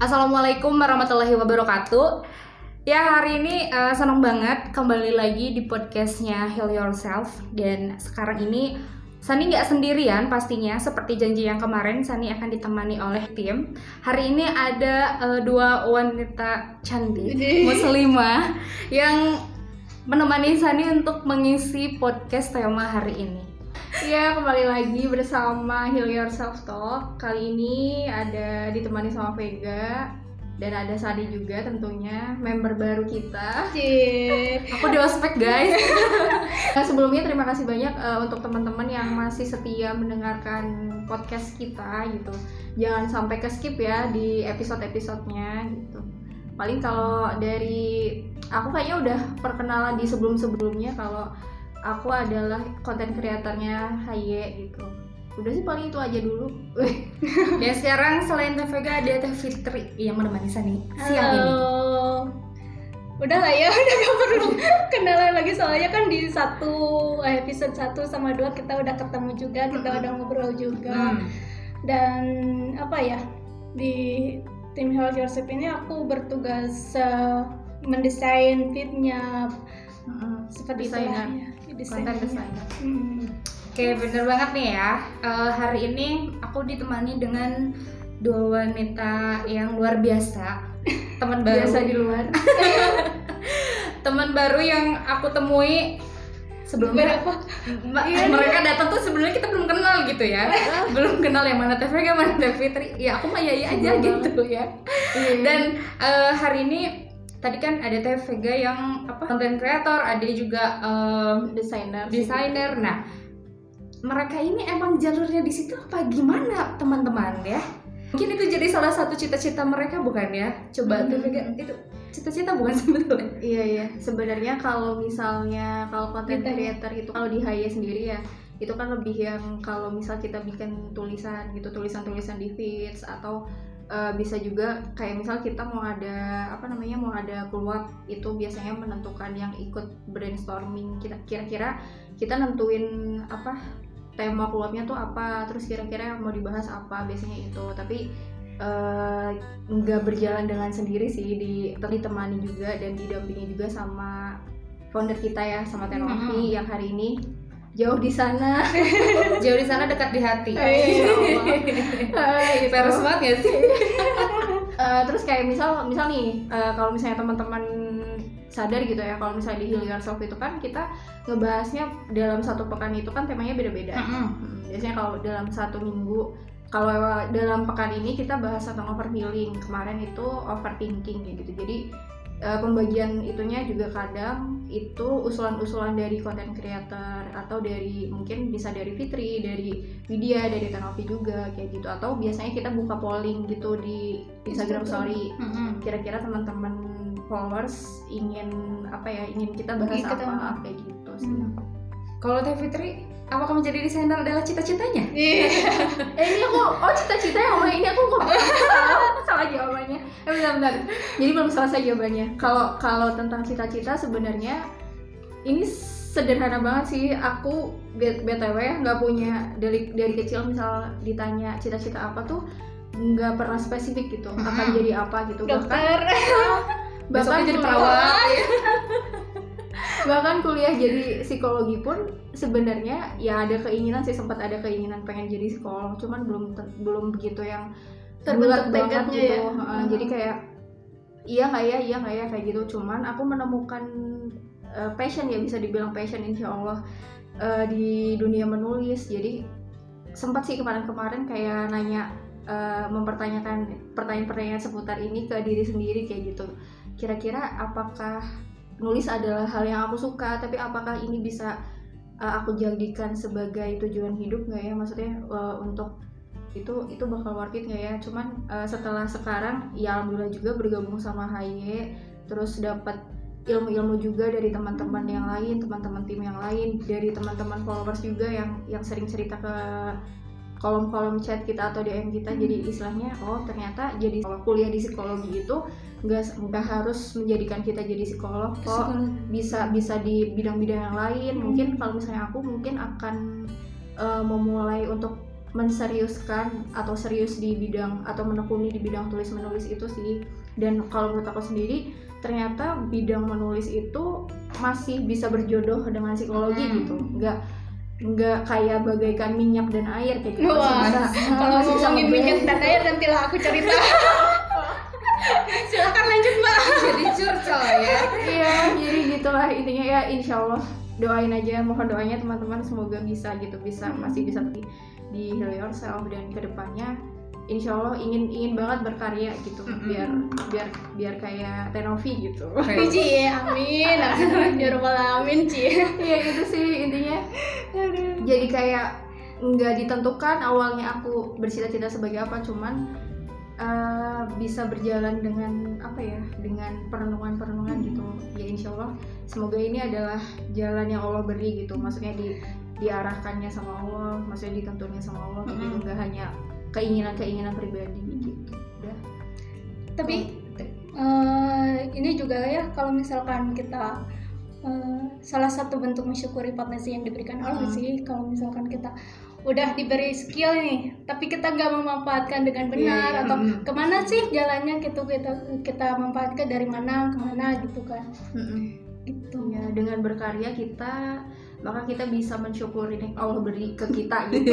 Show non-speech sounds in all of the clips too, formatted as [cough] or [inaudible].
Assalamualaikum warahmatullahi wabarakatuh. Ya hari ini uh, senang banget kembali lagi di podcastnya Heal Yourself dan sekarang ini Sani nggak sendirian pastinya seperti janji yang kemarin Sani akan ditemani oleh tim. Hari ini ada uh, dua wanita cantik muslimah yang menemani Sani untuk mengisi podcast tema hari ini. Ya kembali lagi bersama Heal Yourself Talk. Kali ini ada ditemani sama Vega dan ada Sadi juga tentunya member baru kita. Cip. Aku di ospek guys. [laughs] nah, sebelumnya terima kasih banyak uh, untuk teman-teman yang masih setia mendengarkan podcast kita gitu. Jangan sampai ke skip ya di episode-episodenya gitu. Paling kalau dari aku kayaknya udah perkenalan di sebelum-sebelumnya kalau aku adalah konten kreatornya Haye gitu. Udah sih paling itu aja dulu. [laughs] Dan sekarang selain Teh Vega ada Teh Fitri yang menemani Sani siang ini. [laughs] Udah lah ya udah gak perlu kenalan lagi. Soalnya kan di satu episode 1 sama dua kita udah ketemu juga kita Hmm. udah ngobrol juga. Hmm. dan apa ya di tim Health Yourself ini aku bertugas eh, mendesain fitnya Mm-mm. seperti Desainer. itulah ya, konten desainer Hmm. Oke, bener banget nih ya. Eh, hari ini aku ditemani dengan dua wanita yang luar biasa. Teman baru. biasa di luar [laughs] Teman baru yang aku temui sebelumnya. Ma- Iya, mereka datang tuh sebenarnya kita belum kenal gitu ya. belum kenal yang mana Teh Vega, mana Fitri. Ya aku mah Yaya aja Iya. gitu ya. Dan eh, hari ini tadi kan ada Teh Vega yang apa content creator, ada juga eh, desainer desainer. Nah, mereka ini emang jalurnya di situ apa gimana teman-teman ya? Mungkin itu jadi salah satu cita-cita mereka bukan ya? Coba Hmm. Teh Vega itu cita-cita bukan sebetulnya? Iya iya. Sebenarnya kalau misalnya kalau konten Kita- creator itu kalau di Haya sendiri ya itu kan lebih yang kalau misal kita bikin tulisan gitu tulisan-tulisan di feeds atau eh, bisa juga kayak misal kita mau ada apa namanya mau ada keluar itu biasanya menentukan yang ikut brainstorming. Kira- kira-kira kita nentuin apa tema keluarnya tuh apa terus kira-kira yang mau dibahas apa biasanya itu. Tapi eh, nggak berjalan dengan sendiri sih di ditemani juga dan didampingi juga sama founder kita ya sama Tenovi yang hari ini jauh di sana. [laughs] Jauh di sana dekat di hati. Eh, Eh, [laughs] Peres banget gak sih? [laughs] Eh, terus kayak misal misal nih eh, kalau misalnya teman-teman sadar gitu ya kalau misalnya di Heal Yourself itu kan kita ngebahasnya dalam satu pekan itu kan temanya beda-beda. Hmm, biasanya kalau dalam satu minggu kalau dalam pekan ini kita bahas tentang overhealing. Kemarin itu overthinking kayak gitu. Jadi eh, pembagian itunya juga kadang itu usulan-usulan dari content creator atau dari mungkin bisa dari Fitri dari Widya dari Tanovi juga kayak gitu. Atau biasanya kita buka polling gitu di Instagram Story. Kira-kira teman-teman followers ingin apa ya ingin kita bahas Ingin apa kayak gitu sih. Kalau Teh Fitri, apakah menjadi desainer adalah cita-citanya? Iya. eh ini aku oh cita-cita yang ini aku kok salah, salah jawabannya. Eh bentar bentar. Jadi belum selesai jawabannya. Kalau kalau tentang cita-cita sebenarnya ini sederhana banget sih. Aku btw nggak punya dari dari kecil misal ditanya cita-cita apa tuh nggak pernah spesifik gitu. Akan jadi apa gitu. Bahkan dokter. [laughs] Besoknya jadi kuliah- perawat. [laughs] bahkan kuliah jadi psikologi pun sebenarnya ya ada keinginan sih sempat ada keinginan pengen jadi psikolog cuman belum belum begitu yang Terbentuk banget gitu ya. Heeh, Hmm. jadi kayak iya nggak ya iya nggak ya kayak gitu cuman aku menemukan eh, passion ya bisa dibilang passion insya Allah eh, di dunia menulis jadi sempat sih kemarin-kemarin kayak nanya eh, mempertanyakan pertanyaan-pertanyaan seputar ini ke diri sendiri kayak gitu kira-kira apakah nulis adalah hal yang aku suka tapi apakah ini bisa uh, aku jadikan sebagai tujuan hidup nggak ya? Maksudnya uh, untuk itu itu bakal worth it nggak ya? Cuman uh, setelah sekarang ya alhamdulillah juga bergabung sama Haye terus dapat ilmu-ilmu juga dari teman-teman yang lain teman-teman tim yang lain dari teman-teman followers juga yang yang sering cerita ke kolom-kolom chat kita atau DM kita jadi istilahnya oh ternyata jadi kalau kuliah di psikologi itu nggak nggak harus menjadikan kita jadi psikolog kok. Bisa bisa di bidang-bidang yang lain. Hmm. mungkin kalau misalnya aku mungkin akan eh, memulai untuk menseriuskan atau serius di bidang atau menekuni di bidang tulis menulis itu sih. Dan kalau menurut aku sendiri ternyata bidang menulis itu masih bisa berjodoh dengan psikologi Hmm. gitu. Nggak nggak kayak bagaikan minyak dan air kayak gitu. Wah, bisa. [laughs] Kalau masih bisa ngomongin minyak dan air nantilah aku cerita. [laughs] Silakan lanjut mbak. jadi curcol ya. Iya jadi gitulah intinya. Ya insya Allah doain aja mohon doanya teman-teman semoga bisa gitu bisa masih bisa di, di heal yourself dan ke depannya insya Allah ingin ingin banget berkarya gitu. Mm-mm. biar biar biar kayak Tenovi gitu. [laughs] Ci, amin, [laughs] amin, ya robbal alamin, Ci. iya itu sih intinya. Jadi kayak nggak ditentukan awalnya aku bercita-cita sebagai apa cuman eh, bisa berjalan dengan apa ya dengan perenungan-perenungan gitu. Ya insya Allah semoga ini adalah jalan yang Allah beri gitu. Maksudnya di diarahkannya sama Allah maksudnya ditentunya sama Allah. Kayak gitu Mm-mm. nggak hanya keinginan-keinginan pribadi gitu udah Tapi eh, ini juga ya kalau misalkan kita eh, salah satu bentuk mensyukuri potensi yang diberikan Allah Hmm. sih kalau misalkan kita udah diberi skill nih tapi kita nggak memanfaatkan dengan benar Iya, iya. atau Mm-mm. ke mana sih jalannya gitu kita kita manfaatkan dari mana ke mana gitu kan gitu Ya, dengan berkarya kita maka kita bisa mensyukuri yang Allah beri ke kita [laughs] gitu.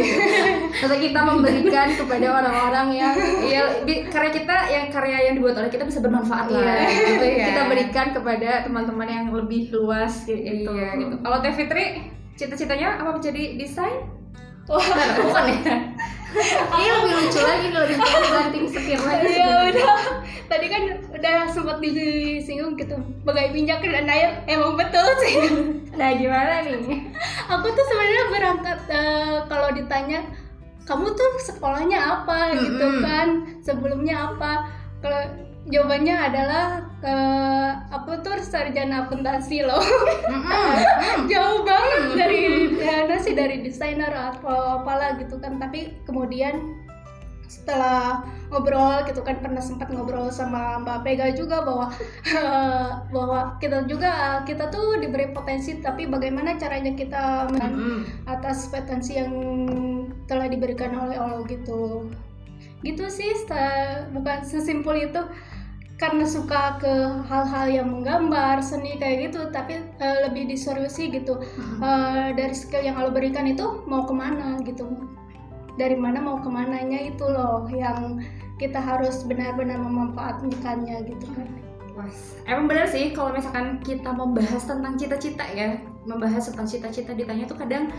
Atau kita memberikan kepada orang-orang yang iya bi- karya kita yang karya yang dibuat oleh kita bisa bermanfaat lah Iya, gitu. Ya kita berikan kepada teman-teman yang lebih luas kayak gitu. iya gitu. Kalau Teh Fitri cita-citanya apa menjadi desain? Wah. Nah, bukan ya [laughs] Ini lebih lucu lagi nih, lebih banting setir lagi. ya sebenarnya. udah tadi kan udah sempat disinggung gitu bagai minyak dan air emang betul sih Nah, gimana nih? aku tuh sebenarnya berangkat eh, kalau ditanya kamu tuh sekolahnya apa gitu kan sebelumnya apa kalau jawabannya adalah eh, aku tuh sarjana akuntansi loh. [laughs] Jauh banget dari ya sih dari desainer atau apalah gitu kan. Tapi kemudian setelah ngobrol gitu kan pernah sempat ngobrol sama Mbak Pega juga bahwa [laughs] bahwa kita juga kita tuh diberi potensi tapi bagaimana caranya kita men- Mm-mm. atas potensi yang telah diberikan oleh Allah gitu. Gitu sih bukan sesimpel itu karena suka ke hal-hal yang menggambar seni kayak gitu tapi eh, lebih diseriusi gitu. Eh, dari skill yang Allah berikan itu mau ke mana gitu. Dari mana mau ke mananya itu loh yang kita harus benar-benar memanfaatkannya gitu kan. Wah, emang bener sih kalau misalkan kita membahas tentang cita-cita ya, membahas tentang cita-cita ditanya tuh kadang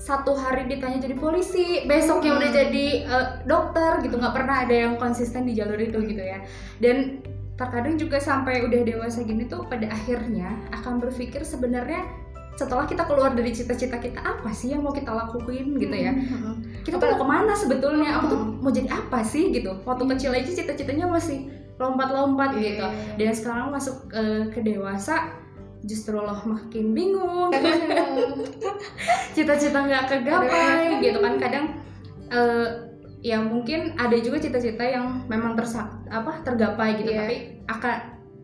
satu hari ditanya jadi polisi, besoknya udah jadi eh, dokter gitu, nggak pernah ada yang konsisten di jalur itu gitu ya. Dan terkadang juga sampai udah dewasa gini tuh pada akhirnya akan berpikir sebenarnya setelah kita keluar dari cita-cita kita apa sih yang mau kita lakuin gitu ya? Kita tuh mau ke mana sebetulnya? Aku tuh mau jadi apa sih gitu? Waktu kecil aja cita-citanya masih lompat-lompat Iya, gitu. Iya, dan sekarang masuk eh, ke dewasa justru loh makin bingung. [laughs] Cita-cita nggak kegapai gitu kan. Kadang eh, ya mungkin ada juga cita-cita yang memang tersak apa tergapai gitu. Iya. tapi akan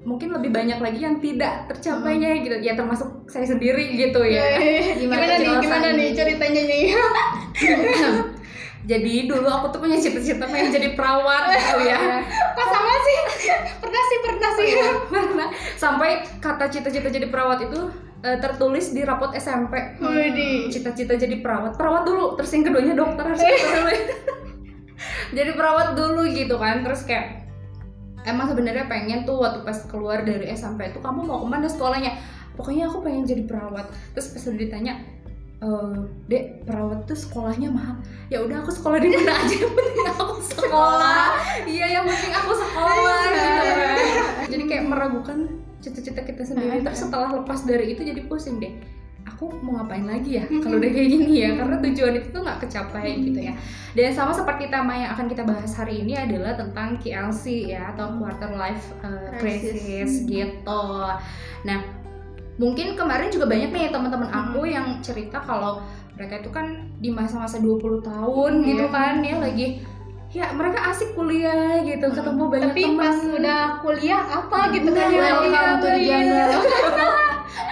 mungkin lebih banyak lagi yang tidak tercapainya gitu. Ya termasuk saya sendiri gitu ya. [laughs] Gimana, nih? penjelasan gimana nih ini? ceritanya nih [laughs] jadi dulu aku tuh punya cita-cita pengen jadi perawat gitu ya. Kok sama sih? [laughs] Pernah sih pernah sih. Karena sampai kata cita-cita jadi perawat itu eh, tertulis di rapot SMP Widih. cita-cita jadi perawat. Perawat dulu terus yang keduanya dokter. Harus dokter dulu jadi perawat dulu gitu kan terus kayak emang sebenarnya pengen tuh waktu pas keluar dari SMP itu kamu mau ke mana sekolahnya? Pokoknya aku pengen jadi perawat. Terus pas udah ditanya "Eh, dek perawat tuh sekolahnya mahal. Ya udah aku sekolah di mana aja yang penting aku [laughs] sekolah? iya yang penting aku sekolah gitu kan. Jadi kayak meragukan cita-cita kita sendiri. Terus setelah lepas dari itu jadi pusing deh aku mau ngapain lagi ya kalau udah kayak gini ya? Karena tujuan itu tuh nggak kecapai gitu ya. Dan sama seperti tema yang akan kita bahas hari ini adalah tentang KLC ya atau quarter life uh, crisis. Crisis. gitu. Nah mungkin kemarin juga banyak nih teman-teman aku Hmm. yang cerita kalau mereka itu kan di masa-masa 20 tahun Hmm, gitu iya. kan ya lagi ya mereka asik kuliah gitu ketemu banyak tapi teman pas udah kuliah apa gitu kan Iya, yang welcome to the dilakuin. jungle.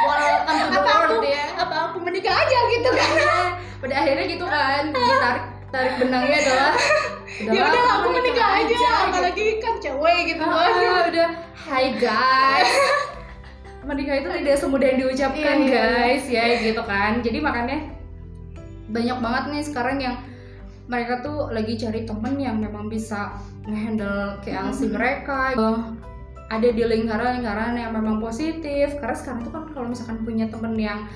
welcome to the apa world ya apa aku menikah aja gitu kan [laughs] pada akhirnya gitu kan ditarik tarik benangnya adalah [laughs] ya udah aku menikah aja, gitu. apalagi kan cewek gitu kan Ah, udah Hai guys [laughs] Menikah itu tidak semudah yang diucapkan Iya, iya, iya. guys. Ya gitu kan. Jadi makanya banyak banget nih sekarang yang mereka tuh lagi cari temen yang memang bisa ngehandle KLC mereka. Eh, ada di lingkaran-lingkaran yang memang positif. Karena sekarang tuh kan kalau misalkan punya temen yang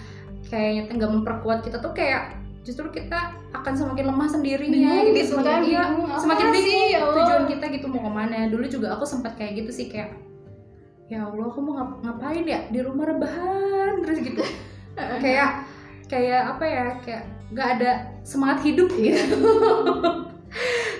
kayaknya nggak memperkuat kita tuh kayak justru kita akan semakin lemah sendirinya Bingung gitu, gitu semakin kan, iya, bingung. Apa semakin sih, bingung ya tujuan kita gitu mau ke mana. Dulu juga aku sempat kayak gitu sih kayak ya Allah aku mau ngap- ngapain ya? Di rumah rebahan terus gitu. [laughs] Kayak kayak apa ya kayak nggak ada semangat hidup gitu. [laughs]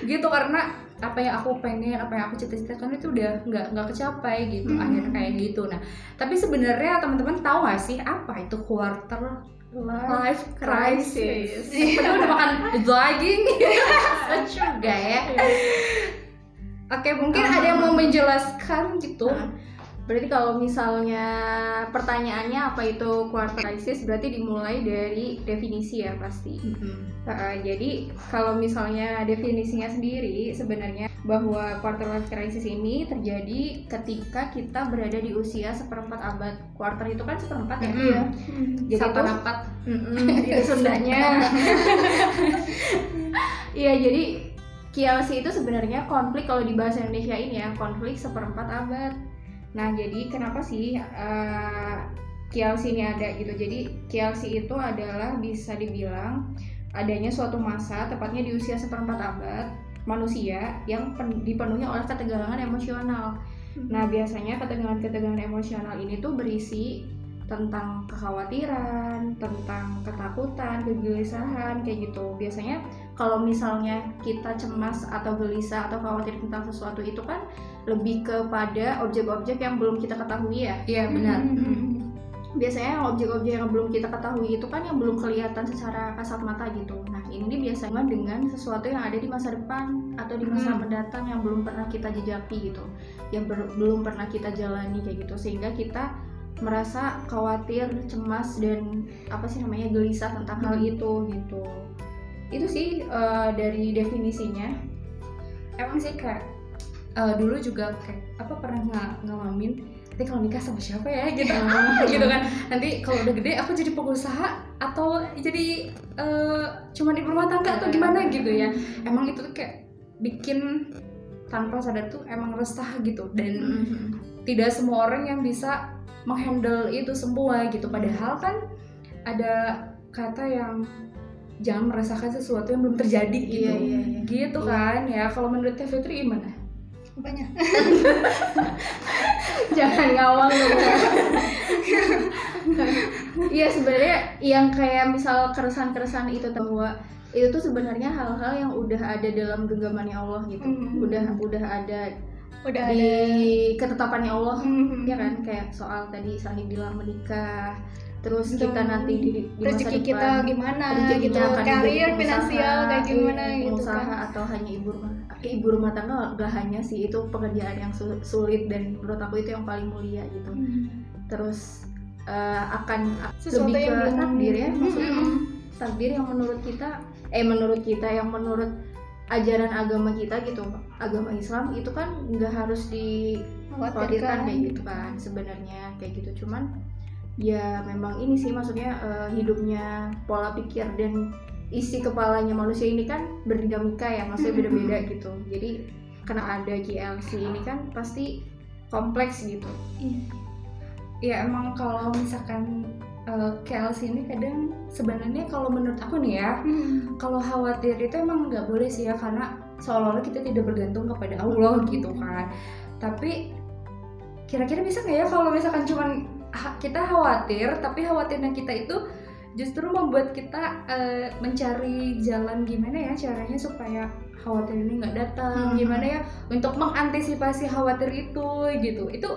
Gitu karena apa yang aku pengen apa yang aku cita-citakan itu udah nggak nggak kecapai gitu Hmm. akhirnya kayak gitu. Nah tapi sebenarnya teman-teman tahu gak sih apa itu quarter life crisis? padahal udah makan [laughs] daging. Juga ya. Oke mungkin ada yang mau menjelaskan gitu? Nah, Berarti kalau misalnya pertanyaannya apa itu quarter crisis berarti dimulai dari definisi ya pasti. Mm-mm. Uh, jadi kalau misalnya definisinya sendiri sebenarnya bahwa quarter life crisis ini terjadi ketika kita berada di usia seperempat abad. Quarter itu kan seperempat ya. Mm-mm. [laughs] Iya. Jadi Sapa tuh- rapat Mm-mm, itu Sundanya. Iya, jadi KLC itu sebenarnya konflik kalau di bahasa Indonesia ini ya, konflik seperempat abad. Nah, jadi kenapa sih eh, KLC ini ada gitu? Jadi KLC itu adalah bisa dibilang adanya suatu masa, tepatnya di usia seperempat abad, manusia yang pen- dipenuhi oleh ketegangan emosional. Nah, biasanya ketegangan-ketegangan emosional ini tuh berisi tentang kekhawatiran, tentang ketakutan, kegelisahan kayak gitu. Biasanya kalau misalnya kita cemas atau gelisah atau khawatir tentang sesuatu itu kan lebih kepada objek-objek yang belum kita ketahui ya. iya benar Biasanya yang objek-objek yang belum kita ketahui itu kan yang belum kelihatan secara kasat mata gitu. Nah, ini biasanya dengan sesuatu yang ada di masa depan atau di masa Hmm. mendatang yang belum pernah kita jejaki gitu. Yang belum pernah kita jalani kayak gitu sehingga kita merasa khawatir, cemas dan apa sih namanya gelisah tentang hal Hmm. itu gitu. Itu sih eh, dari definisinya. emang sih kayak eh, dulu juga kayak apa pernah nga- ngalamin nanti kalau nikah sama siapa ya? gitu. [laughs] [laughs] Gitu kan. Nanti kalau udah gede aku jadi pengusaha atau jadi eh, cuman di rumah tangga atau gimana? Gitu ya. Emang itu tuh kayak bikin tanpa sadar tuh emang resah gitu. Dan tidak semua orang yang bisa menghandle itu semua gitu. Padahal kan ada kata yang jangan merasakan sesuatu yang belum terjadi gitu Iya, iya, iya. gitu Iya. kan ya kalau menurut Teh Fitri gimana banyak [laughs] Jangan ngawang dong. Iya sebenarnya yang kayak misal keresahan-keresahan itu bahwa itu tuh sebenarnya hal-hal yang udah ada dalam genggamannya Allah gitu. Hmm. Udah udah ada udah di ada ketetapannya Allah. Hmm. Ya kan kayak soal tadi Sahih bilang menikah, terus Betul. kita nanti di, di masa rezeki depan kita gimana gitu karir finansial kayak gimana gitu kan atau hanya ibu rumah eh, ibu rumah tangga gak hanya sih itu pekerjaan yang su- sulit dan menurut aku itu yang paling mulia gitu Hmm. terus eh, akan Sesuatu lebih yang ke belum- takdir ya maksudnya Mm-mm. takdir yang menurut kita eh menurut kita yang menurut ajaran agama kita gitu agama Islam itu kan nggak harus dikhawatirkan Khawatirkan. kayak gitu kan sebenarnya kayak gitu cuman ya memang ini sih maksudnya eh, hidupnya pola pikir dan isi kepalanya manusia ini kan berdinamika ya maksudnya beda-beda gitu. Jadi karena ada GLC ini kan pasti kompleks gitu. Ya emang kalau misalkan eh, KLC ini kadang sebenarnya kalau menurut aku nih ya Hmm. kalau khawatir itu emang nggak boleh sih ya karena seolah-olah kita tidak bergantung kepada Allah gitu kan. Tapi kira-kira bisa nggak ya kalau misalkan cuman kita khawatir tapi khawatirnya kita itu justru membuat kita eh, mencari jalan gimana ya caranya supaya khawatir ini nggak datang Hmm. gimana ya untuk mengantisipasi khawatir itu gitu. Itu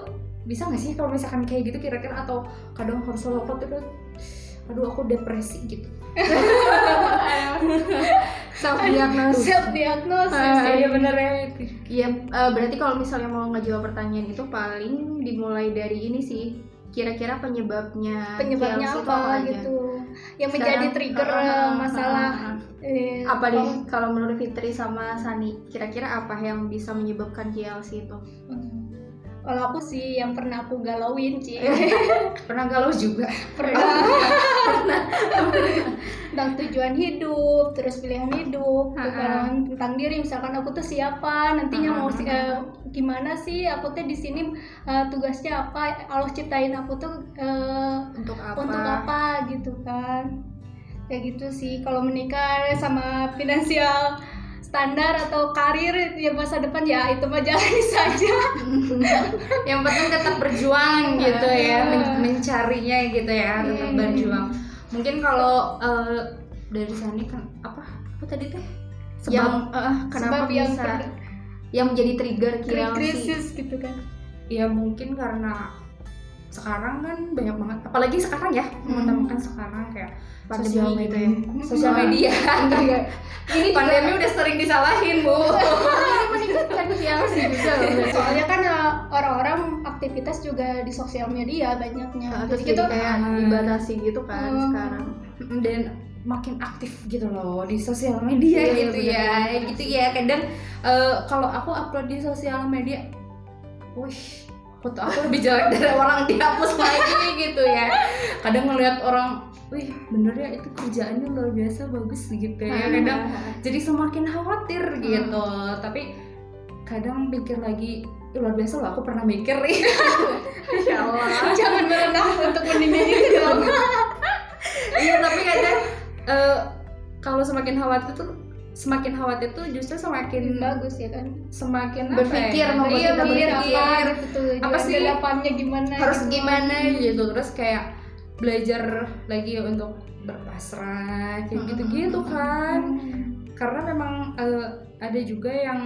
bisa nggak sih kalau misalkan kayak gitu kira-kira? Atau kadang harus selalu khawatir aduh aku depresi gitu. [laughs] Self diagnosis self diagnosis Ah, iya. bener ya itu. Iya, eh, berarti kalau misalnya mau ngejawab pertanyaan itu paling dimulai dari ini sih. Kira-kira penyebabnya penyebabnya GLC apa aja? gitu yang menjadi Sekarang, trigger ah, ah, ah, masalah ah, ah. Eh, apa nih kalau menurut Fitri sama Sani kira-kira apa yang bisa menyebabkan KLC itu Hmm. Kalau aku sih yang pernah aku galauin sih [laughs] Pernah galau juga. [laughs] pernah [laughs] tentang tujuan hidup, terus pilihan hidup, bukan tentang diri. Misalkan aku tuh siapa, nantinya mau eh, gimana sih? Aku tuh di sini eh, tugasnya apa? Allah ciptain aku tuh eh, untuk apa untuk apa gitu kan? Kayak gitu sih. Kalau menikah sama finansial standar atau karir ya masa depan ya itu mah jalani [laughs] saja. Yang penting tetap berjuang gitu ya, men- mencarinya gitu ya, tetap Hmm. berjuang. Mungkin kalau eh, dari Sani kan apa? Apa tadi teh? Sebab yang eh, kenapa Sebab yang bisa yang menjadi trigger KLC krisis gitu kan. ya mungkin karena sekarang kan banyak banget apalagi sekarang ya teman-teman kan sekarang kayak Pandemi sosial gitu media ya. sosial media [laughs] Iya. ini pandemi udah sering disalahin bu [laughs] meningkatkan juga loh berarti. Soalnya kan uh, orang-orang aktivitas juga di sosial media banyaknya. Nah, Terus gitu jadi kayak ah. dibatasi gitu kan Hmm. sekarang dan makin aktif gitu loh di sosial media Iya, gitu bener. ya gitu ya kadang eh, kalau aku upload di sosial media wih foto aku lebih jelek dari orang dihapus lagi gitu ya. Kadang ngelihat orang wih bener ya itu kerjaannya luar biasa bagus gitu ya. Kadang jadi semakin khawatir gitu. Tapi kadang pikir lagi "Ih, luar biasa loh aku pernah mikir Insya [laughs] Allah. [laughs] Jangan merendah untuk itu dong. [laughs] iya tapi kadang eh, kalau semakin khawatir tuh semakin khawatir tuh justru semakin Bagus ya kan. semakin Berpikir, ya? membuat iya, kita Berpikir apa gitu. Apa sih? Depannya gimana? harus gitu. gimana gitu terus kayak belajar lagi untuk berpasrah kayak gitu-gitu kan Hmm. karena memang eh, ada juga yang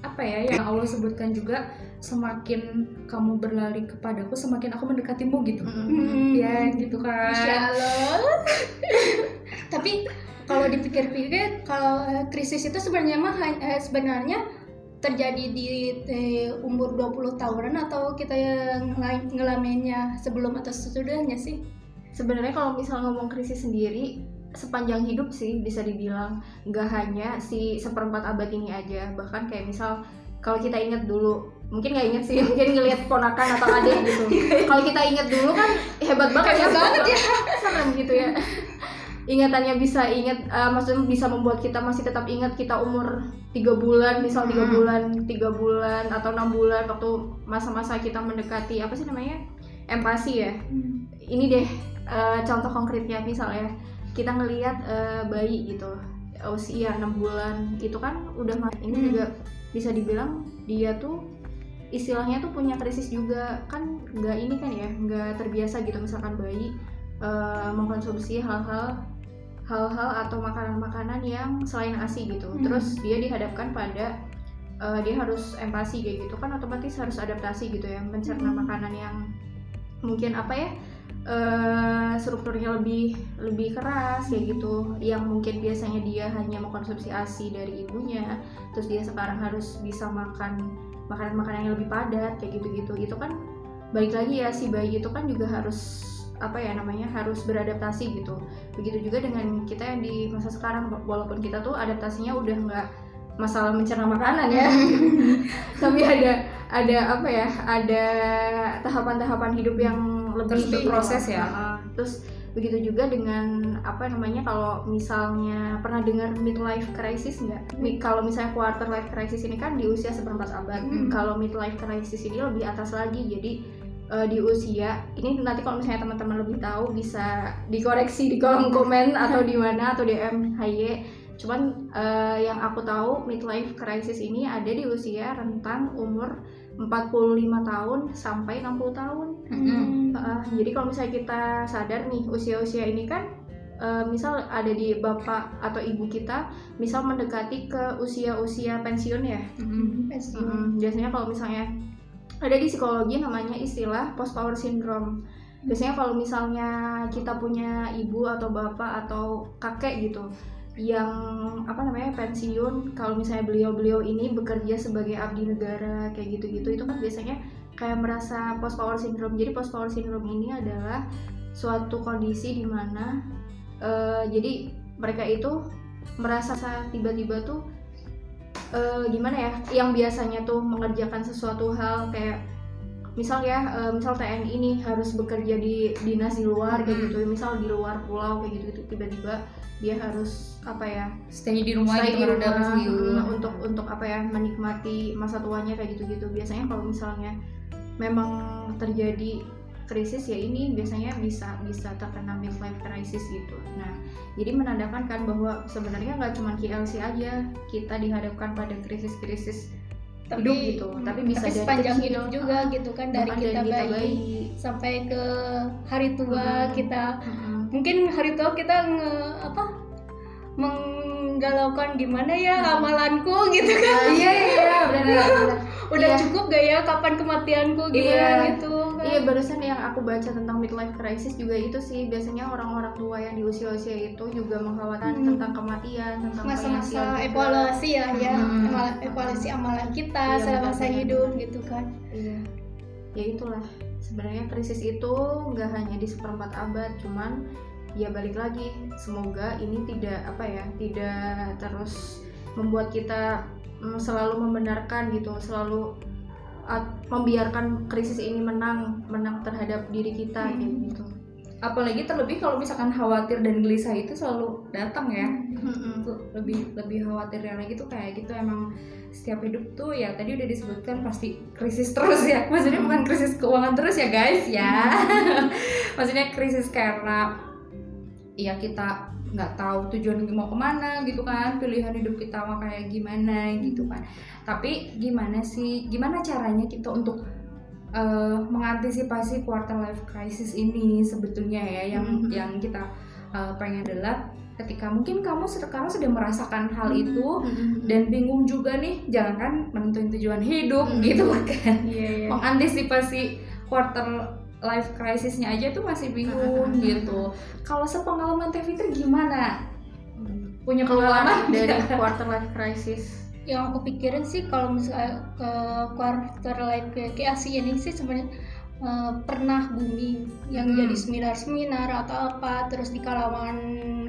apa ya yang Allah sebutkan juga semakin kamu berlari kepadaku semakin aku mendekatimu gitu Hmm. ya gitu kan Masya Allah. [laughs] Tapi kalau dipikir-pikir kalau eh, krisis itu sebenarnya mah eh, sebenarnya terjadi di eh, umur 20 tahunan atau kita yang ngela- ngalaminnya sebelum atau sesudahnya sih? sebenarnya kalau misal ngomong krisis sendiri sepanjang hidup sih bisa dibilang. Nggak hanya si seperempat abad ini aja. Bahkan kayak misal kalau kita inget dulu mungkin nggak inget sih [laughs] mungkin ngelihat ponakan atau adik gitu. [laughs] Kalau kita inget dulu kan hebat banget ya. banget ya. [laughs] serem gitu ya ingatannya bisa inget eh, maksudnya bisa membuat kita masih tetap ingat kita umur tiga bulan misal tiga Hmm. bulan tiga bulan atau enam bulan waktu masa-masa kita mendekati apa sih namanya empati ya ini deh eh, contoh konkretnya misalnya kita ngelihat eh, bayi gitu usia enam bulan itu kan udah ini Hmm. juga bisa dibilang dia tuh istilahnya tuh punya krisis juga kan nggak ini kan ya nggak terbiasa gitu misalkan bayi eh, mengkonsumsi hal-hal hal-hal atau makanan-makanan yang selain asi gitu Hmm. terus dia dihadapkan pada eh, dia harus empati kayak gitu kan otomatis harus adaptasi gitu ya mencerna Hmm. makanan yang mungkin apa ya eh, strukturnya lebih lebih keras kayak gitu yang mungkin biasanya dia hanya mengkonsumsi asi dari ibunya terus dia sekarang harus bisa makan makanan-makanan yang lebih padat kayak gitu-gitu itu kan balik lagi ya si bayi itu kan juga harus apa ya namanya harus beradaptasi gitu begitu juga dengan kita yang di masa sekarang walaupun kita tuh adaptasinya udah nggak masalah mencerna makanan ya [laughs] tapi ada ada apa ya ada tahapan-tahapan hidup yang lebih Terus ya. Terus begitu juga dengan apa namanya kalau misalnya pernah dengar midlife crisis nggak? Mi- Kalau misalnya quarter life crisis ini kan di usia seperempat abad. Hmm. Kalau midlife crisis ini lebih atas lagi. Jadi eh, di usia ini nanti kalau misalnya teman-teman lebih tahu bisa dikoreksi di kolom komen [laughs] atau di mana atau DM HY. Cuman eh, yang aku tahu midlife crisis ini ada di usia rentang umur 45 tahun sampai 60 tahun. Hmm. Heeh, jadi kalau misalnya kita sadar nih usia-usia ini kan eh, misal ada di bapak atau ibu kita misal mendekati ke usia-usia pensiun ya Hmm. Pensiun. Mm-mm. biasanya kalau misalnya ada di psikologi namanya istilah post power syndrome. Biasanya kalau misalnya kita punya ibu atau bapak atau kakek gitu yang apa namanya pensiun kalau misalnya beliau-beliau ini bekerja sebagai abdi negara kayak gitu-gitu itu kan biasanya kayak merasa post power syndrome. Jadi post power syndrome ini adalah suatu kondisi di mana eh, jadi mereka itu merasa tiba-tiba tuh eh, gimana ya? Yang biasanya tuh mengerjakan sesuatu hal kayak misal ya eh, misal TNI ini harus bekerja di dinas di luar kayak Mm-mm. gitu. Misal di luar pulau kayak gitu, gitu. Tiba-tiba dia harus apa ya stay di rumah stay gitu di rumah mm, untuk untuk apa ya menikmati masa tuanya kayak gitu-gitu. Biasanya kalau misalnya memang terjadi krisis ya ini biasanya bisa bisa terkena midlife crisis gitu nah jadi menandakan kan bahwa sebenarnya nggak cuma KLC aja kita dihadapkan pada krisis-krisis hidup gitu tapi bisa tapi dari sepanjang kecil, hidup juga gitu kan dari bahkan kita, bayi, bayi. sampai ke hari tua Mm-mm. kita Mm-mm. mungkin hari tua kita nge, apa menggalaukan gimana ya amalanku gitu kan Iya iya iya benar [laughs] udah Iya. cukup gak ya kapan kematianku gimana Iya. gitu Iya barusan yang aku baca tentang midlife crisis juga itu sih biasanya orang-orang tua yang di usia-usia itu juga mengkhawatirkan Hmm. tentang kematian, tentang masa-masa juga. evaluasi ya ya Hmm. Evaluasi amalan kita Iya, selama masa hidup gitu kan Iya. Ya itulah. Sebenarnya krisis itu nggak hanya di seperempat abad, cuman ya balik lagi. Semoga ini tidak apa ya, tidak terus membuat kita mm, selalu membenarkan gitu, selalu at- membiarkan krisis ini menang, menang terhadap diri kita Hmm. gitu. Apalagi terlebih kalau misalkan khawatir dan gelisah itu selalu datang ya. Tuh, lebih lebih khawatirnya lagi tuh kayak gitu emang setiap hidup tuh ya tadi udah disebutkan pasti krisis terus ya [laughs] maksudnya bukan krisis keuangan terus ya guys ya [laughs] maksudnya krisis karena ya kita nggak tahu tujuan mau ke mana gitu kan pilihan hidup kita mau kayak gimana gitu kan tapi gimana sih gimana caranya kita untuk eh, mengantisipasi quarter life crisis ini sebetulnya ya yang Mhm. yang kita eh, pengen adalah ketika mungkin kamu sekarang sudah merasakan hal itu Mm-mm. dan bingung juga nih jangan kan menentuin tujuan hidup Hmm. gitu [laughs] kan Iya, iya. mengantisipasi quarter life crisisnya aja tuh masih bingung Hmm. [laughs] gitu. Kalau sepengalaman Teh Fitri gimana? Punya keluar pengalaman dari [laughs] quarter life crisis? Yang aku pikirin sih kalau misalnya ke quarter life kayak Asia ini sih sebenarnya eh, pernah booming yang Hmm. jadi seminar-seminar atau apa terus di kalangan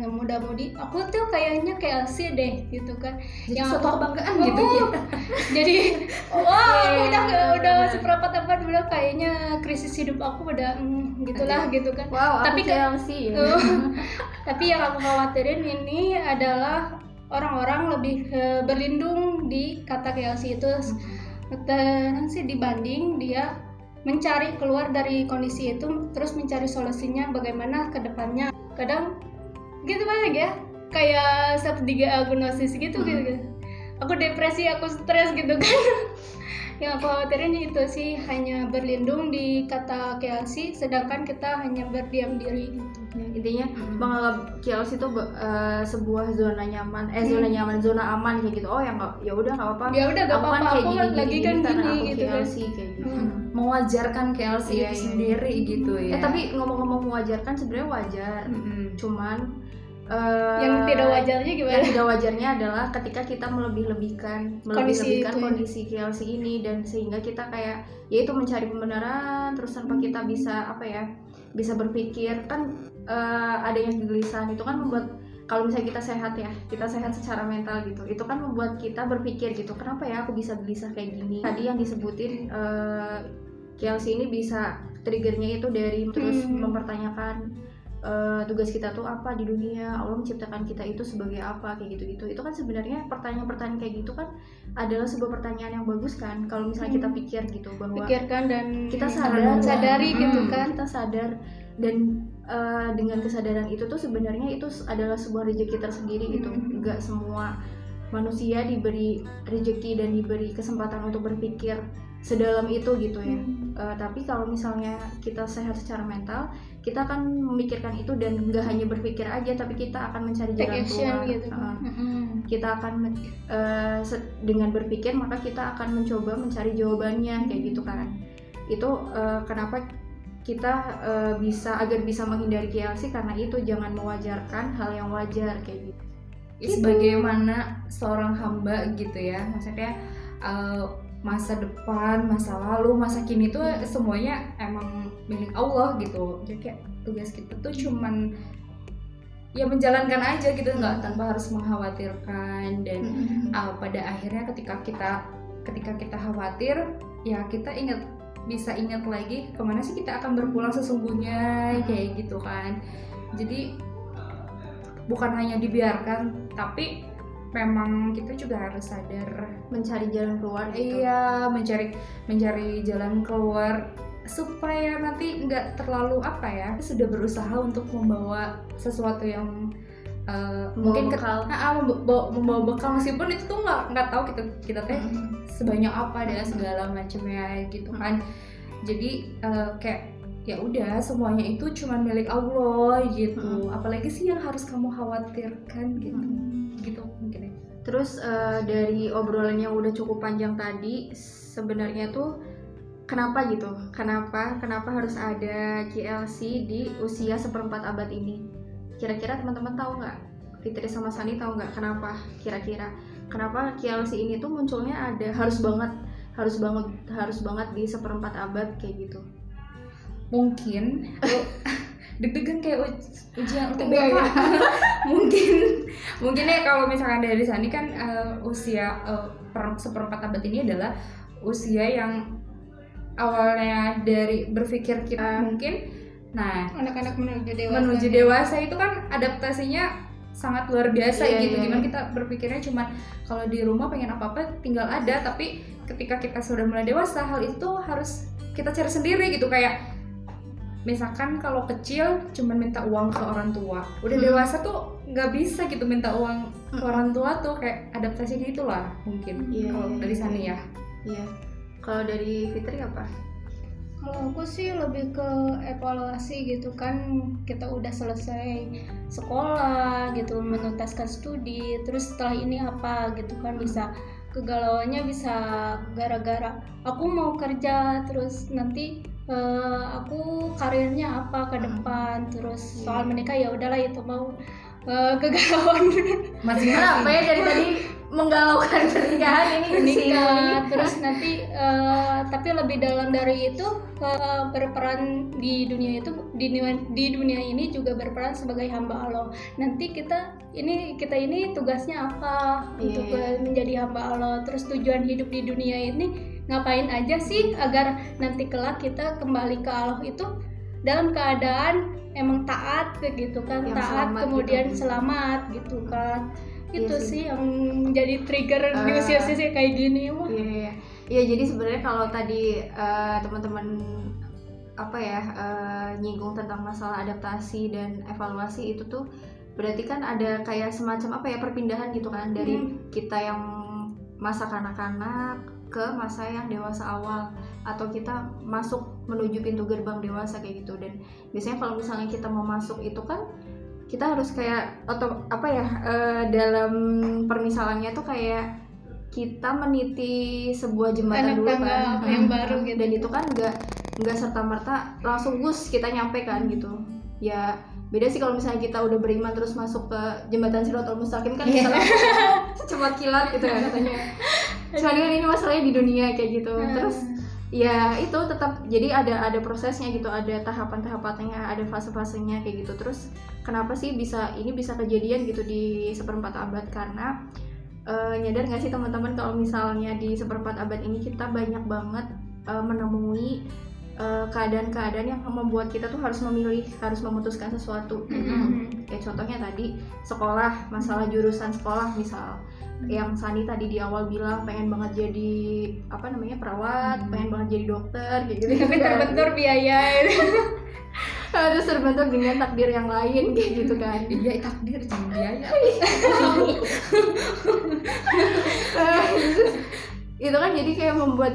muda-mudi aku tuh kayaknya kayak Asia deh gitu kan. Jadi yang suatu aku- kebanggaan Oh, gitu ya. Jadi wah [laughs] aku Iya, udah bener, udah seberapa tempat bilang kayaknya krisis hidup aku udah mm, gitulah gitu kan. Wow Tapi aku kan- KLC ya. Uh, [laughs] tapi yang aku khawatirin ini adalah orang-orang lebih eh, berlindung di kata KLC itu. Terus sih dibanding dia mencari keluar dari kondisi itu terus mencari solusinya bagaimana ke depannya. Kadang gitu banyak ya. Kayak self diagnosis gitu gitu, gitu. Aku depresi aku stres gitu kan [laughs] yang aku khawatirin itu sih hanya berlindung di kata KLC sedangkan kita hanya berdiam diri gitu intinya menganggap KLC itu eh, sebuah zona nyaman eh zona Hmm. nyaman zona aman kayak gitu oh ya nggak ya udah nggak apa-apa ya udah gak aku kan apa-apa kayak aku gini, kan gini, lagi gini, kan gini aku gitu kan KLC kayak gitu Hmm. mewajarkan KLC Iya, itu iya. sendiri gitu ya eh tapi ngomong-ngomong mewajarkan sebenarnya wajar Mm-mm. cuman eh, yang tidak wajarnya gimana yang tidak wajarnya adalah ketika kita melebih-lebihkan Kondisi melebih-lebihkan ya. kondisi KLC ini dan sehingga kita kayak yaitu mencari pembenaran terus tanpa kita bisa apa ya bisa berpikir kan eh, adanya kegelisahan itu kan membuat kalau misalnya kita sehat ya kita sehat secara mental gitu itu kan membuat kita berpikir gitu kenapa ya aku bisa gelisah kayak gini tadi yang disebutin KLC ini bisa triggernya itu dari terus Hmm. mempertanyakan eh, tugas kita tuh apa di dunia? Allah menciptakan kita itu sebagai apa? Kayak gitu gitu itu kan sebenarnya pertanyaan-pertanyaan kayak gitu kan adalah sebuah pertanyaan yang bagus kan? Kalau misalnya kita Hmm. pikir gitu bahwa pikirkan dan kita sadar sadari Hmm. gitu kan. kita sadar. Dan eh, dengan kesadaran itu tuh sebenarnya itu adalah sebuah rezeki tersendiri gitu. Hmm. nggak semua manusia diberi rezeki dan diberi kesempatan untuk berpikir sedalam itu gitu ya. Eh, tapi kalau misalnya kita sehat secara mental kita akan memikirkan itu dan nggak hanya berpikir aja tapi kita akan mencari jalan keluar. gitu. Heeh. Mm-mm. kita akan se- dengan berpikir maka kita akan mencoba mencari jawabannya kayak gitu kan. Itu eh, kenapa kita eh, bisa agar bisa menghindari KLC karena itu jangan mewajarkan hal yang wajar kayak gitu. Sebagaimana seorang hamba gitu ya. Maksudnya uh, masa depan masa lalu masa kini tuh semuanya emang milik Allah gitu. Jadi kayak tugas kita tuh cuman ya menjalankan aja gitu nggak tanpa harus mengkhawatirkan. Dan uh, pada akhirnya ketika kita ketika kita khawatir ya kita ingat bisa ingat lagi ke mana sih kita akan berpulang sesungguhnya kayak gitu kan. Jadi bukan hanya dibiarkan tapi memang kita juga harus sadar mencari jalan keluar gitu. Iya mencari mencari jalan keluar supaya nanti nggak terlalu apa ya sudah berusaha untuk membawa sesuatu yang uh, mungkin ke- bekal. Ah, ah, membawa, membawa bekal meskipun itu tuh nggak nggak tahu kita kita teh Mm. sebanyak apa dan segala macamnya gitu kan. Jadi eh, kayak ya udah semuanya itu cuma milik Allah gitu. Apalagi sih yang harus kamu khawatirkan gitu. Gitu. mungkin ya Terus eh, dari obrolan yang udah cukup panjang tadi, sebenarnya tuh kenapa gitu? Kenapa kenapa harus ada KLC di usia seperempat abad ini? Kira-kira teman-teman tahu nggak? Fitri sama Sani tahu nggak kenapa? Kira-kira kenapa KLC ini tuh munculnya ada harus banget harus banget harus banget di seperempat abad kayak gitu? mungkin [laughs] deg-degan kayak uj- ujian UTBK iya. [laughs] mungkin [laughs] mungkin ya kalau misalkan dari Sani kan eh, usia eh, per- seperempat abad ini adalah usia yang awalnya dari berpikir kita mungkin. Nah anak-anak menuju dewasa menuju dewasa itu kan adaptasinya sangat luar biasa Iya, gitu. iya, gimana iya. kita berpikirnya cuma kalau di rumah pengen apa apa tinggal ada tapi ketika kita sudah mulai dewasa hal itu harus kita cari sendiri gitu. Kayak misalkan kalau kecil cuma minta uang ke orang tua udah Hmm. dewasa tuh nggak bisa gitu minta uang ke Hmm. orang tua tuh kayak adaptasi gitu lah mungkin Iya, kalau iya, dari iya. sana ya Iya. Kalau dari Fitri apa? Kalau aku sih lebih ke evaluasi gitu kan kita udah selesai sekolah gitu menuntaskan studi terus setelah ini apa gitu kan bisa kegalauannya bisa gara-gara aku mau kerja terus nanti eh, aku karirnya apa ke depan terus soal Iya. menikah ya udahlah itu mau eh, [laughs] kegalauan. Masing-masing Kenapa ya dari tadi menggalaukan pernikahan ini menikah terus nanti eh, tapi lebih dalam dari itu eh, berperan di dunia itu di dunia, di dunia ini juga berperan sebagai hamba Allah. Nanti kita ini kita ini tugasnya apa Iya, untuk iya. menjadi hamba Allah? Terus tujuan hidup di dunia ini ngapain aja sih agar nanti kelak kita kembali ke Allah itu dalam keadaan emang taat gitu kan Yang taat selamat kemudian gitu. selamat gitu kan Iya itu sih. sih yang menjadi trigger di Ah. usia-usia kayak gini wah Iya, iya. Iya, jadi sebenarnya kalau tadi eh, teman-teman apa ya eh, nyinggung tentang masalah adaptasi dan evaluasi itu tuh berarti kan ada kayak semacam apa ya perpindahan gitu kan dari Hmm. kita yang masa kanak-kanak ke masa yang dewasa awal atau kita masuk menuju pintu gerbang dewasa kayak gitu dan biasanya kalau misalnya kita mau masuk itu kan kita harus kayak atau apa ya eh, dalam permisalannya tuh kayak kita meniti sebuah jembatan Anak dulu tangga kan yang Hmm. baru gitu. dan itu kan nggak nggak serta merta langsung gus kita nyampe kan gitu ya beda sih kalau misalnya kita udah beriman terus masuk ke jembatan Siratul Mustaqim kan bisa langsung cepat kilat gitu ya katanya. [laughs] Cuman kan ini masalahnya di dunia kayak gitu. Hmm. terus ya itu tetap jadi ada ada prosesnya gitu ada tahapan-tahapannya ada fase-fasenya kayak gitu. Terus kenapa sih bisa ini bisa kejadian gitu di seperempat abad? Karena eh, nyadar nggak sih teman-teman kalau misalnya di seperempat abad ini kita banyak banget eh, menemui eh, keadaan-keadaan yang membuat kita tuh harus memilih harus memutuskan sesuatu. Mm-mm. kayak contohnya tadi sekolah masalah jurusan sekolah misal. Yang Sani tadi di awal bilang pengen banget jadi apa namanya perawat Hmm. pengen banget jadi dokter kayak gitu [laughs] tapi terbentur biaya. [laughs] Terus terbentur dengan takdir yang lain kayak gitu kan. [laughs] Iya takdir jangan biaya. Itu kan jadi kayak membuat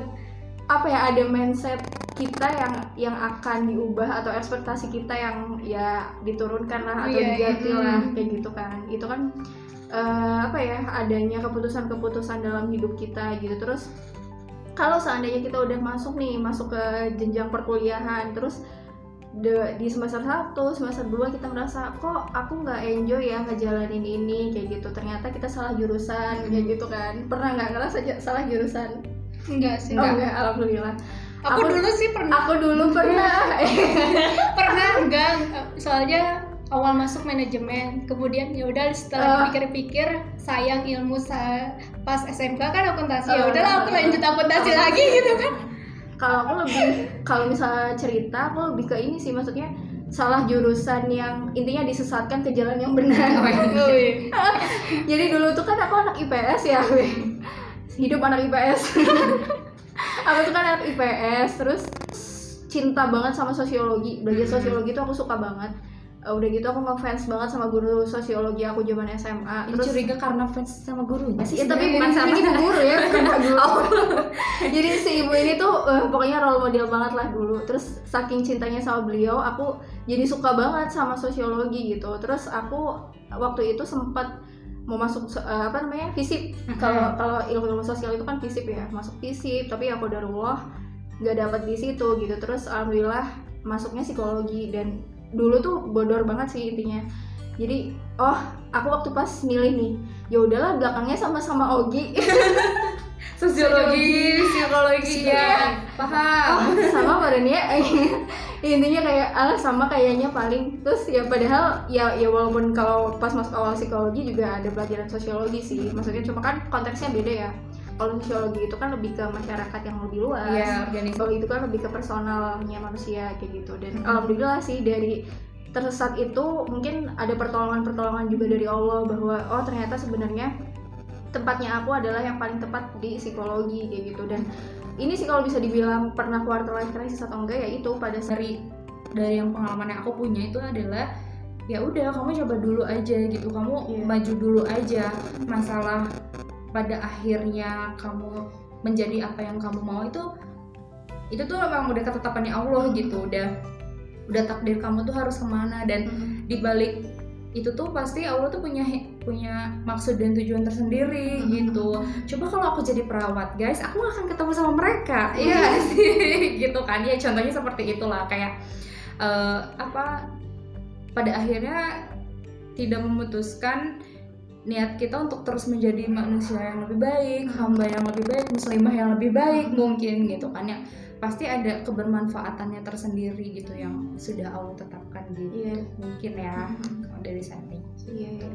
apa ya ada mindset kita yang yang akan diubah atau ekspektasi kita yang ya diturunkan lah atau Iya, iya. diganti lah Hmm. kayak gitu kan. Itu kan eh, apa ya adanya keputusan-keputusan dalam hidup kita gitu. Terus kalau seandainya kita udah masuk nih masuk ke jenjang perkuliahan terus de- di semester 1, semester 2 kita merasa kok aku nggak enjoy ya ngejalanin ini? Kayak gitu. Ternyata kita salah jurusan kayak gitu kan. Pernah nggak ngerasa salah jurusan? Enggak sih. Oh Enggak. enggak alhamdulillah aku, Aku- dulu sih pernah. Aku dulu [laughs] pernah. Pernah enggak. Soalnya awal masuk manajemen kemudian ya udah Uh. setelah dipikir-pikir sayang ilmu saya pas SMK kan akuntansi. Ya Uh. udahlah aku lanjut akuntansi lagi gitu kan. Kalau aku lebih kalau misalnya cerita aku lebih ke ini sih maksudnya salah jurusan yang intinya disesatkan ke jalan yang benar. [laughs] Jadi dulu tuh kan aku anak IPS ya hidup anak IPS [laughs] aku tuh kan anak IPS terus cinta banget sama sosiologi. Belajar sosiologi tuh aku suka banget. Eh, udah gitu aku ngefans banget sama guru sosiologi aku zaman SMA Ini terus? Curiga karena fans sama gurunya? Sih Ya tapi bukan sama. ini bu guru ya, bukan guru. [laughs] Jadi si ibu ini tuh eh, pokoknya role model banget lah dulu. Terus saking cintanya sama beliau, aku jadi suka banget sama sosiologi gitu. Terus aku waktu itu sempat mau masuk eh, apa namanya fisip. Kalau kalau ilmu-ilmu sosial itu kan fisip ya, masuk fisip. Tapi aku darullah nggak dapat di situ gitu. Terus alhamdulillah masuknya psikologi dan dulu tuh bodor banget sih intinya. Jadi oh aku waktu pas milih nih ya udahlah belakangnya sama-sama Ogi [laughs] sosiologi, psikologi ya. Paham. oh, sama badannya [laughs] intinya kayak alah sama kayaknya paling terus ya padahal ya ya walaupun kalau pas masuk awal psikologi juga ada pelajaran sosiologi sih maksudnya cuma kan konteksnya beda ya kalau sosiologi itu kan lebih ke masyarakat yang lebih luas Iya, organisasi. kalau itu kan lebih ke personalnya manusia kayak gitu dan Mhm. alhamdulillah sih dari tersesat itu mungkin ada pertolongan-pertolongan juga dari Allah bahwa oh ternyata sebenarnya tempatnya aku adalah yang paling tepat di psikologi kayak gitu. Dan ini sih kalau bisa dibilang pernah quarter life crisis atau enggak ya itu pada saat dari dari yang pengalaman yang aku punya itu adalah ya udah kamu coba dulu aja gitu. Kamu Iya. maju dulu aja masalah pada akhirnya kamu menjadi apa yang kamu mau. Itu itu tuh memang udah ketetapannya Allah gitu. Udah udah takdir kamu tuh harus ke mana? Dan di balik itu tuh pasti Allah tuh punya punya maksud dan tujuan tersendiri Mhm. gitu. Coba kalau aku jadi perawat, guys, aku gak akan ketemu sama mereka. Iya sih, [laughs] gitu kan? Ya contohnya seperti itulah kayak eh, apa pada akhirnya tidak memutuskan niat kita untuk terus menjadi manusia yang lebih baik, hamba yang lebih baik, muslimah yang lebih baik mungkin gitu kan ya. Pasti ada kebermanfaatannya tersendiri gitu yang sudah Allah tetapkan gitu. Iya. Mungkin ya kalau dari setting. Iya, iya.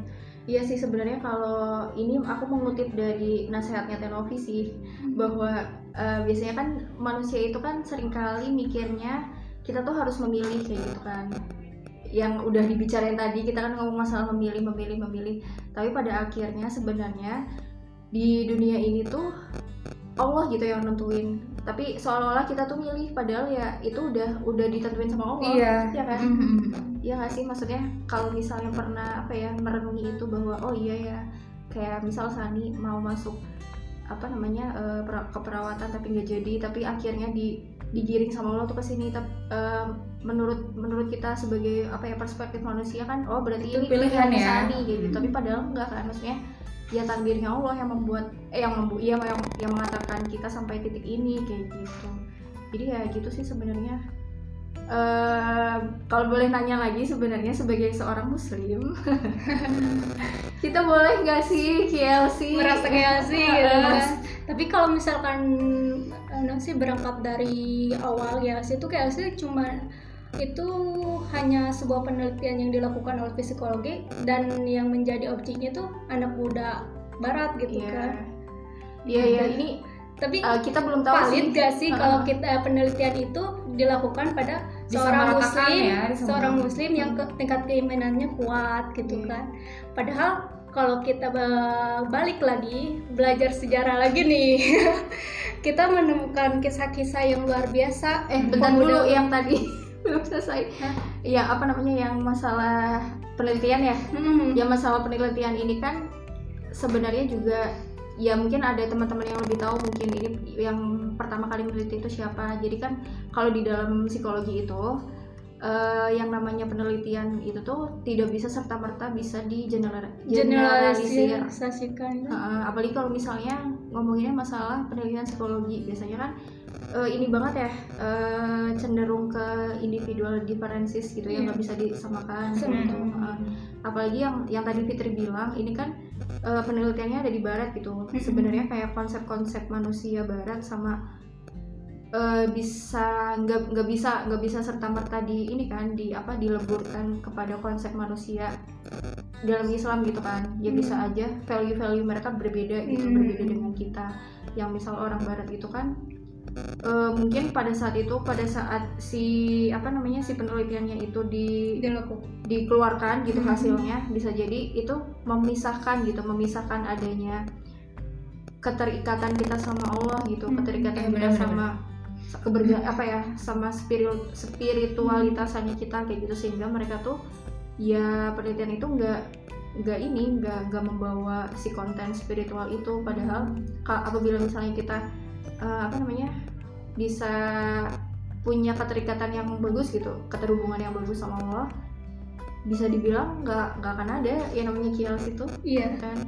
Iya sih sebenarnya kalau ini aku mengutip dari nasihatnya Tenovi sih bahwa eh, biasanya kan manusia itu kan sering kali mikirnya kita tuh harus memilih kayak gitu kan yang udah dibicarain tadi kita kan ngomong masalah memilih memilih memilih tapi pada akhirnya sebenarnya di dunia ini tuh Allah gitu yang nentuin tapi seolah-olah kita tuh milih padahal ya itu udah udah ditentuin sama Allah Iya. ya kan Mhm. Iya nggak sih maksudnya kalau misalnya pernah apa ya merenungi itu bahwa oh iya ya kayak misal Sani mau masuk apa namanya eh, pera- keperawatan tapi nggak jadi tapi akhirnya di digiring sama Allah tuh ke sini Tap- eh, menurut menurut kita sebagai apa ya perspektif manusia kan oh berarti Itu ini pilihan ya. Sani gitu Hmm. tapi padahal enggak kan maksudnya ya takdirnya Allah yang membuat eh yang membu ya yang yang mengantarkan kita sampai titik ini kayak gitu. Jadi ya gitu sih sebenarnya. Eh, kalau boleh nanya lagi sebenarnya sebagai seorang muslim [laughs] kita boleh nggak sih KLC merasa sih gitu. Eh, kan. tapi kalau misalkan anak sih berangkat dari awal ya sih itu sih cuma itu hanya sebuah penelitian yang dilakukan oleh psikologi dan yang menjadi objeknya tuh anak muda barat gitu Iya. kan Iya iya ini tapi eh, kita belum tahu valid sih gak sih Uh-uh. kalau kita penelitian itu dilakukan pada seorang muslim ya, seorang muslim yang ke- tingkat keimanannya kuat gitu Iya. kan padahal kalau kita ba- balik lagi belajar sejarah lagi nih [laughs] kita menemukan kisah-kisah yang luar biasa eh bentar dulu yang tadi belum selesai Hah? ya apa namanya yang masalah penelitian ya Hmm. ya masalah penelitian ini kan sebenarnya juga ya mungkin ada teman-teman yang lebih tahu mungkin ini yang pertama kali meneliti itu siapa jadi kan kalau di dalam psikologi itu eh, yang namanya penelitian itu tuh tidak bisa serta merta bisa di general- generalisir Heeh, apalagi kalau misalnya ngomonginnya masalah penelitian psikologi biasanya kan eh, ini banget ya eh, cenderung ke individual differences gitu ya Iya. nggak bisa disamakan gitu. Heeh. apalagi yang yang tadi Fitri bilang ini kan eh, penelitiannya ada di barat gitu Hmm. sebenarnya kayak konsep-konsep manusia barat sama eh, bisa nggak nggak bisa nggak bisa serta merta di ini kan di apa dileburkan kepada konsep manusia dalam Islam gitu kan ya bisa Hmm. aja value-value mereka berbeda gitu Hmm. berbeda dengan kita yang misal orang Barat itu kan eh, mungkin pada saat itu pada saat si apa namanya si penelitiannya itu di dilakukan dikeluarkan gitu Hmm. hasilnya bisa jadi itu memisahkan gitu memisahkan adanya keterikatan kita sama Allah gitu Hmm. keterikatan Iya, kita sama keberga apa ya sama spirit spiritualitasannya kita kayak gitu sehingga mereka tuh ya penelitian itu nggak nggak ini nggak nggak membawa si konten spiritual itu padahal apabila misalnya kita eh, apa namanya bisa punya keterikatan yang bagus gitu keterhubungan yang bagus sama Allah bisa dibilang nggak nggak akan ada yang namanya kias itu iya. kan?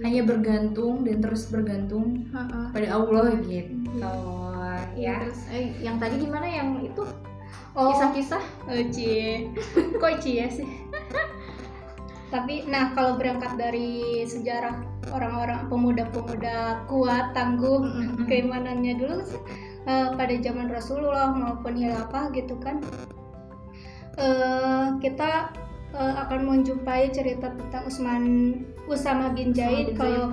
Hanya bergantung dan terus bergantung Heeh. pada Allah gitu. Iya, ya. Terus eh, yang tadi gimana? Yang itu? Oh. Kisah-kisah? Oh, cie. Kok cie sih? Tapi nah kalau berangkat dari sejarah orang-orang pemuda-pemuda kuat, tangguh, Mm-mm. keimanannya dulu eh, pada zaman Rasulullah maupun hilafah gitu kan. Eh, kita eh, akan menjumpai cerita tentang Usman Usama bin Zaid kalau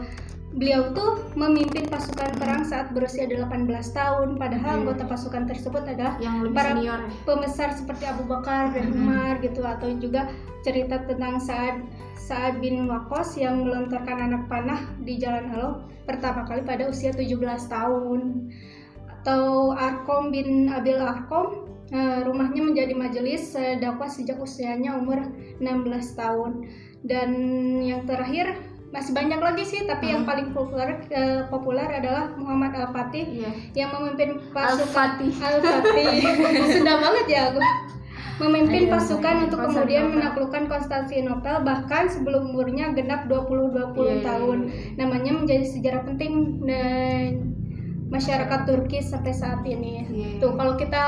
beliau tuh memimpin pasukan perang saat berusia 18 tahun padahal Iya. anggota pasukan tersebut adalah yang lebih Para- senior pembesar seperti Abu Bakar dan. Umar gitu atau juga cerita tentang Saad Saad bin Waqqas yang melontarkan anak panah di Jalan Allah pertama kali pada usia 17 tahun atau Arkom bin Abil Arkom eh, rumahnya menjadi majelis eh, dakwah sejak usianya umur 16 tahun dan yang terakhir masih banyak lagi sih tapi yang Mhm. paling populer eh, populer adalah Muhammad Al Fatih iya yang memimpin pasukan Al-Fatih Al-Fatih. [laughs] Sudah banget ya aku. Memimpin Ayo, pasukan ayo, untuk kemudian menaklukkan Konstantinopel bahkan sebelum umurnya genap 20-20 Iya, iya, tahun. iya. Namanya menjadi sejarah penting dan masyarakat Turki sampai saat ini. Iya, iya. Tuh kalau kita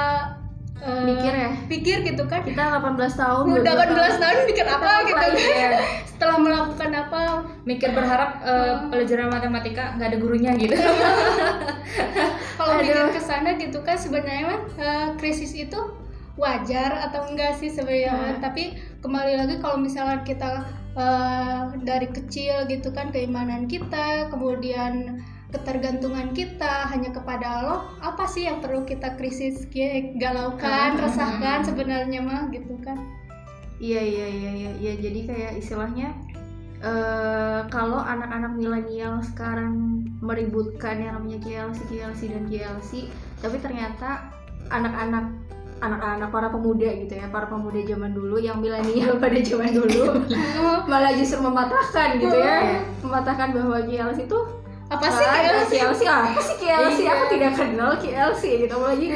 eh, mikir ya pikir gitu kan. kita 18 tahun Udah 22 18 tahun mikir apa gitu kan. Iya. [laughs] Setelah melakukan apa? mikir berharap eh, pelajaran matematika nggak ada gurunya gitu [laughs] Kalau mikir ke sana gitu kan sebenarnya eh, krisis itu wajar atau enggak sih sebenarnya Hmm. tapi kembali lagi kalau misalnya kita eh, dari kecil gitu kan keimanan kita kemudian ketergantungan kita hanya kepada Allah apa sih yang perlu kita krisis ki- galaukan Hmm. resahkan sebenarnya mah gitu kan Iya iya iya iya iya jadi kayak istilahnya eh kalau anak-anak milenial sekarang meributkan yang namanya KLC KLC dan KLC tapi ternyata anak-anak anak-anak para pemuda gitu ya para pemuda zaman dulu yang milenial [laughs] pada zaman dulu [laughs] malah justru mematahkan gitu ya mematahkan bahwa KLC itu apa sih ada KLC? KLC apa sih KLC Iya. aku tidak kenal KLC gitu apalagi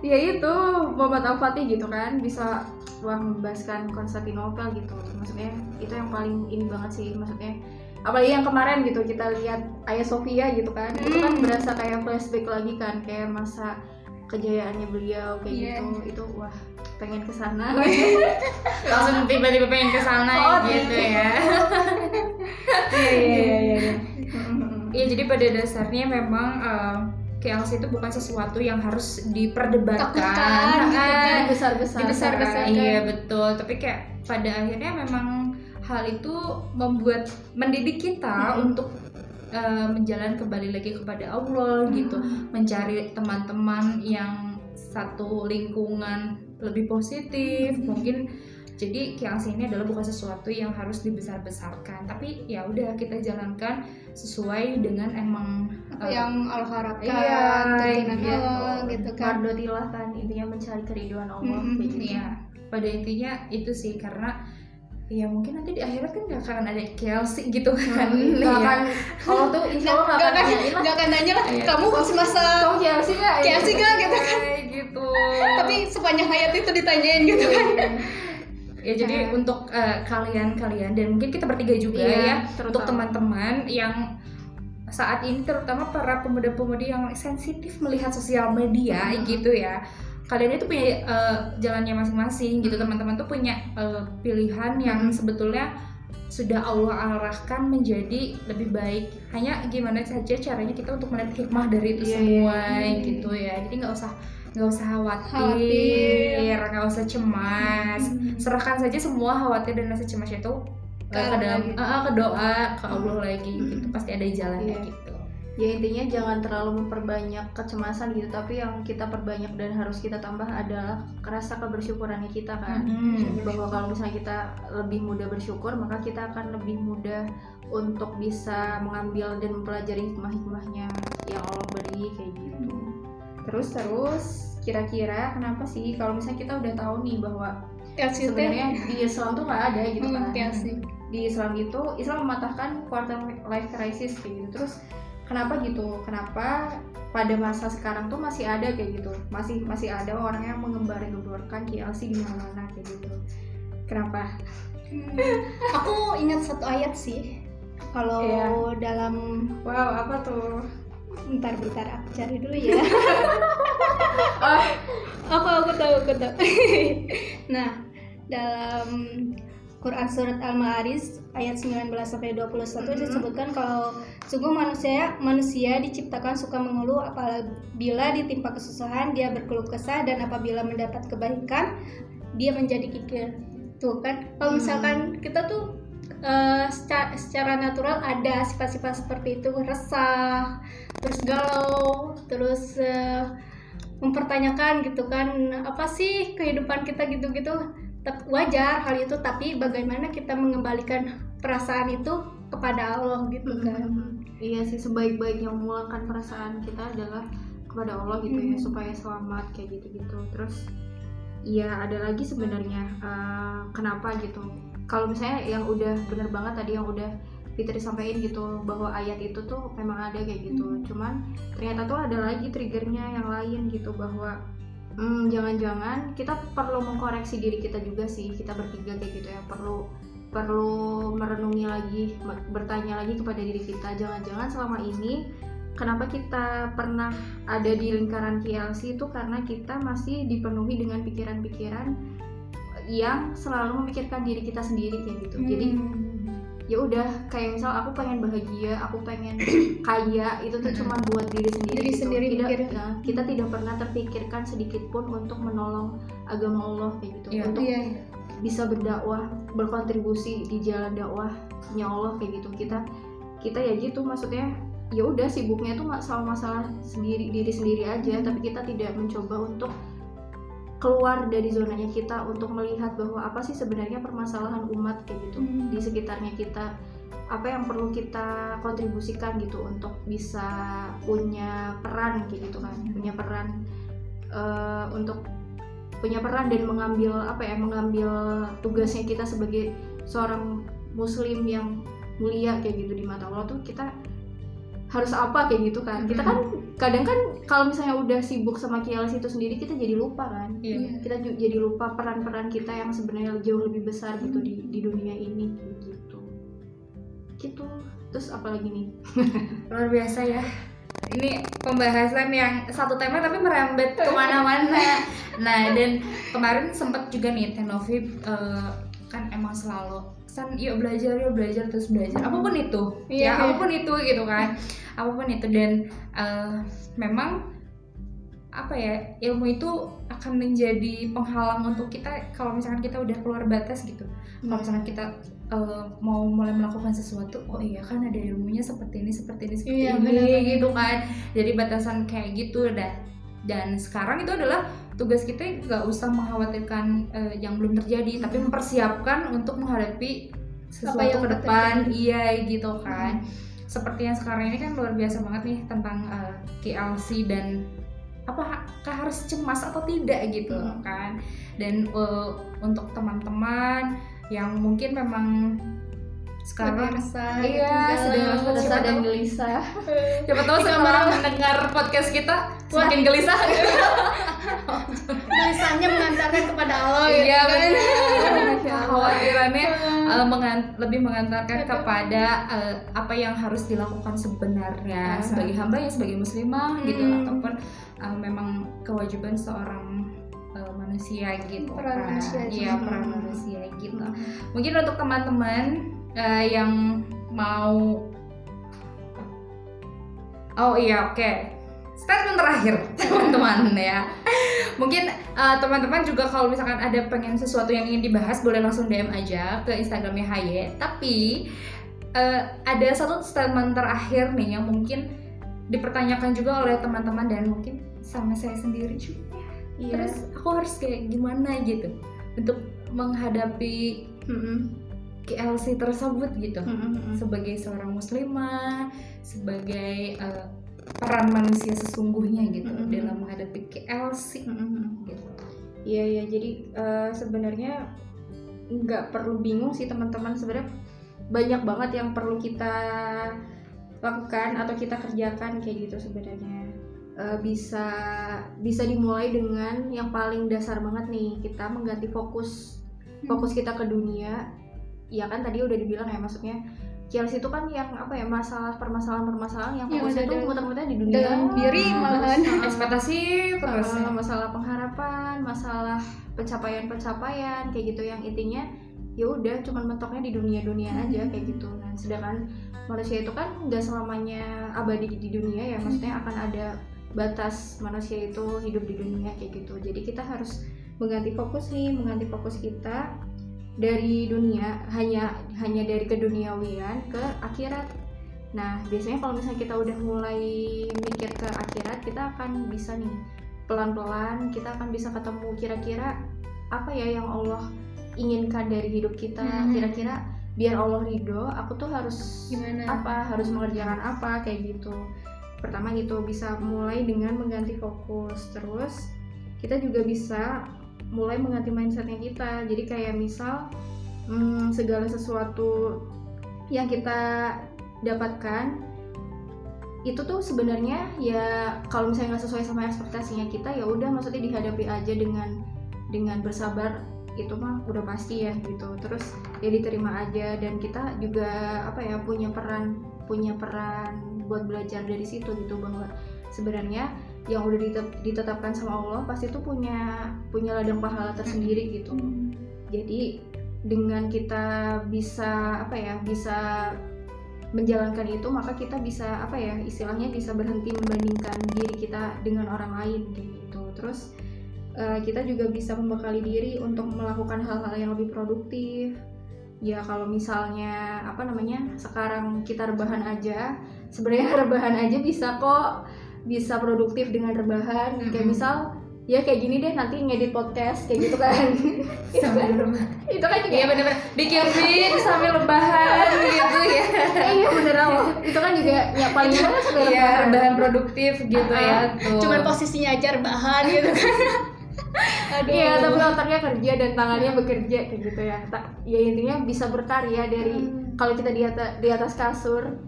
ya itu Muhammad Al Fatih gitu kan bisa wah membebaskan Konstantinopel gitu maksudnya itu yang paling ini banget sih maksudnya apalagi yang kemarin gitu kita lihat Ayah Sofia gitu kan itu kan Hmm. berasa kayak flashback lagi kan kayak masa kejayaannya beliau kayak Iya. gitu itu wah pengen ke sana [laughs] langsung tiba-tiba pengen ke sana Oh, gitu ya iya iya iya Iya jadi pada dasarnya memang eh, KLC itu bukan sesuatu yang harus diperdebatkan, Takutkan, gitu kan. Ah, dibesar-besar Dibesar-besarkan. Iya betul. Tapi kayak pada akhirnya memang hal itu membuat mendidik kita Hmm. untuk eh, menjalan kembali lagi kepada Allah gitu, mencari teman-teman yang satu lingkungan lebih positif, mungkin jadi KLC ini adalah bukan sesuatu yang harus dibesar-besarkan, tapi ya udah kita jalankan sesuai dengan emang apa eh, yang Allah harapkan Iya, tuntunan gitu. Allah gitu kan Mardotilah kan intinya mencari keriduan Allah Mm-mm. kayak gitu. Iya, pada intinya itu sih karena ya mungkin nanti di akhirat kan gak akan ada KLC gitu kan. Nggak Iya. akan Allah tuh insya Allah Gak akan nanyain lah gak akan nanya lah Iya. kamu semasa kamu KLC nggak KLC nggak gitu kan Kayak gitu. tapi sepanjang hayat itu ditanyain gitu kan ya jadi Nah. untuk eh, kalian-kalian dan mungkin kita bertiga juga Iya, ya untuk teman-teman yang saat ini terutama para pemuda-pemudi yang sensitif melihat sosial media Hmm. gitu ya kalian itu punya eh, jalannya masing-masing gitu Hmm. teman-teman tuh punya eh, pilihan yang Hmm. sebetulnya sudah Allah arahkan menjadi lebih baik hanya gimana saja caranya kita untuk melihat hikmah dari itu Iya, semua iya, iya. gitu ya jadi nggak usah nggak usah khawatir nggak usah cemas Hmm. serahkan saja semua khawatir dan rasa cemas itu Ke eh, ke dalam gitu. ke doa ke Allah lagi gitu pasti ada jalannya Iya. gitu ya intinya jangan terlalu memperbanyak kecemasan gitu tapi yang kita perbanyak dan harus kita tambah adalah rasa kebersyukurannya kita kan. Hmm. bahwa kalau misalnya kita lebih mudah bersyukur maka kita akan lebih mudah untuk bisa mengambil dan mempelajari hikmah-hikmahnya. Yang Allah beri kayak gitu. Terus terus kira-kira kenapa sih kalau misalnya kita udah tahu nih bahwa sebenarnya di Islam tuh nggak ada gitu Hmm, kan? di Islam itu Islam mematahkan quarter life crisis kayak gitu. Terus kenapa gitu kenapa pada masa sekarang tuh masih ada kayak gitu masih masih ada orang yang mengembar-gemborkan KLC di mana-mana kayak gitu kenapa Hmm, aku ingat satu ayat sih. Kalau Iya. dalam wow apa tuh bentar-bentar aku cari dulu ya. [laughs] oh aku aku tahu aku tahu. [laughs] nah, dalam Quran surat Al-Ma'arij ayat 19 sampai 21 Mhm. disebutkan kalau sungguh manusia manusia diciptakan suka mengeluh apabila ditimpa kesusahan dia berkeluh kesah dan apabila mendapat kebaikan dia menjadi kikir. Tuh kan kalau Hmm. misalkan kita tuh eh, secara, secara natural ada sifat-sifat seperti itu resah, terus galau, terus eh, mempertanyakan gitu kan apa sih kehidupan kita gitu-gitu wajar hal itu tapi bagaimana kita mengembalikan perasaan itu kepada Allah gitu kan. Iya sih sebaik-baiknya memulangkan perasaan kita adalah kepada Allah gitu ya Hmm. supaya selamat kayak gitu-gitu. Terus Iya ada lagi sebenarnya eh, kenapa gitu. Kalau misalnya yang udah bener banget tadi yang udah Fitri sampaikan gitu bahwa ayat itu tuh memang ada kayak gitu. Hmm. cuman ternyata tuh ada lagi triggernya yang lain gitu bahwa hmm, jangan-jangan kita perlu mengkoreksi diri kita juga sih kita bertiga kayak gitu ya. Perlu perlu merenungi lagi bertanya lagi kepada diri kita. Jangan-jangan selama ini kenapa kita pernah ada di lingkaran KLC itu karena kita masih dipenuhi dengan pikiran-pikiran yang selalu memikirkan diri kita sendiri kayak gitu. Jadi Hmm. Ya udah kayak misal aku pengen bahagia aku pengen [clears throat] kaya itu tuh cuma buat diri sendiri Diri gitu. sendiri tidak ya, kita tidak pernah terpikirkan sedikit pun untuk menolong agama Allah kayak gitu Iya. untuk Iya. bisa berdakwah berkontribusi di jalan dakwahnya Allah kayak gitu kita kita ya gitu maksudnya ya udah sibuknya tuh nggak sama masalah sendiri diri sendiri aja tapi kita tidak mencoba untuk keluar dari zonanya kita untuk melihat bahwa apa sih sebenarnya permasalahan umat kayak gitu Hmm. di sekitarnya kita. Apa yang perlu kita kontribusikan gitu untuk bisa punya peran kayak gitu kan. Punya peran eh, untuk punya peran dan mengambil apa ya mengambil tugasnya kita sebagai seorang muslim yang mulia kayak gitu di mata Allah tuh kita harus apa kayak gitu kan. Kita kan kadang kan kalau misalnya udah sibuk sama KLC itu sendiri kita jadi lupa kan. Iya. kita ju- jadi lupa peran-peran kita yang sebenarnya jauh lebih besar gitu di di dunia ini gitu. Gitu. Terus apa lagi nih? [laughs] Luar biasa ya. Ini pembahasan yang satu tema tapi merembet ke mana-mana. [laughs] Nah dan kemarin sempat juga nih Tenovi eh, kan emang selalu san yuk belajar yuk belajar terus belajar. Apa pun itu Iya, ya iya. apa pun itu gitu kan. Apa pun itu dan eh, memang apa ya ilmu itu akan menjadi penghalang untuk kita kalau misalkan kita udah keluar batas gitu. Kalau misalkan kita eh, mau mulai melakukan sesuatu oh iya kan ada ilmunya seperti ini seperti ini seperti Iya, ini benar-benar. gitu kan. Jadi batasan kayak gitu dah dan sekarang itu adalah tugas kita nggak usah mengkhawatirkan eh, yang belum terjadi tapi mempersiapkan untuk menghadapi sesuatu yang ke depan. terjadi. iya gitu kan. Seperti yang sekarang ini kan luar biasa banget nih tentang eh, KLC dan apakah harus cemas atau tidak gitu Hmm. kan. Dan eh, untuk teman-teman yang mungkin memang sekarang iya. Gitu, resah siapa dan gelisah. [laughs] Siapa tahu kamar- mendengar podcast kita semakin gelisah. Tulisannya mengantarkan kepada Allah iya gitu kan. benar kekhawatirannya eh, mengan- lebih mengantarkan kepada eh, apa yang harus dilakukan sebenarnya sebagai hamba ya sebagai muslimah gitu Hmm. ataupun eh, memang kewajiban seorang manusia gitu Peran kan. manusia iya juga. peran manusia gitu. Mungkin untuk teman-teman uh, yang mau Oh iya oke statement terakhir [laughs] teman-teman ya mungkin uh, teman-teman juga kalau misalkan ada pengen sesuatu yang ingin dibahas boleh langsung DM aja ke Instagramnya Haye tapi uh, ada satu statement terakhir nih yang mungkin dipertanyakan juga oleh teman-teman dan mungkin sama saya sendiri juga yeah. terus aku harus kayak gimana gitu untuk menghadapi mm -mm. KLC tersebut gitu mm -hmm. sebagai seorang muslimah sebagai uh, peran manusia sesungguhnya gitu mm -hmm. dalam menghadapi KLC mm -hmm. gitu. Iya ya, jadi uh, sebenarnya nggak perlu bingung sih teman-teman sebenarnya banyak banget yang perlu kita lakukan atau kita kerjakan kayak gitu sebenarnya uh, bisa bisa dimulai dengan yang paling dasar banget nih kita mengganti fokus fokus kita ke dunia ya kan tadi udah dibilang ya maksudnya Chelsea itu kan yang apa ya masalah permasalahan-permasalahan yang fokusnya itu muter-muter di dunia. dalam diri malahan. [laughs] ekspektasi terus uh, masalah pengharapan masalah pencapaian-pencapaian kayak gitu. Yang intinya ya udah cuman mentoknya di dunia-dunia aja hmm. kayak gitu. Nah sedangkan manusia itu kan nggak selamanya abadi di dunia ya maksudnya akan ada batas manusia itu hidup di dunia kayak gitu. Jadi kita harus mengganti fokus nih mengganti fokus kita dari dunia hanya hanya dari keduniawian ke akhirat. Nah biasanya kalau misalnya kita udah mulai mikir ke akhirat kita akan bisa nih pelan-pelan kita akan bisa ketemu kira-kira apa ya yang Allah inginkan dari hidup kita. Hmm. kira-kira biar Allah ridho aku tuh harus gimana? apa? Harus mengerjakan apa? Kayak gitu. Pertama gitu bisa mulai dengan mengganti fokus. Terus kita juga bisa mulai mengganti mindsetnya kita. Jadi kayak misal hmm, segala sesuatu yang kita dapatkan itu tuh sebenarnya ya kalau misalnya nggak sesuai sama ekspektasinya kita ya udah maksudnya dihadapi aja dengan dengan bersabar itu mah udah pasti ya gitu. Terus ya diterima aja dan kita juga apa ya punya peran punya peran buat belajar dari situ gitu bahwa sebenarnya yang udah ditetapkan sama Allah pasti itu punya punya ladang pahala tersendiri gitu. Hmm. jadi dengan kita bisa apa ya bisa menjalankan itu maka kita bisa apa ya istilahnya bisa berhenti membandingkan diri kita dengan orang lain gitu. Terus uh, kita juga bisa membekali diri untuk melakukan hal-hal yang lebih produktif. Ya kalau misalnya apa namanya sekarang kita rebahan aja sebenarnya [laughs] rebahan aja bisa kok bisa produktif dengan rebahan mm-hmm. kayak misal ya kayak gini deh nanti ngedit podcast kayak gitu kan [laughs] sambil rebahan itu kan juga iya bener-bener bikin [laughs] feed sambil rebahan gitu ya iya bener loh [laughs] itu kan juga ya paling banget sambil iya, rebahan. produktif gitu uh, ya tuh cuman posisinya aja rebahan gitu kan Aduh. Iya, tapi otaknya kerja dan tangannya bekerja kayak gitu ya. Ya intinya bisa berkarya dari hmm. kalau kita di atas di atas kasur,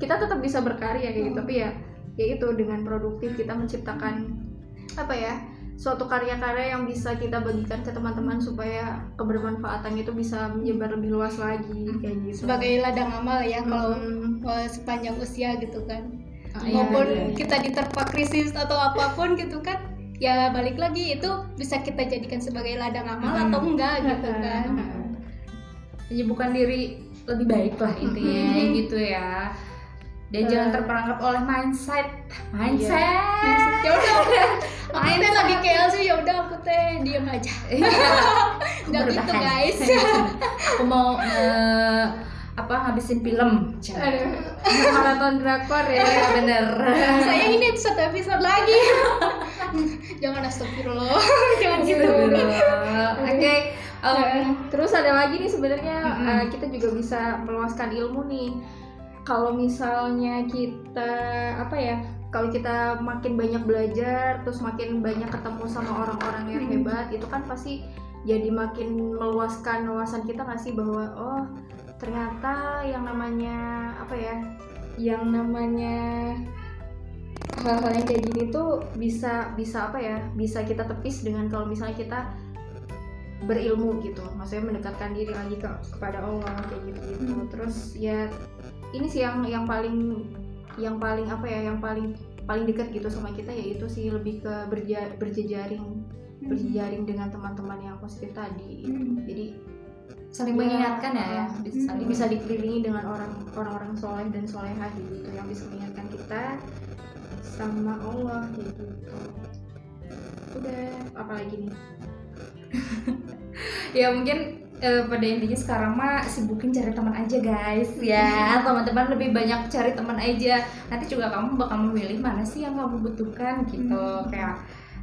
kita tetap bisa berkarya kayak gitu. Hmm. Tapi ya yaitu dengan produktif kita menciptakan apa ya suatu karya-karya yang bisa kita bagikan ke teman-teman supaya kebermanfaatannya itu bisa menyebar lebih luas lagi kayak gitu sebagai ladang amal ya kalau hmm. sepanjang usia gitu kan oh, maupun iya, iya. kita diterpa krisis atau apa pun gitu kan ya balik lagi itu bisa kita jadikan sebagai ladang amal hmm. atau enggak gitu kan menyibukkan diri lebih baik lah intinya hmm. gitu ya dan jangan terperangkap oleh mindset. Mindset, iya. [laughs] ya udah. Aku teh lagi KL sih ya udah aku teh diam aja. Iya. nggak gitu guys. Aku mau uh, apa ngabisin film. Maraton drakor ya. Iya, bener. [laughs] Saya ini satu episode lagi. [laughs] Jangan astagfirullah. Jangan gitu. Oke okay. um, terus ada lagi nih sebenarnya. Mm -hmm. uh, kita juga bisa meluaskan ilmu nih kalau misalnya kita apa ya kalau kita makin banyak belajar terus makin banyak ketemu sama orang-orang yang hmm. hebat itu kan pasti jadi makin meluaskan wawasan kita nggak sih bahwa oh ternyata yang namanya apa ya yang namanya hal-hal yang kayak gini tuh bisa bisa apa ya bisa kita tepis dengan kalau misalnya kita berilmu gitu. Maksudnya mendekatkan diri lagi ke kepada Allah kayak gitu gitu terus ya ini sih yang yang paling yang paling apa ya yang paling paling dekat gitu sama kita yaitu sih lebih ke berja, berjejaring hmm. berjejaring dengan teman-teman yang positif tadi hmm. jadi saling Ya, mengingatkan ya, ya. Bisa hmm, saling bisa dikelilingi dengan orang orang-orang soleh dan soleha gitu yang bisa mengingatkan kita sama Allah gitu udah apalagi nih [laughs] ya mungkin eh, pada intinya sekarang mah sibukin cari teman aja guys. Ya [laughs] teman-teman lebih banyak cari teman aja. Nanti juga kamu bakal memilih mana sih yang kamu butuhkan gitu. Hmm. kayak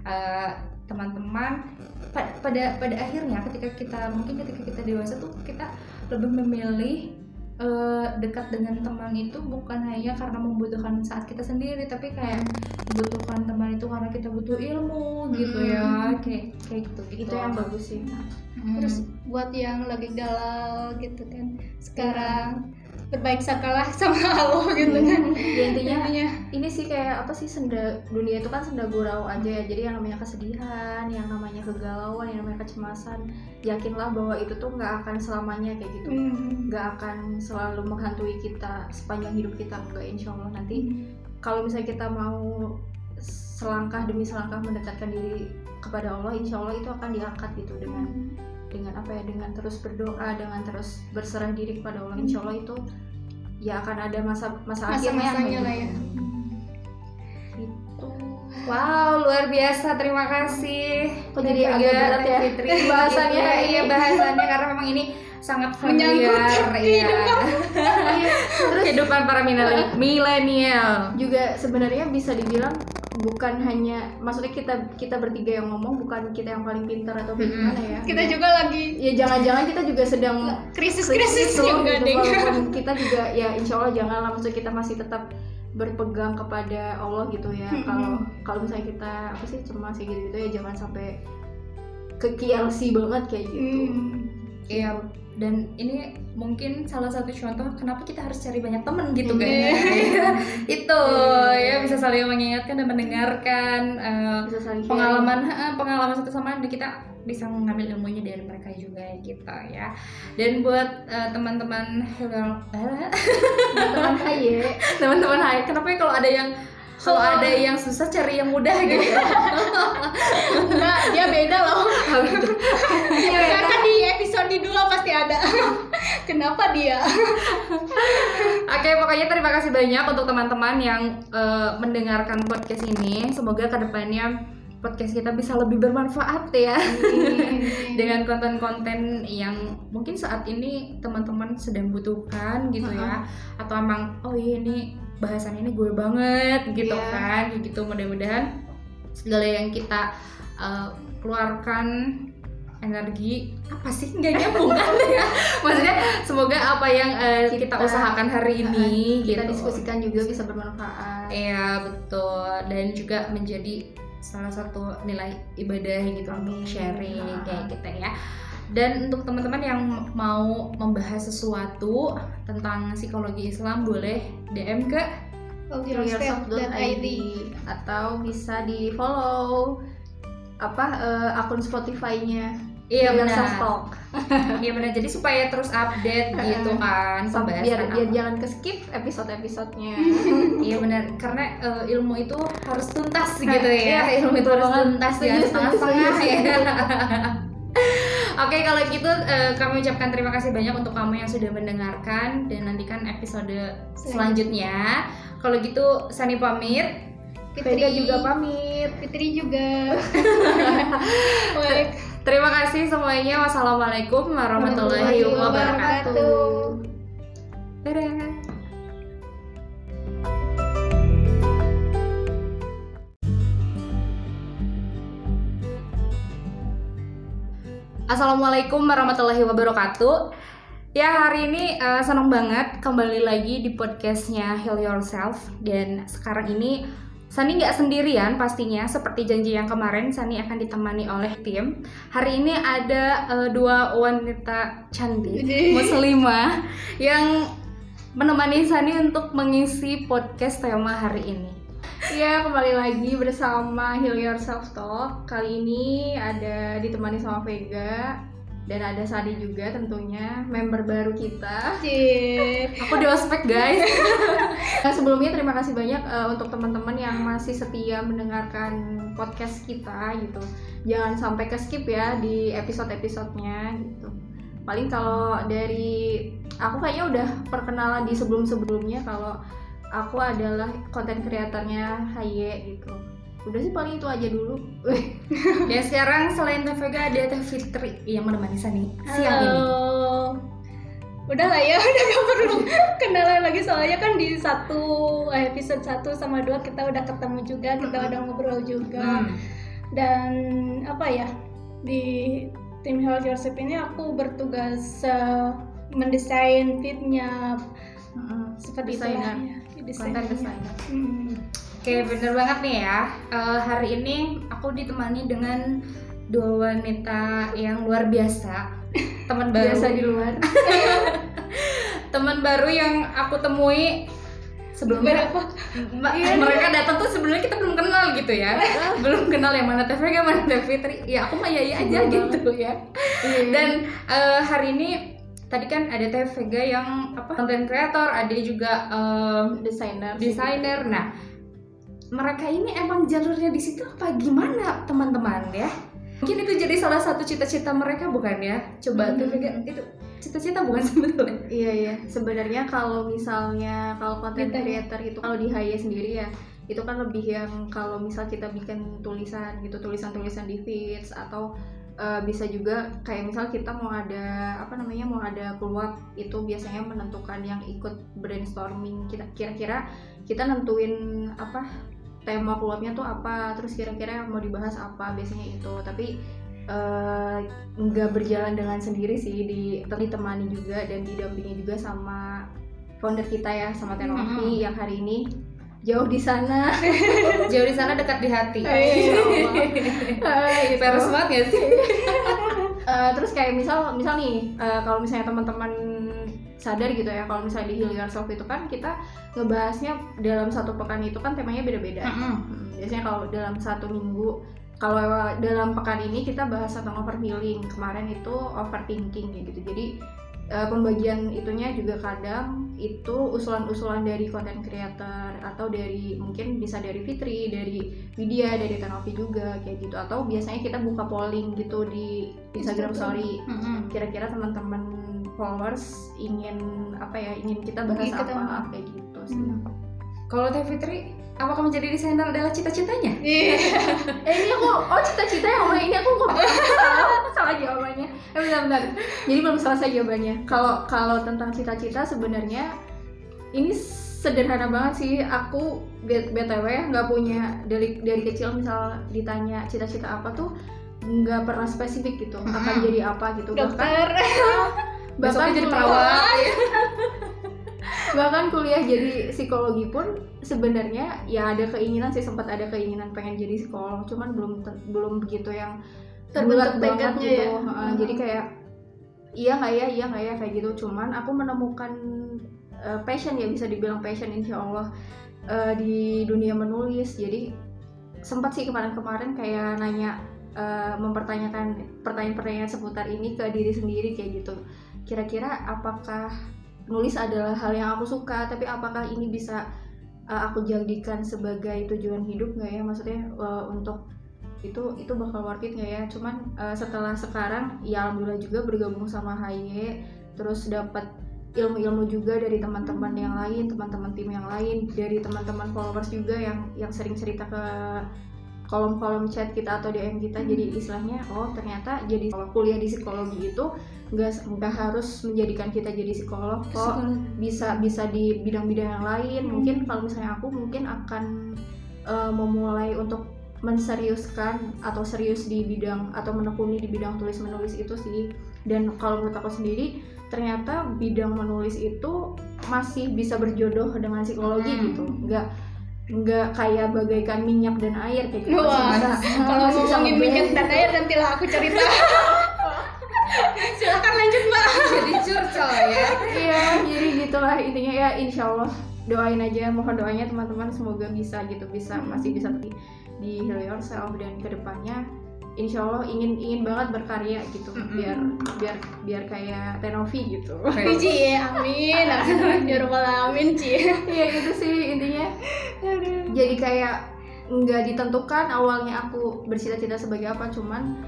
eh, teman-teman pa- pada pada akhirnya ketika kita mungkin ketika kita dewasa tuh kita lebih memilih eh, dekat dengan teman itu bukan hanya karena membutuhkan saat kita sendiri tapi kayak membutuhkan teman itu karena kita butuh ilmu gitu ya kayak kayak gitu gitu. Itu yang bagus sih Hmm. terus buat yang lagi galau gitu kan sekarang berbaik sakalah sama Allah gitu kan. Ya intinya intinya. ini sih kayak apa sih senda dunia itu kan senda gurau aja ya. Jadi yang namanya kesedihan yang namanya kegalauan yang namanya kecemasan yakinlah bahwa itu tuh nggak akan selamanya kayak gitu. Hmm, nggak akan selalu menghantui kita sepanjang hidup kita enggak insya Allah. Nanti kalau misalnya kita mau selangkah demi selangkah mendekatkan diri kepada Allah insya Allah itu akan diangkat gitu dengan dengan apa ya dengan terus berdoa dengan terus berserah diri kepada Allah insya Allah itu ya akan ada masa masa akhirnya masa-masanya lah ya itu Wow, luar biasa. Terima kasih. Kok jadi agak berat ya Fitri. bahasannya Iya, [laughs] iya bahasannya karena memang ini sangat Menyangkut familiar ya. Iya, terus Kehidupan para milenial. juga sebenarnya bisa dibilang bukan hanya maksudnya kita kita bertiga yang ngomong bukan kita yang paling pintar atau Mm-mm. gimana ya. Kita juga lagi ya jangan-jangan kita juga sedang krisis-krisis itu juga gitu walaupun kita juga ya insya Allah janganlah maksudnya kita masih tetap berpegang kepada Allah gitu ya. Kalau kalau misalnya kita apa sih cemas kayak gitu gitu ya jangan sampai ke KLC banget kayak gitu. Hmm. Dan ini mungkin salah satu contoh kenapa kita harus cari banyak temen gitu kan. Iya. [laughs] Itu ya bisa saling mengingatkan dan mendengarkan eh, bisa saling sharing. pengalaman eh, pengalaman satu sama lain kita bisa mengambil ilmunya dari mereka juga gitu ya dan buat eh, teman-teman teman haye teman-teman hai [laughs] kenapa ya kalau ada yang kalau ada yang susah cari yang mudah gitu. Enggak dia beda loh. Iya, karena di episode dua pasti ada. Kenapa dia? Oke, pokoknya terima kasih banyak untuk teman-teman yang eh, mendengarkan podcast ini. Semoga ke depannya podcast kita bisa lebih bermanfaat ya. Dengan konten-konten yang mungkin saat ini teman-teman sedang butuhkan gitu ya, atau emang oh iya ini bahasan ini gue banget gitu Iya. kan, kayak gitu mudah-mudahan segala yang kita eh, keluarkan energi apa sih nggak nyambung kan ya [laughs] maksudnya semoga apa yang eh, kita, Kita- usahakan hari ini kita gitu diskusikan juga bisa bermanfaat Iya betul dan juga menjadi salah satu nilai ibadah gitu untuk sharing Ah. kayak gitu ya. Dan untuk teman-teman yang mau membahas sesuatu tentang psikologi Islam boleh DM ke yourself.id atau bisa di follow apa eh, akun Spotify-nya Iya benar. [laughs] Iya benar. Jadi supaya terus update gitu kan Sampai biar apa. jangan ke skip episode-episodenya. [laughs] Iya benar. Karena eh, ilmu itu harus tuntas gitu ya. Iya, ilmu itu harus tuntas ya Setuju, setengah-setengah setuju, ya. [laughs] Oke kalau gitu eh, kami ucapkan terima kasih banyak untuk kamu yang sudah mendengarkan dan nantikan episode selanjutnya. Kalau gitu Sani pamit. Vega juga pamit. Fitri juga [laughs] Baik. Terima kasih semuanya. Wassalamualaikum warahmatullahi wabarakatuh. Dadah. Assalamualaikum warahmatullahi wabarakatuh. Ya hari ini eh, senang banget kembali lagi di podcastnya Heal Yourself dan sekarang ini Sani nggak sendirian pastinya seperti janji yang kemarin Sani akan ditemani oleh tim. Hari ini ada eh, dua wanita cantik muslimah yang menemani Sani untuk mengisi podcast tema hari ini. Ya kembali lagi bersama Heal Yourself Talk. Kali ini ada ditemani sama Vega dan ada Sadi juga tentunya member baru kita. Cie. Aku di ospek guys. [laughs] Nah, sebelumnya terima kasih banyak eh, untuk teman-teman yang masih setia mendengarkan podcast kita gitu. Jangan sampai ke skip ya di episode-episodenya gitu. paling kalau dari aku kayaknya udah perkenalan di sebelum sebelumnya kalau aku adalah konten kreatornya Haye gitu udah sih paling itu aja dulu Dan [laughs] sekarang selain Teh Vega ada Teh Fitri yang menemani Sani siang ini. Halo. Udah lah ya, [laughs] udah gak perlu kenalan lagi soalnya kan di satu episode 1 sama 2 kita udah ketemu juga, kita udah ngobrol juga. Hmm. Dan apa ya? Di tim Health Yourself ini aku bertugas eh, mendesain fitnya seperti itu lah Desainer. ya. konten desainer Hmm. Oke bener banget nih ya. Eh, hari ini aku ditemani dengan dua wanita yang luar biasa. [laughs] Teman baru. biasa di luar [laughs] Teman baru yang aku temui sebelumnya. Berapa? Ma- mereka datang tuh sebenarnya kita belum kenal gitu ya. [laughs] belum kenal yang mana Teh Vega, mana Fitri. Ya aku mah Yaya aja Sebelum gitu ya. Dan eh, hari ini tadi kan ada Teh Vega yang apa content creator, ada juga desainer sih. desainer. Nah, mereka ini emang jalurnya di situ apa gimana teman-teman ya? Mungkin itu jadi salah satu cita-cita mereka bukan ya? Coba Hmm. Teh Vega itu cita-cita bukan [laughs] sebetulnya? Iya iya. Sebenarnya kalau misalnya kalau ya. creator itu kalau di Haya sendiri ya itu kan lebih yang kalau misal kita bikin tulisan gitu tulisan-tulisan di feeds atau eh, bisa juga kayak misal kita mau ada apa namanya mau ada keluar itu biasanya menentukan yang ikut brainstorming kita. Kira-kira kita nentuin apa tema keluarnya tuh apa terus kira-kira yang mau dibahas apa biasanya itu. Tapi eh, nggak berjalan dengan sendiri sih di ditemani juga dan didampingi juga sama founder kita ya sama Tenovi yang hari ini jauh di sana. [laughs] Jauh di sana dekat di hati. Eh, [laughs] gitu. Peres banget gak sih? [laughs] Eh, terus kayak misal misal nih eh, kalau misalnya teman-teman sadar gitu ya kalau misalnya di Heal Yourself itu kan kita ngebahasnya dalam satu pekan itu kan temanya beda-beda. Hmm, biasanya kalau dalam satu minggu kalau dalam pekan ini kita bahas tentang overhealing. Kemarin itu overthinking kayak gitu. Jadi eh, pembagian itunya juga kadang itu usulan-usulan dari content creator atau dari mungkin bisa dari Fitri dari Widya dari Tenovi juga kayak gitu. Atau biasanya kita buka polling gitu di Instagram Story. Kira-kira teman-teman followers ingin apa ya ingin kita bahas apa? kayak gitu sih. Hmm. Kalau Teh Fitri, apakah menjadi desainer adalah cita-citanya? Iya. eh ini aku oh cita-cita yang ngomong ini aku kok salah, salah jawabannya eh bentar bentar jadi belum selesai jawabannya kalau kalau tentang cita-cita sebenarnya ini sederhana banget sih aku btw nggak punya dari dari kecil misal ditanya cita-cita apa tuh nggak pernah spesifik gitu akan jadi apa gitu bahkan Dokter. [laughs] Besoknya jadi kuliah- perawat. [laughs] bahkan kuliah jadi psikologi pun sebenarnya ya ada keinginan sih sempat ada keinginan pengen jadi psikolog cuman belum belum begitu yang Terbentuk banget gitu ya. Heeh, Hmm. jadi kayak iya nggak ya iya nggak ya kayak gitu cuman aku menemukan eh, passion ya bisa dibilang passion insya Allah eh, di dunia menulis jadi sempat sih kemarin-kemarin kayak nanya eh, mempertanyakan pertanyaan-pertanyaan seputar ini ke diri sendiri kayak gitu kira-kira apakah nulis adalah hal yang aku suka tapi apakah ini bisa uh, aku jadikan sebagai tujuan hidup nggak ya? Maksudnya uh, untuk itu itu bakal worth it nggak ya? Cuman uh, setelah sekarang ya alhamdulillah juga bergabung sama HY terus dapat ilmu-ilmu juga dari teman-teman yang lain teman-teman tim yang lain dari teman-teman followers juga yang yang sering cerita ke kolom-kolom chat kita atau DM kita. Jadi istilahnya oh ternyata jadi kalau kuliah di psikologi itu nggak nggak harus menjadikan kita jadi psikolog kok. Bisa bisa di bidang-bidang yang lain. Hmm. mungkin kalau misalnya aku mungkin akan eh, memulai untuk menseriuskan atau serius di bidang atau menekuni di bidang tulis menulis itu sih. Dan kalau menurut aku sendiri ternyata bidang menulis itu masih bisa berjodoh dengan psikologi Hmm. gitu. Nggak nggak kayak bagaikan minyak dan air kayak gitu. Wah, Kalau ngomongin minyak dan air nantilah aku cerita. [laughs] Silakan lanjut mbak. Jadi curcol ya. Iya, jadi gitulah intinya ya insya Allah doain aja, mohon doanya teman-teman semoga bisa gitu, bisa masih bisa di, di heal yourself dan ke depannya insya Allah ingin ingin banget berkarya gitu, Mm-mm. biar biar biar kayak Tenovi gitu. Ci, [laughs] amin, amin, ya robbal alamin, Ci. Iya gitu sih intinya. Jadi kayak nggak ditentukan awalnya aku bercita-cita sebagai apa, cuman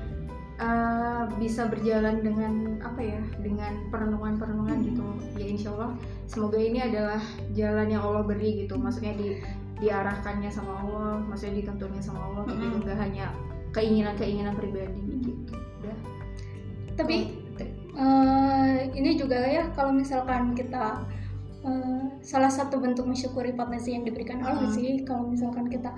uh, bisa berjalan dengan apa ya dengan perenungan-perenungan gitu. Ya insya Allah semoga ini adalah jalan yang Allah beri gitu. Maksudnya di diarahkannya sama Allah maksudnya ditentunya sama Allah mm -hmm. gitu nggak hanya keinginan-keinginan pribadi gitu. Udah. Tapi uh, ini juga ya kalau misalkan kita uh, salah satu bentuk mensyukuri potensi yang diberikan Allah hmm. sih kalau misalkan kita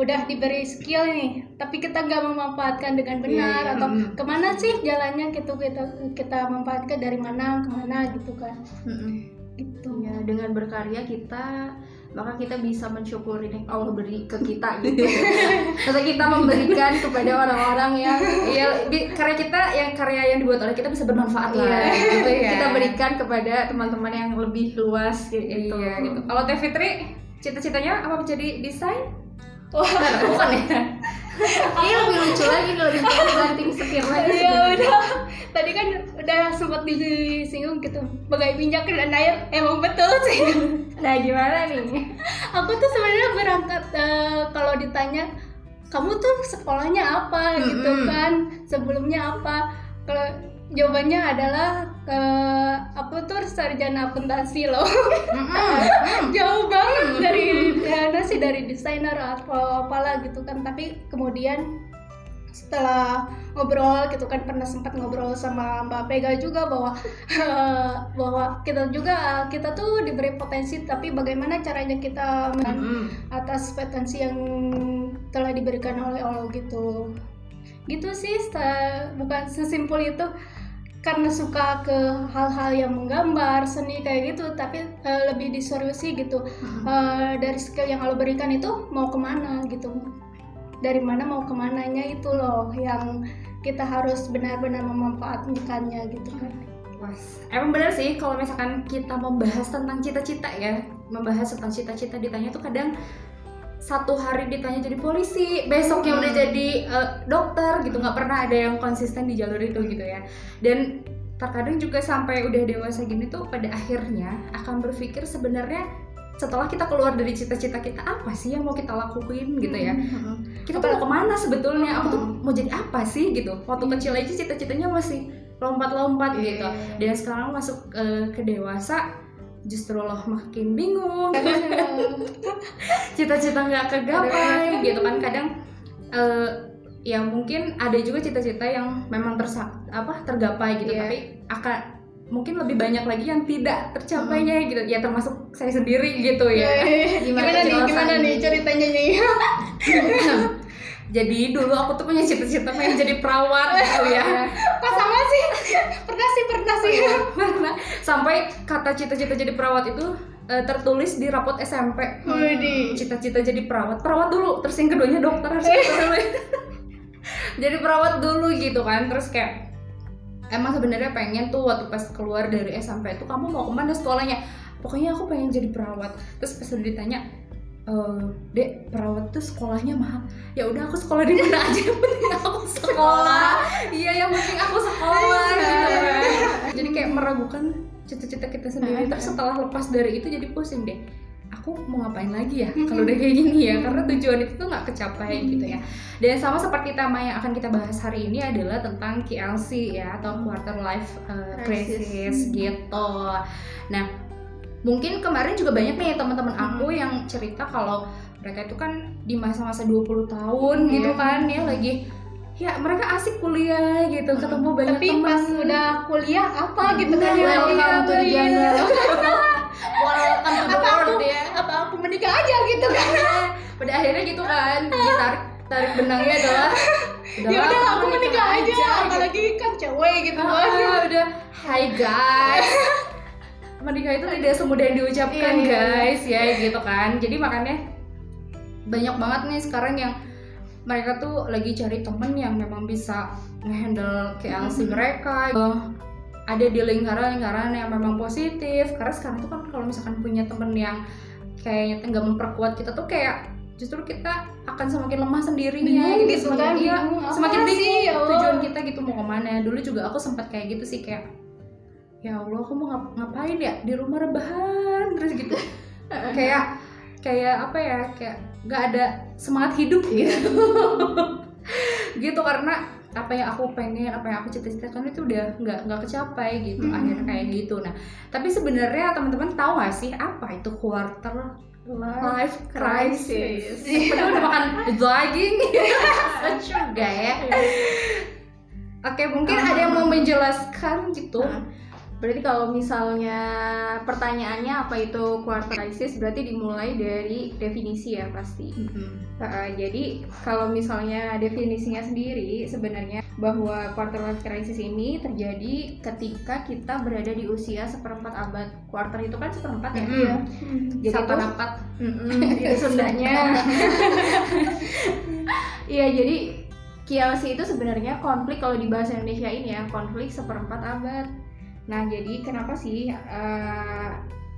udah diberi skill nih tapi kita nggak memanfaatkan dengan iya, benar yeah, yeah. atau mm. ke mana sih jalannya gitu kita kita manfaatkan dari mana ke mana gitu kan mm -mm. gitu ya dengan berkarya kita maka kita bisa mensyukuri yang Allah beri ke kita gitu [laughs] atau kita memberikan kepada orang-orang yang ya karya kita yang karya yang dibuat oleh kita bisa bermanfaat lah yeah. gitu ya kita berikan kepada teman-teman yang lebih luas gitu, iya, gitu. kalau Teh Fitri cita-citanya apa menjadi desain Wah, bukan ya? Ini lebih lucu lagi kalau dibanting setir lagi. Iya udah. Tadi kan udah sempat disinggung gitu. Bagai minyak dan air emang betul sih. [laughs] Nah gimana nih? Aku tuh sebenarnya berangkat uh, kalau ditanya kamu tuh sekolahnya apa mm -hmm. gitu kan sebelumnya apa kalau jawabannya adalah ke apa tuh sarjana akuntansi loh. [laughs] Jauh banget dari ya sih dari desainer atau apalah gitu kan. Tapi kemudian setelah ngobrol gitu kan pernah sempat ngobrol sama Mbak Pega juga bahwa [laughs] bahwa kita juga kita tuh diberi potensi tapi bagaimana caranya kita mm atas potensi yang telah diberikan oleh Allah gitu. Gitu sih bukan sesimpel itu karena suka ke hal-hal yang menggambar seni kayak gitu tapi uh, lebih diseriusi gitu. Uh, dari skill yang Allah berikan itu mau ke mana gitu. Dari mana mau ke mananya itu loh yang kita harus benar-benar memanfaatkannya gitu kan. Was. Emang benar sih kalau misalkan kita membahas tentang cita-cita ya, membahas tentang cita-cita ditanya tuh kadang satu hari ditanya jadi polisi besoknya hmm. udah jadi uh, dokter gitu nggak pernah ada yang konsisten di jalur itu gitu ya dan terkadang juga sampai udah dewasa gini tuh pada akhirnya akan berpikir sebenarnya setelah kita keluar dari cita-cita kita apa sih yang mau kita lakuin gitu ya hmm. kita tuh mau ke mana sebetulnya aku tuh hmm. mau jadi apa sih gitu waktu kecil aja cita-citanya masih lompat-lompat yeah. gitu iya. dan sekarang masuk uh, ke dewasa justru lo makin bingung. [laughs] Cita-cita nggak kegapai gitu kan. Kadang uh, ya mungkin ada juga cita-cita yang memang tersak apa tergapai gitu. Yeah. tapi akan mungkin lebih banyak lagi yang tidak tercapainya hmm. gitu. Ya termasuk saya sendiri gitu ya. Yeah, yeah, yeah. gimana, gimana nih? gimana nih ceritanya nih [laughs] jadi dulu aku tuh punya cita-cita pengen jadi perawat gitu ya. Kok sama sih? Pernah sih pernah sih. Pernah. Sampai kata cita-cita jadi perawat itu uh, tertulis di rapot SMP hmm, cita-cita jadi perawat. Perawat dulu terus yang keduanya dokter. Harus [laughs] dulu jadi perawat dulu gitu kan terus kayak emang sebenarnya pengen tuh waktu pas keluar dari SMP itu kamu mau ke mana sekolahnya? Pokoknya aku pengen jadi perawat. Terus pas udah ditanya uh, dek perawat tuh sekolahnya mahal. Ya udah aku sekolah di mana aja. [laughs] Yang penting aku sekolah. Iya yang penting aku sekolah iya. gitu kan. Jadi kayak meragukan cita-cita kita sendiri. Terus setelah lepas dari itu jadi pusing deh aku mau ngapain lagi ya kalau udah kayak gini ya? Karena tujuan itu tuh nggak kecapai gitu ya. Dan sama seperti tema yang akan kita bahas hari ini adalah tentang KLC ya atau quarter life uh, crisis, crisis gitu. Nah mungkin kemarin juga banyak nih teman-teman aku hmm. yang cerita kalau mereka itu kan di masa-masa 20 tahun hmm. gitu kan ya lagi ya mereka asik kuliah gitu hmm. ketemu banyak tapi teman. pas udah kuliah apa gitu kan? Ya [laughs] welcome to the welcome to the world ya. apa aku menikah aja gitu kan? [laughs] Pada akhirnya gitu kan ditarik tarik benangnya adalah [laughs] ya udah aku menikah aja, aja gitu. apalagi kan cewek gitu kan. udah hi guys menikah itu tidak semudah yang diucapkan yeah, iya. guys. Ya gitu kan. Jadi makanya banyak banget nih sekarang yang mereka tuh lagi cari temen yang memang bisa ngehandle KLC mm-hmm. mereka. Ada di lingkaran-lingkaran yang memang positif. Karena sekarang tuh kan kalau misalkan punya temen yang kayaknya nggak memperkuat kita tuh kayak justru kita akan semakin lemah sendirinya gitu. semakin iya semakin bingung ya tujuan kita gitu mau ke mana. Dulu juga aku sempat kayak gitu sih kayak ya Allah aku mau ngap ngapain ya? Di rumah rebahan terus gitu. [laughs] Kayak kayak apa ya? Kayak nggak ada semangat hidup iya. gitu. [laughs] Gitu karena apa yang aku pengen apa yang aku cita-citakan itu udah nggak nggak kecapai gitu. Hmm. akhirnya kayak gitu. Nah tapi sebenarnya teman-teman tahu gak sih apa itu quarter life crisis? padahal udah makan [laughs] daging. Juga ya. Oke mungkin Ah. ada yang mau menjelaskan gitu? Nah, berarti kalau misalnya pertanyaannya apa itu quarter crisis berarti dimulai dari definisi ya pasti. Mm-mm. Uh, jadi kalau misalnya definisinya sendiri sebenarnya bahwa quarter life crisis ini terjadi ketika kita berada di usia seperempat abad. Quarter itu kan seperempat ya. Iya. Jadi satu rapat Mm-mm, itu Sundanya. [laughs] Iya, jadi KLC itu sebenarnya konflik kalau di bahasa Indonesia ini ya, konflik seperempat abad. Nah, jadi kenapa sih uh,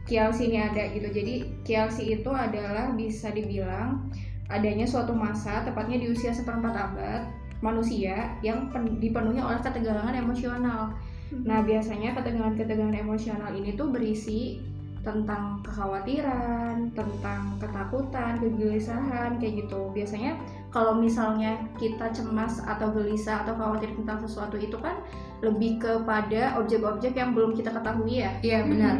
KLC ini ada gitu? Jadi KLC itu adalah bisa dibilang adanya suatu masa, tepatnya di usia seperempat abad, manusia yang pen- dipenuhi oleh ketegangan emosional. Nah, biasanya ketegangan-ketegangan emosional ini tuh berisi tentang kekhawatiran, tentang ketakutan, kegelisahan kayak gitu. Biasanya kalau misalnya kita cemas atau gelisah atau khawatir tentang sesuatu itu kan lebih kepada objek-objek yang belum kita ketahui ya. iya benar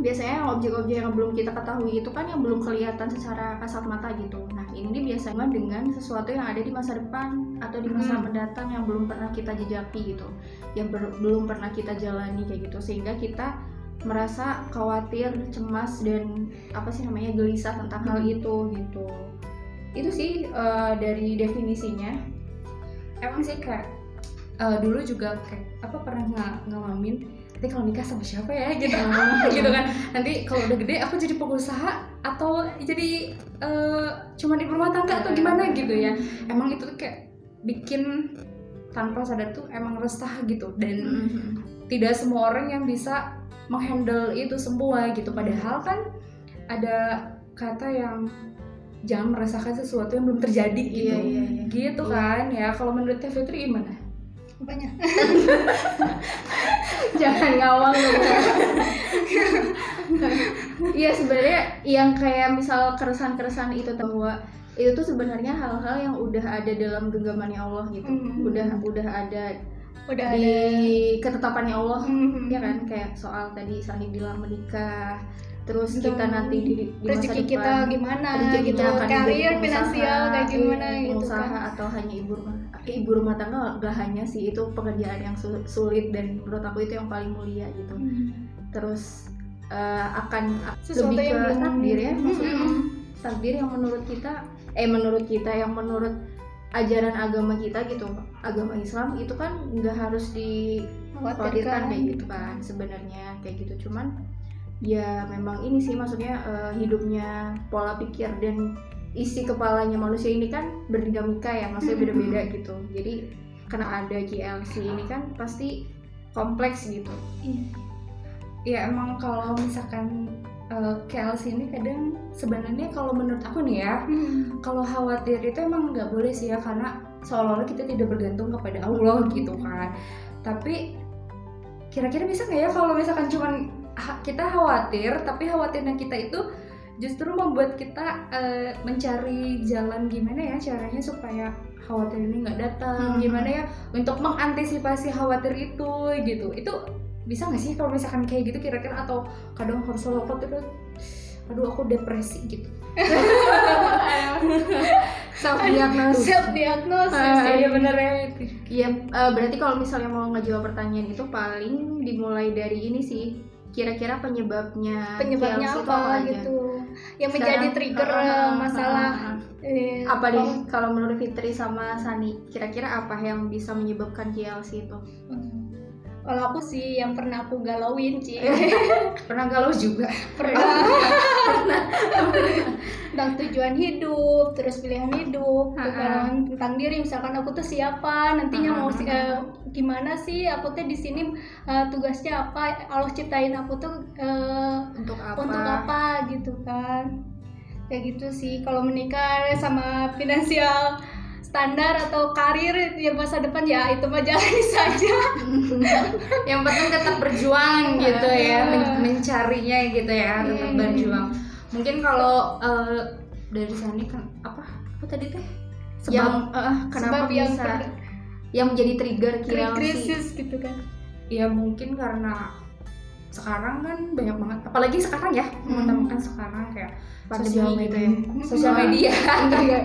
Biasanya yang objek-objek yang belum kita ketahui itu kan yang belum kelihatan secara kasat mata gitu. Nah, ini biasanya dengan sesuatu yang ada di masa depan atau di masa Hmm. mendatang yang belum pernah kita jejaki gitu. Yang belum pernah kita jalani kayak gitu sehingga kita merasa khawatir, cemas dan apa sih namanya gelisah tentang hal Hmm. itu gitu. Itu sih eh, dari definisinya. emang sih kayak eh, dulu juga kayak apa pernah nga- ngalamin nanti kalau nikah sama siapa ya? gitu. [laughs] Gitu kan. Nanti kalau udah gede aku jadi pengusaha atau jadi eh, cuman ibu rumah tangga atau gimana? Gitu ya. Emang itu tuh kayak bikin tanpa sadar tuh emang resah gitu. Dan Mhm. tidak semua orang yang bisa menghandle itu semua gitu. Padahal kan ada kata yang jangan merasakan sesuatu yang belum terjadi gitu. Iya, iya, iya. gitu Iya. kan ya. Kalau menurut Teh Fitri gimana? Apanya? [laughs] jangan ngawang dong iya sebenarnya yang kayak misal keresahan-keresahan itu bahwa itu tuh sebenarnya hal-hal yang udah ada dalam genggamannya Allah gitu Hmm. udah udah ada Udah di ada. ketetapannya Allah Mhm. ya kan kayak soal tadi Sani bilang menikah terus kita nanti di, di masa rezeki depan kita gimana? rezekinya gitu. akan karir finansial kayak gimana eh, gitu kan. atau hanya ibu rumah ibu rumah tangga gak hanya sih itu pekerjaan yang su- sulit dan menurut aku itu yang paling mulia gitu. Hmm. terus eh, akan Sesuatu lebih yang ke takdir ya maksudnya. Mm-mm. takdir yang menurut kita eh menurut kita yang menurut ajaran agama kita gitu agama Islam itu kan nggak harus dikhawatirkan kayak gitu kan sebenarnya kayak gitu. Cuman ya memang ini sih maksudnya eh, hidupnya pola pikir dan isi kepalanya manusia ini kan berdinamika ya maksudnya beda-beda gitu. Jadi karena ada GLC ini kan pasti kompleks gitu. Ya emang kalau misalkan eh, KLC ini kadang sebenarnya kalau menurut aku nih ya Hmm. kalau khawatir itu emang nggak boleh sih ya karena seolah-olah kita tidak bergantung kepada Allah gitu kan. Tapi kira-kira bisa nggak ya kalau misalkan cuman kita khawatir tapi khawatirnya kita itu justru membuat kita eh, mencari jalan gimana ya caranya supaya khawatir ini nggak datang. Hmm. gimana ya untuk mengantisipasi khawatir itu gitu. Itu bisa nggak sih kalau misalkan kayak gitu kira-kira? Atau kadang harus selalu khawatir aduh aku depresi gitu. [laughs] Self diagnosis self diagnosis Ah, iya. bener ya. Itu Iya, eh, berarti kalau misalnya mau ngejawab pertanyaan itu paling dimulai dari ini sih. Kira-kira penyebabnya penyebabnya apa aja? gitu yang menjadi Sekarang, trigger ah, ah, ah, masalah ah, ah. eh, Apa deh kalau menurut Fitri sama Sani, kira-kira apa yang bisa menyebabkan KLC itu? Hmm. Kalau aku sih yang pernah aku galauin sih [laughs] pernah galau juga? [laughs] Pernah. [laughs] Tentang tujuan hidup terus pilihan hidup kegalauan tentang diri. Misalkan aku tuh siapa nantinya mau eh, gimana sih? Aku tuh di sini eh, tugasnya apa? Allah ciptain aku tuh eh, Untuk apa? untuk apa? Gitu kan. Kayak gitu sih. Kalau menikah sama finansial standar atau karir ya masa depan ya itu mah jalani [laughs] saja. Yang penting tetap berjuang gitu ya men- mencarinya gitu ya tetap Hmm. berjuang. Mungkin kalau eh, dari Sani kan apa? Apa tadi teh sebab yang eh, kenapa Sebab yang bisa yang menjadi trigger KLC krisis gitu kan. Ya mungkin karena sekarang kan banyak banget apalagi sekarang ya Hmm. teman-teman kan sekarang kayak Pandemi sosial gitu media ya. sosial media Iya.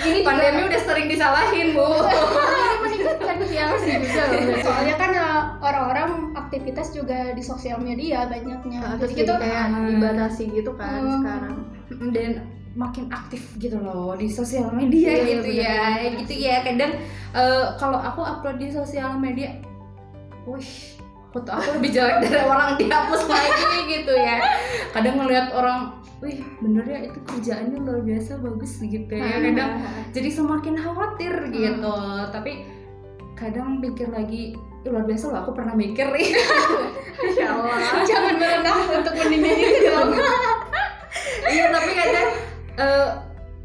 ini [laughs] juga pandemi udah sering disalahin bu [laughs] meningkatkan berarti. soalnya kan uh, orang-orang aktivitas juga di sosial media banyaknya Nah, jadi terus gitu kayak ah. dibatasi gitu kan Hmm. sekarang dan makin aktif gitu loh di sosial media Iya, gitu bener. ya gitu ya kadang eh, kalau aku upload di sosial media wish foto aku lebih jelek [laughs] dari orang dihapus lagi gitu ya. Kadang ngelihat orang wih bener ya itu kerjaannya luar biasa bagus gitu ya. Kadang jadi semakin khawatir gitu. Tapi kadang pikir lagi "Ih, luar biasa loh aku pernah mikir nih. Insya [laughs] Allah. [laughs] Jangan merendah untuk meninggi itu dong. Iya tapi kadang eh,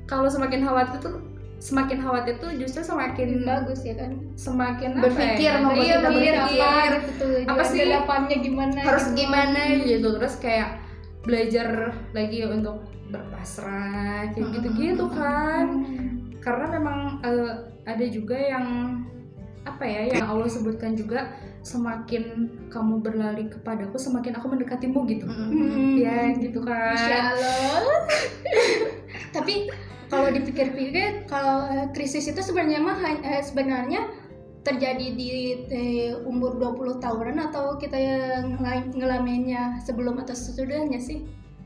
kalau semakin khawatir tuh semakin khawatir tuh justru semakin bagus ya kan semakin Berpikir, apa ya? membuat iya kita berpikir berpikir apa gitu Apa jalan sih? ke depannya gimana harus gitu. gimana gitu terus kayak belajar lagi untuk berpasrah kayak gitu-gitu kan Hmm. karena memang eh, ada juga yang apa ya yang Allah sebutkan juga semakin kamu berlari kepadaku semakin aku mendekatimu gitu Hmm. ya gitu kan Masya Allah. [laughs] Tapi kalau dipikir-pikir kalau eh, krisis itu sebenarnya mah eh, sebenarnya terjadi di eh, umur 20 tahunan atau kita yang ngela- ngalaminnya sebelum atau sesudahnya sih?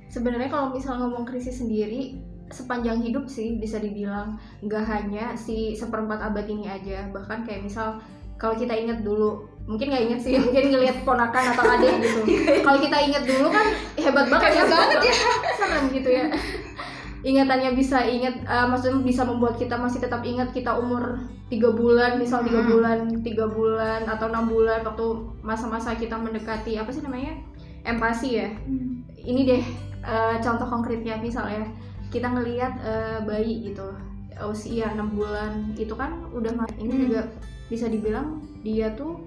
sebenarnya kalau misal ngomong krisis sendiri sepanjang hidup sih bisa dibilang. Nggak hanya si seperempat abad ini aja. Bahkan kayak misal kalau kita ingat dulu mungkin nggak ingat sih [laughs] mungkin ngelihat ponakan atau adik gitu. [laughs] Kalau kita ingat dulu kan hebat banget Hebat banget ya. Serem gitu ya [laughs] ingatannya bisa ingat eh, maksudnya bisa membuat kita masih tetap ingat kita umur tiga bulan misal tiga Hmm. bulan tiga bulan atau enam bulan waktu masa-masa kita mendekati apa sih namanya empati ya ini deh eh, contoh konkretnya misalnya kita ngelihat eh, bayi gitu usia enam bulan itu kan udah ini Hmm. juga bisa dibilang dia tuh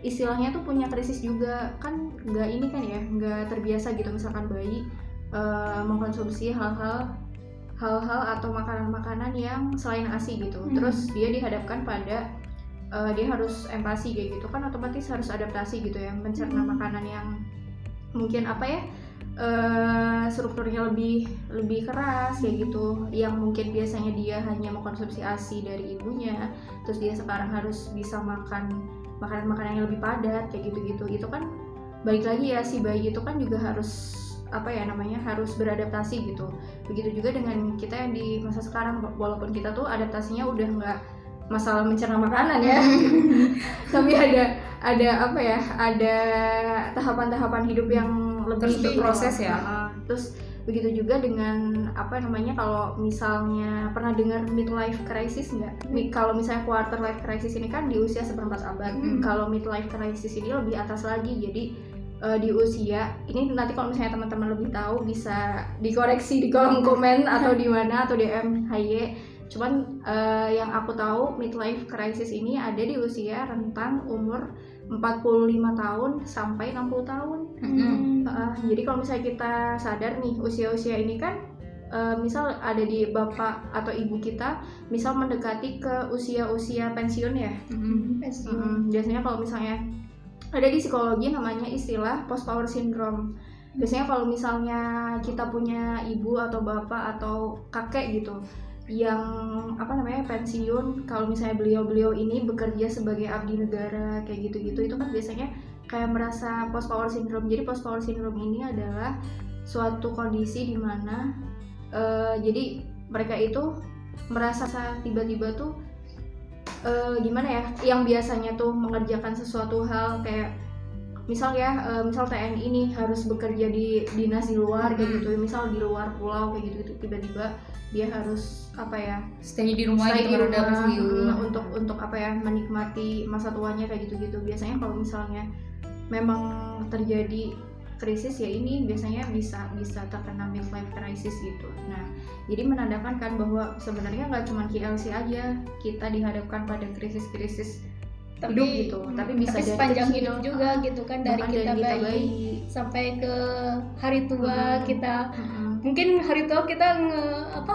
istilahnya tuh punya krisis juga kan nggak ini kan ya nggak terbiasa gitu misalkan bayi eh, mengkonsumsi hal-hal hal-hal atau makanan-makanan yang selain asi gitu Hmm. terus dia dihadapkan pada eh, dia harus empati kayak gitu kan otomatis harus adaptasi gitu ya mencerna Hmm. makanan yang mungkin apa ya eh, strukturnya lebih lebih keras kayak gitu yang mungkin biasanya dia hanya mengkonsumsi asi dari ibunya terus dia sekarang harus bisa makan makanan-makanan yang lebih padat kayak gitu-gitu itu kan balik lagi ya si bayi itu kan juga harus apa ya namanya harus beradaptasi gitu begitu juga dengan kita yang di masa sekarang walaupun kita tuh adaptasinya udah nggak masalah mencerna makanan ya [laughs] tapi ada ada apa ya ada tahapan-tahapan hidup yang lebih Terus diproses ya. [laughs] Terus begitu juga dengan apa namanya kalau misalnya pernah dengar midlife crisis nggak? Mi- Kalau misalnya quarter life crisis ini kan di usia seperempat abad. Hmm. Kalau midlife crisis ini lebih atas lagi. Jadi eh, di usia ini nanti kalau misalnya teman-teman lebih tahu bisa dikoreksi di kolom komen [laughs] atau di mana atau DM HY. Cuman eh, yang aku tahu midlife crisis ini ada di usia rentang umur 45 tahun sampai 60 tahun. Hmm. Heeh, jadi kalau misalnya kita sadar nih usia-usia ini kan eh, misal ada di bapak atau ibu kita misal mendekati ke usia-usia pensiun ya Pensiun. Mm, biasanya kalau misalnya ada di psikologi namanya istilah post power syndrome. Biasanya kalau misalnya kita punya ibu atau bapak atau kakek gitu yang apa namanya pensiun kalau misalnya beliau-beliau ini bekerja sebagai abdi negara kayak gitu-gitu itu kan biasanya kayak merasa post power syndrome. Jadi post power syndrome ini adalah suatu kondisi di mana eh, jadi mereka itu merasa sa- tiba-tiba tuh eh, gimana ya yang biasanya tuh mengerjakan sesuatu hal kayak misal ya eh, misal TNI ini harus bekerja di dinas di luar kayak Hmm. gitu misal di luar pulau kayak gitu, gitu tiba-tiba dia harus apa ya stay di rumah stay gitu di rumah, mm, untuk untuk apa ya menikmati masa tuanya kayak gitu-gitu biasanya kalau misalnya memang terjadi krisis ya ini biasanya bisa bisa terkena midlife crisis gitu nah jadi menandakan kan bahwa sebenarnya nggak cuma KLC aja kita dihadapkan pada krisis-krisis Tapi hidup gitu tapi bisa tapi dari sepanjang kecil, hidup juga gitu kan dari bahkan kita, bayi, sampai ke hari tua Hmm. kita Mm-mm. mungkin hari tua kita nge, apa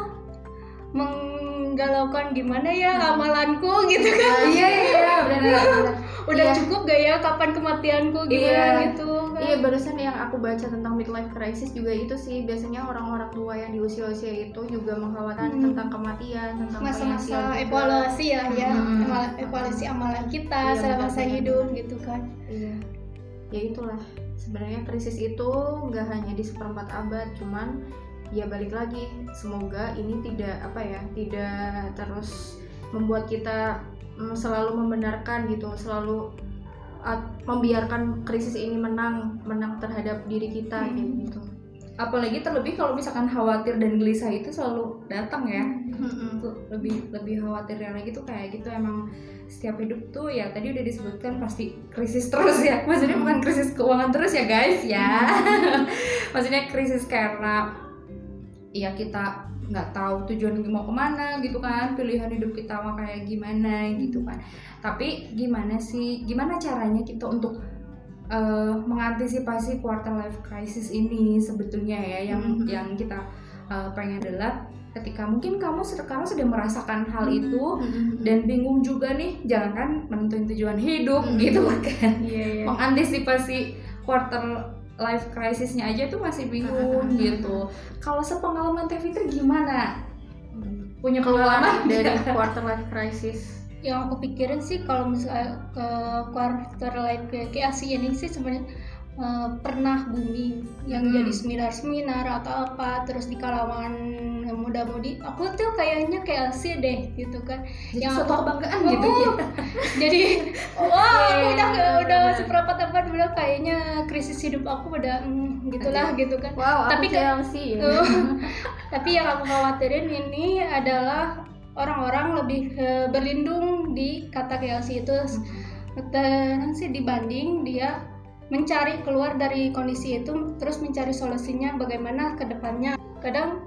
menggalaukan gimana ya amalanku gitu kan iya iya benar benar [laughs] udah Iya. cukup gak ya kapan kematianku gimana Iya. gitu kan Iya barusan yang aku baca tentang midlife crisis juga itu sih biasanya orang-orang tua yang di usia-usia itu juga mengkhawatirkan Hmm. tentang kematian, tentang masa-masa evaluasi ya ya Hmm. Eval- evaluasi amalan kita Iya, selama masa hidup gitu kan Iya. Ya itulah. Sebenarnya krisis itu nggak hanya di seperempat abad, cuman ya balik lagi. Semoga ini tidak apa ya, tidak terus membuat kita mm, selalu membenarkan gitu, selalu membiarkan krisis ini menang, menang terhadap diri kita Hmm. gitu. apalagi terlebih kalau misalkan khawatir dan gelisah itu selalu datang ya. Tuh lebih lebih khawatirnya lagi tuh kayak gitu. Emang setiap hidup tuh ya tadi udah disebutkan pasti krisis terus ya. Maksudnya bukan krisis keuangan terus ya guys ya. [laughs] Maksudnya krisis karena ya kita nggak tahu tujuan mau ke mana gitu kan pilihan hidup kita mau kayak gimana gitu kan tapi gimana sih gimana caranya kita untuk eh, mengantisipasi quarter life crisis ini sebetulnya ya yang Mhm. yang kita eh, pengen adalah ketika mungkin kamu sekarang sudah merasakan hal itu Mm-mm. dan bingung juga nih jangan kan menentuin tujuan hidup Hmm. gitu kan iya iya mengantisipasi quarter life crisisnya aja tuh masih bingung [laughs] gitu. Kalau sepengalaman Teh Fitri gimana? Punya pengalaman dari [laughs] quarter life crisis? Yang aku pikirin sih kalau misalnya ke quarter life KLC ini sih sebenarnya eh, pernah booming yang Hmm. jadi seminar-seminar atau apa terus di kalangan muda-mudi aku tuh kayaknya KLC deh gitu kan. Jadi yang suatu kebanggaan Oh, gitu ya. [laughs] Jadi wah aku udah udah benar. seberapa tempat bilang kayaknya krisis hidup aku udah mm, gitulah gitu kan. Wow Tapi KLC ya Tuh. [laughs] Tapi yang aku khawatirin ini adalah orang-orang lebih eh, berlindung di kata KLC itu. Dan sih dibanding dia mencari keluar dari kondisi itu terus mencari solusinya bagaimana ke depannya. Kadang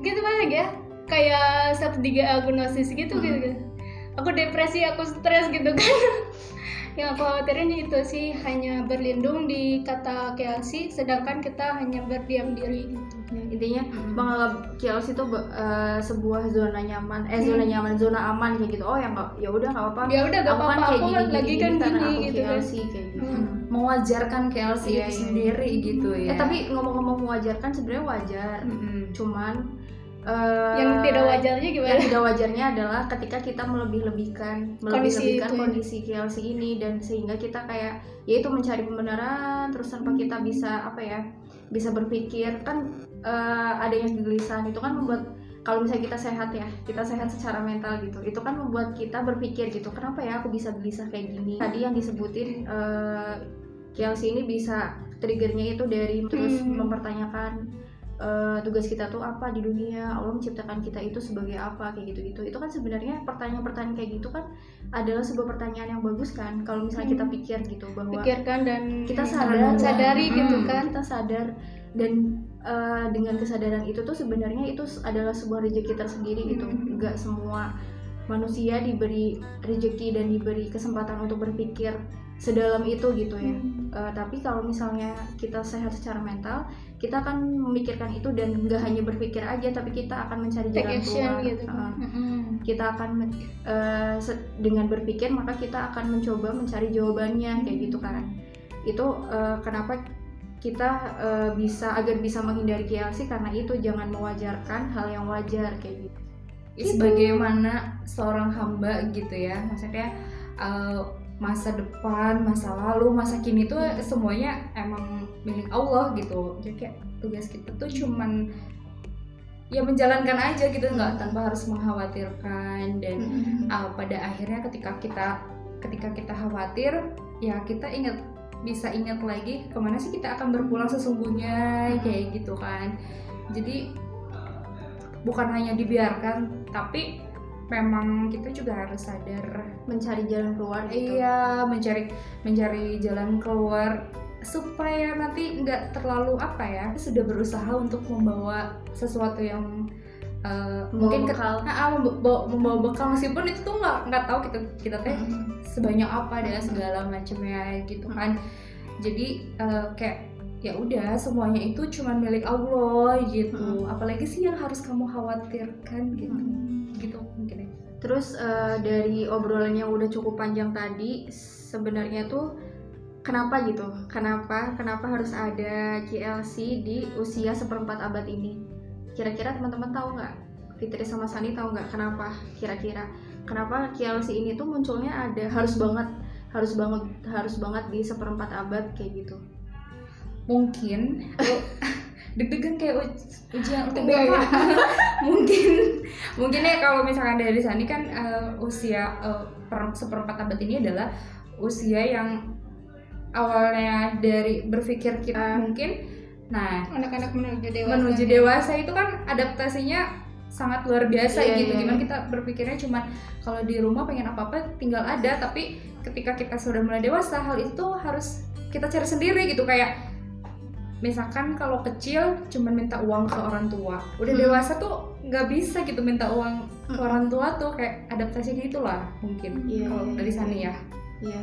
gitu banyak ya kayak tiga agnosis gitu gitu, gitu. Aku depresi, aku stres gitu kan. [laughs] yang aku khawatirin itu sih hanya berlindung di kata KLC sedangkan kita hanya berdiam diri gitu. Ya, intinya menganggap KLC itu eh, sebuah zona nyaman eh zona Hmm. nyaman zona aman kayak gitu oh ya nggak ya udah nggak apa-apa Ya udah gak aku kan apa-apa, kayak aku gini, kan gini, lagi gini, kan karena gini aku gitu kan. KLC kayak gitu Hmm. mewajarkan KLC Iya, itu iya. sendiri gitu ya Eh, tapi ngomong-ngomong mewajarkan sebenarnya wajar Mm-mm. cuman eh, Yang tidak wajarnya gimana? yang tidak wajarnya adalah ketika kita melebih-lebihkan Kondisi melebih-lebihkan ya. kondisi KLC ini dan sehingga kita kayak yaitu mencari pembenaran terus tanpa kita bisa apa ya bisa berpikir kan eh, adanya kegelisahan itu kan membuat kalau misalnya kita sehat ya kita sehat secara mental gitu itu kan membuat kita berpikir gitu kenapa ya aku bisa gelisah kayak gini tadi yang disebutin eh, KLC ini bisa triggernya itu dari terus Hmm. mempertanyakan eh, tugas kita tuh apa di dunia Allah menciptakan kita itu sebagai apa kayak gitu gitu itu kan sebenarnya pertanyaan-pertanyaan kayak gitu kan adalah sebuah pertanyaan yang bagus kan kalau misalnya kita Hmm. pikir gitu bahwa Pikirkan dan kita sadar sadari Hmm. gitu kan. kita sadar dan eh, dengan kesadaran itu tuh sebenarnya itu adalah sebuah rezeki tersendiri gitu Hmm. nggak semua manusia diberi rezeki dan diberi kesempatan untuk berpikir sedalam itu gitu ya Hmm. Eh, tapi kalau misalnya kita sehat secara mental kita akan memikirkan itu dan nggak hanya berpikir aja tapi kita akan mencari jalan keluar. gitu. Kita akan se- dengan berpikir maka kita akan mencoba mencari jawabannya kayak gitu kan. Itu eh, kenapa kita eh, bisa agar bisa menghindari KLC karena itu jangan mewajarkan hal yang wajar kayak gitu. Sebagaimana seorang hamba gitu ya. Maksudnya eh, masa depan masa lalu masa kini tuh semuanya emang milik Allah gitu. Jadi kayak tugas kita tuh cuman ya menjalankan aja gitu nggak tanpa harus mengkhawatirkan. Dan uh, pada akhirnya ketika kita ketika kita khawatir ya kita ingat bisa ingat lagi ke mana sih kita akan berpulang sesungguhnya kayak gitu kan. Jadi bukan hanya dibiarkan tapi memang kita juga harus sadar mencari jalan keluar gitu. Iya mencari mencari jalan keluar supaya nanti nggak terlalu apa ya sudah berusaha untuk membawa sesuatu yang uh, mungkin ke- bekal. Ah, ah, membawa, membawa bekal meskipun itu tuh nggak nggak tahu kita kita teh sebanyak apa dan segala macamnya gitu kan. Jadi eh, kayak ya udah semuanya itu cuma milik Allah gitu apalagi sih yang harus kamu khawatirkan gitu gitu mungkin ya Terus eh, dari obrolan yang udah cukup panjang tadi, sebenarnya tuh kenapa gitu? Kenapa? Kenapa harus ada KLC di usia seperempat abad ini? Kira-kira teman-teman tahu nggak? Fitri sama Sani tahu nggak kenapa? Kira-kira kenapa KLC ini tuh munculnya ada harus banget, harus banget, harus banget di seperempat abad kayak gitu? Mungkin. [laughs] Deg-degan kayak uj- ujian UTBK [laughs] mungkin. [laughs] Mungkin ya kalau misalkan dari Sani kan eh, usia eh, per, seperempat abad ini adalah usia yang awalnya dari berpikir kita mungkin. Nah anak-anak menuju dewasa menuju dewasa itu kan adaptasinya sangat luar biasa Iya, gitu. iya, gimana iya. kita berpikirnya cuma kalau di rumah pengen apa apa tinggal ada tapi ketika kita sudah mulai dewasa hal itu harus kita cari sendiri gitu. Kayak misalkan kalau kecil cuma minta uang ke orang tua udah Hmm. dewasa tuh nggak bisa gitu minta uang ke Hmm. orang tua tuh kayak adaptasi gitu lah mungkin Iya, kalau iya, dari iya. sana ya Iya.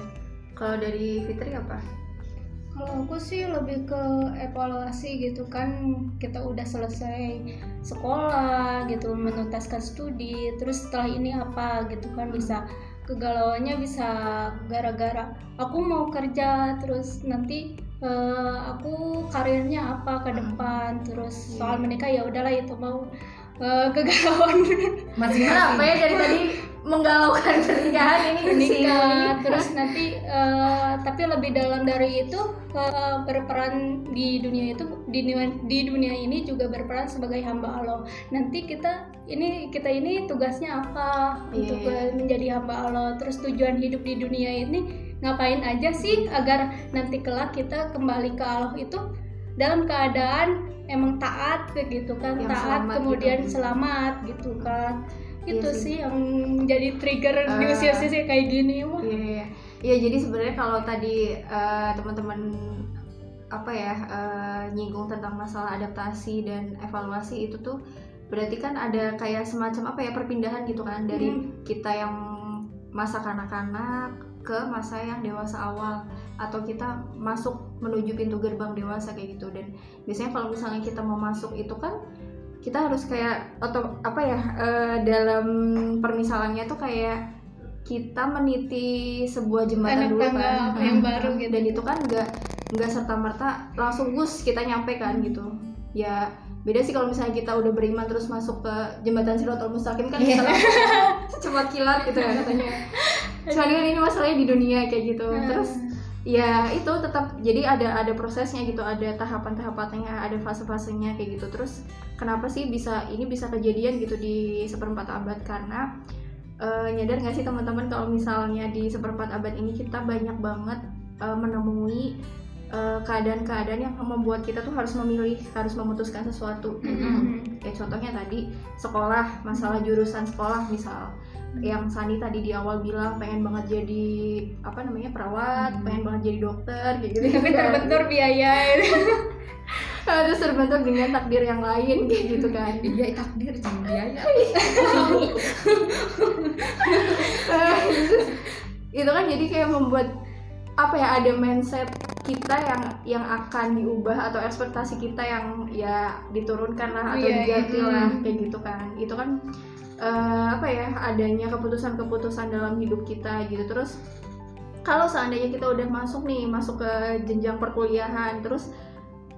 Kalau dari Fitri apa? Kalau aku sih lebih ke evaluasi gitu kan kita udah selesai sekolah gitu menuntaskan studi terus setelah ini apa gitu kan bisa kegalauannya bisa gara-gara aku mau kerja terus nanti eh, aku karirnya apa ke depan? Terus soal Iya. menikah ya udahlah itu mau eh, [laughs] kegalauan. Masing-masing Kenapa ya dari tadi menggalaukan pernikahan ini? Sih? menikah terus nanti eh, tapi lebih dalam dari itu eh, berperan di dunia itu di dunia, di dunia ini juga berperan sebagai hamba Allah. Nanti kita ini kita ini tugasnya apa Iya, untuk menjadi hamba Allah? Terus tujuan hidup di dunia ini ngapain aja sih agar nanti kelak kita kembali ke Allah itu dalam keadaan emang taat gitu kan Yang taat selamat kemudian gitu. selamat gitu kan Iya itu sih. sih yang menjadi trigger di Ah. usia-usia kayak gini wah Iya, iya. Iya, jadi sebenarnya kalau tadi eh, teman-teman apa ya eh, nyinggung tentang masalah adaptasi dan evaluasi itu tuh berarti kan ada kayak semacam apa ya perpindahan gitu kan dari Hmm. kita yang masa kanak-kanak ke masa yang dewasa awal atau kita masuk menuju pintu gerbang dewasa kayak gitu dan biasanya kalau misalnya kita mau masuk itu kan kita harus kayak atau apa ya eh, dalam permisalannya tuh kayak kita meniti sebuah jembatan Anak dulu kan yang Hmm. baru gitu. dan itu kan nggak nggak serta merta langsung gus kita nyampe kan gitu ya beda sih kalau misalnya kita udah beriman terus masuk ke jembatan Siratul Mustaqim kan bisa langsung secepat kilat gitu ya katanya. Cuman kan ini masalahnya di dunia kayak gitu. Hmm. terus ya itu tetap jadi ada ada prosesnya gitu ada tahapan-tahapannya ada fase-fasenya kayak gitu. Terus kenapa sih bisa ini bisa kejadian gitu di seperempat abad? Karena eh, nyadar nggak sih teman-teman kalau misalnya di seperempat abad ini kita banyak banget eh, menemui eh, keadaan-keadaan yang membuat kita tuh harus memilih harus memutuskan sesuatu. Mhm. kayak contohnya tadi sekolah masalah jurusan sekolah misal. Yang Sani tadi di awal bilang pengen banget jadi apa namanya perawat Hmm. pengen banget jadi dokter kayak gitu. Tapi terbentur biaya. [laughs] Terus terbentur dengan takdir yang lain kayak gitu kan. [laughs] Iya takdir jangan biaya. [laughs] Itu kan jadi kayak membuat apa ya ada mindset kita yang yang akan diubah atau ekspektasi kita yang ya diturunkan lah atau Iya, diganti iya. lah kayak gitu kan. Itu kan eh, apa ya adanya keputusan-keputusan dalam hidup kita gitu. Terus kalau seandainya kita udah masuk nih masuk ke jenjang perkuliahan terus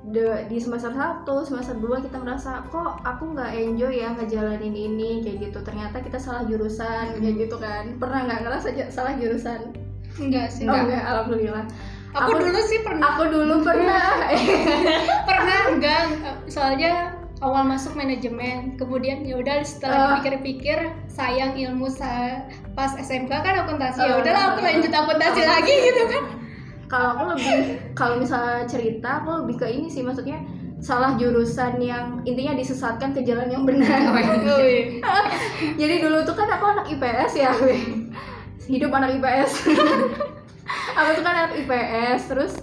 de- di semester 1, semester 2 kita merasa kok aku nggak enjoy ya ngejalanin ini? Kayak gitu. Ternyata kita salah jurusan kayak gitu kan. Pernah nggak ngerasa salah jurusan? Enggak sih. Oh enggak alhamdulillah aku, Aku- dulu sih pernah. aku dulu [laughs] pernah. Pernah enggak. Soalnya awal masuk manajemen kemudian ya udah setelah Ah. dipikir-pikir sayang ilmu saya pas SMK kan akuntansi ya Ah. udahlah aku lanjut akuntansi lagi gitu kan. Kalau aku lebih kalau misalnya cerita aku lebih ke ini sih maksudnya salah jurusan yang intinya disesatkan ke jalan yang benar. [laughs] Oh, iya. jadi dulu tuh kan aku anak IPS ya hidup anak IPS [laughs] aku tuh kan anak IPS terus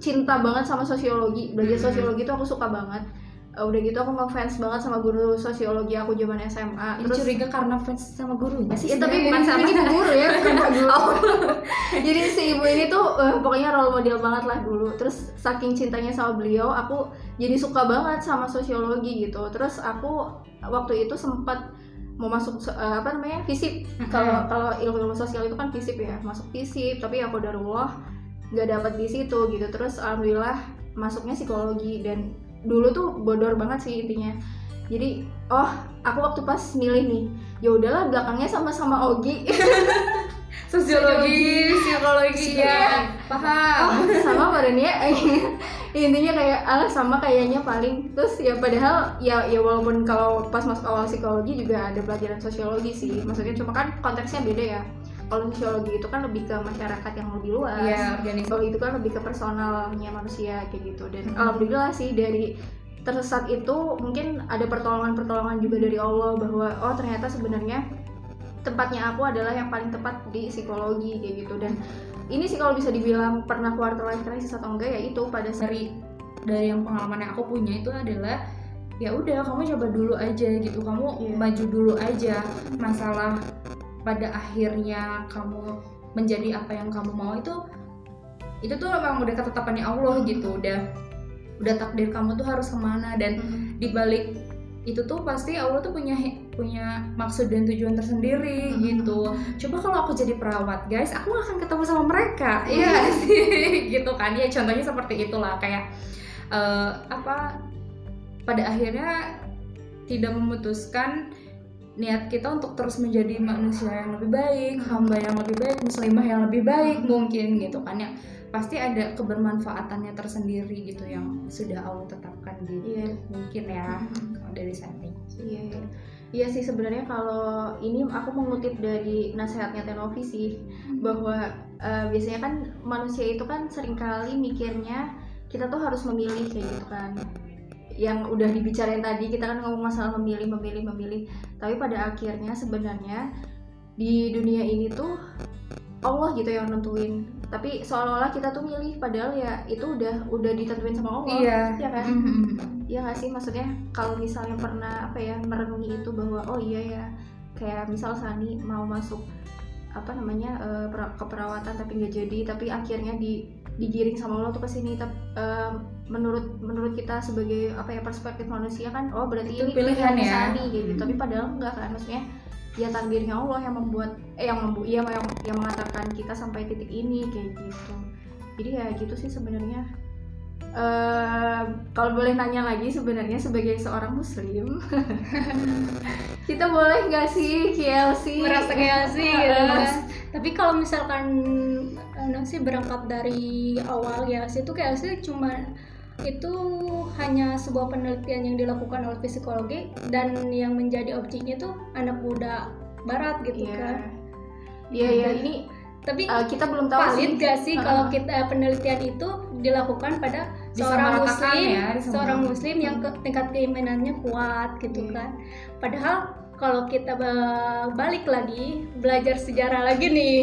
cinta banget sama sosiologi belajar Hmm. sosiologi tuh aku suka banget Uh, udah gitu aku ngefans banget sama guru sosiologi aku zaman SMA Ini curiga karena fans sama gurunya sih Ya, tapi bukan sama ibu [laughs] guru ya, bukan guru. Oh. [laughs] Jadi si ibu ini tuh eh, pokoknya role model banget lah dulu. Terus saking cintanya sama beliau, aku jadi suka banget sama sosiologi gitu. Terus aku waktu itu sempat mau masuk eh, apa namanya fisip. Kalau kalau ilmu-ilmu sosial itu kan fisip ya, masuk fisip. Tapi aku darullah nggak dapat di situ gitu. Terus alhamdulillah masuknya psikologi dan dulu tuh bodor banget sih intinya. Jadi oh aku waktu pas milih nih ya udahlah belakangnya sama-sama Ogi [laughs] sosiologi psikologi. Ya paham. Oh, sama badannya [laughs] intinya kayak alah sama kayaknya paling. Terus ya padahal ya ya walaupun kalau pas masuk awal psikologi juga ada pelajaran sosiologi sih. Maksudnya cuma kan konteksnya beda ya. Kalau sosiologi itu kan lebih ke masyarakat yang lebih luas. Organisasi. kalau itu kan lebih ke personalnya manusia kayak gitu. Dan Mhm. alhamdulillah sih dari tersesat itu mungkin ada pertolongan-pertolongan juga dari Allah bahwa oh ternyata sebenarnya tempatnya aku adalah yang paling tepat di psikologi kayak gitu. Dan ini sih kalau bisa dibilang pernah quarter life crisis atau enggak ya itu pada saat dari yang pengalaman yang aku punya itu adalah ya udah kamu coba dulu aja gitu. Kamu Iya. maju dulu aja masalah pada akhirnya kamu menjadi apa yang kamu mau. Itu itu tuh memang udah ketetapannya Allah gitu. Udah udah takdir kamu tuh harus ke mana. Dan Mhm. di balik itu tuh pasti Allah tuh punya punya maksud dan tujuan tersendiri Mhm. gitu. Coba kalau aku jadi perawat, guys, aku akan ketemu sama mereka, Mhm. iya nggak sih, [laughs] gitu kan? Ya contohnya seperti itulah kayak eh, apa pada akhirnya tidak memutuskan niat kita untuk terus menjadi manusia yang lebih baik, hamba yang lebih baik, muslimah yang lebih baik mungkin gitu kan ya. Pasti ada kebermanfaatannya tersendiri gitu yang sudah Allah tetapkan gitu. Iya. Mungkin ya dari saya. Iya, iya. Iya sih sebenarnya kalau ini aku mengutip dari nasihatnya Tenovi sih bahwa eh, biasanya kan manusia itu kan sering kali mikirnya kita tuh harus memilih kayak gitu kan. Yang udah dibicarain tadi kita kan ngomong masalah memilih, memilih, memilih. Tapi pada akhirnya sebenarnya di dunia ini tuh Allah gitu yang nentuin. Tapi seolah-olah kita tuh milih padahal ya itu udah udah ditentuin sama Allah. Iya. Iya kan? Mhm. Iya nggak sih maksudnya kalau misalnya pernah apa ya merenungi itu bahwa oh iya ya kayak misal Sani mau masuk apa namanya eh, pera- keperawatan tapi nggak jadi tapi akhirnya di digiring sama Allah tuh ke sini Tap- eh, menurut menurut kita sebagai apa ya perspektif manusia kan oh berarti Itu ini pilihan ya. Sani gitu tapi padahal enggak kan maksudnya ya takdirnya Allah yang membuat eh yang membu ya yang yang mengantarkan kita sampai titik ini kayak gitu. Jadi ya gitu sih sebenarnya. Eh, kalau boleh nanya lagi sebenarnya sebagai seorang muslim [laughs] kita boleh nggak sih KLC merasa sih gitu. Kan. Tapi kalau misalkan eh, sih berangkat dari awal ya sih itu kayak sih cuma itu hanya sebuah penelitian yang dilakukan oleh psikologi dan yang menjadi objeknya tuh anak muda barat gitu Iya. kan. Iya iya ini Tapi eh, kita belum tahu valid sih gak sih Heeh. kalau kita penelitian itu dilakukan pada seorang Disamaratakan muslim, ya, seorang muslim yang ke- tingkat keimanannya kuat gitu Iya. kan. Padahal kalau kita ba- balik lagi belajar sejarah lagi nih,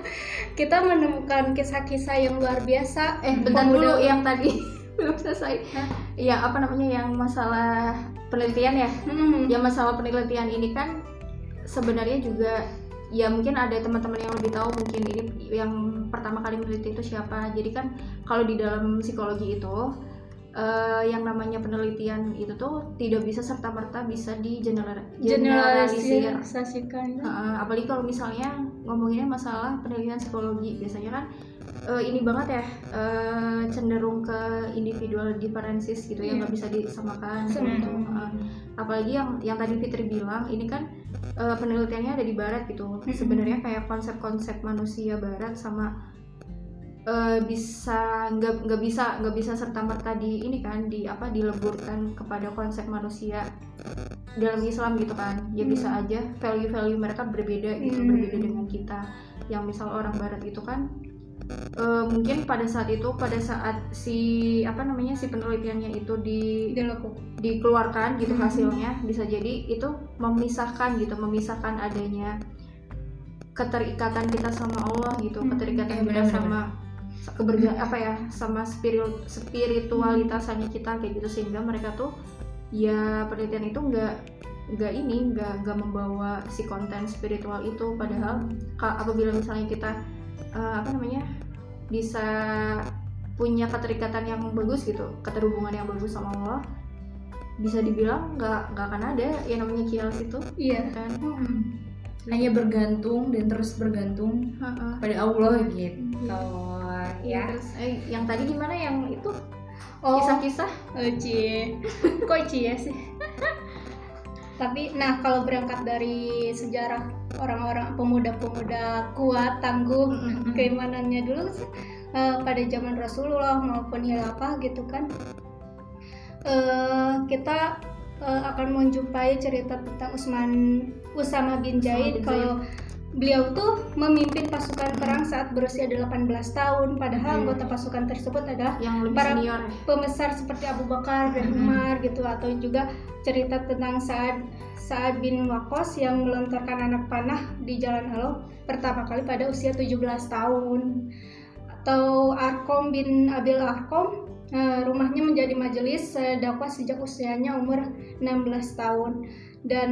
[laughs] kita menemukan kisah-kisah yang luar biasa. eh bentar dulu yang tadi belum selesai. Hah? yang apa namanya yang masalah penelitian ya? Hmm, yang masalah penelitian ini kan sebenarnya juga ya mungkin ada teman-teman yang lebih tahu mungkin ini yang pertama kali meneliti itu siapa. Jadi kan kalau di dalam psikologi itu eh, yang namanya penelitian itu tuh tidak bisa serta merta bisa di general- generalisasikan. Heeh, apalagi kalau misalnya ngomonginnya masalah penelitian psikologi. Biasanya kan eh, ini banget ya eh, cenderung ke individual differences gitu yang Iya. nggak bisa disamakan Sama. gitu. Heeh. apalagi yang yang tadi Fitri bilang ini kan eh, penelitiannya ada di barat gitu Mm-mm. sebenarnya kayak konsep-konsep manusia barat sama eh, bisa nggak nggak bisa nggak bisa serta merta di ini kan di apa dileburkan kepada konsep manusia dalam Islam gitu kan ya Hmm. bisa aja value-value mereka berbeda gitu Hmm. berbeda dengan kita yang misal orang barat itu kan eh, mungkin pada saat itu pada saat si apa namanya si penelitiannya itu di Dilakukan. dikeluarkan gitu Hmm. hasilnya bisa jadi itu memisahkan gitu memisahkan adanya keterikatan kita sama Allah gitu Hmm. keterikatan Iya, kita sama keberga apa ya sama spiritu spiritualitasannya kita kayak gitu sehingga mereka tuh ya penelitian itu nggak nggak ini nggak nggak membawa si konten spiritual itu padahal ka- apabila misalnya kita eh, apa namanya bisa punya keterikatan yang bagus gitu keterhubungan yang bagus sama Allah bisa dibilang nggak nggak akan ada yang namanya kialas itu iya. kan? Hanya bergantung dan terus bergantung Heeh. pada Allah gitu. Iya, ya. Terus eh, yang tadi gimana? Yang itu? Oh. Kisah-kisah? Oh, cie. Kok cie sih? Tapi nah kalau berangkat dari sejarah orang-orang pemuda-pemuda kuat, tangguh, Mm-mm. keimanannya dulu eh, pada zaman Rasulullah maupun hilafah gitu kan. Eh, kita eh, akan menjumpai cerita tentang Usman Usama bin Zaid kalau beliau tuh memimpin pasukan perang saat berusia 18 tahun padahal Iya. anggota pasukan tersebut adalah yang lebih Para- senior pembesar seperti Abu Bakar dan Mhm. Umar gitu atau juga cerita tentang Saad Saad bin Waqqas yang melontarkan anak panah di Jalan Allah pertama kali pada usia 17 tahun atau Arkom bin Abil Arkom eh, rumahnya menjadi majelis eh, dakwah sejak usianya umur 16 tahun dan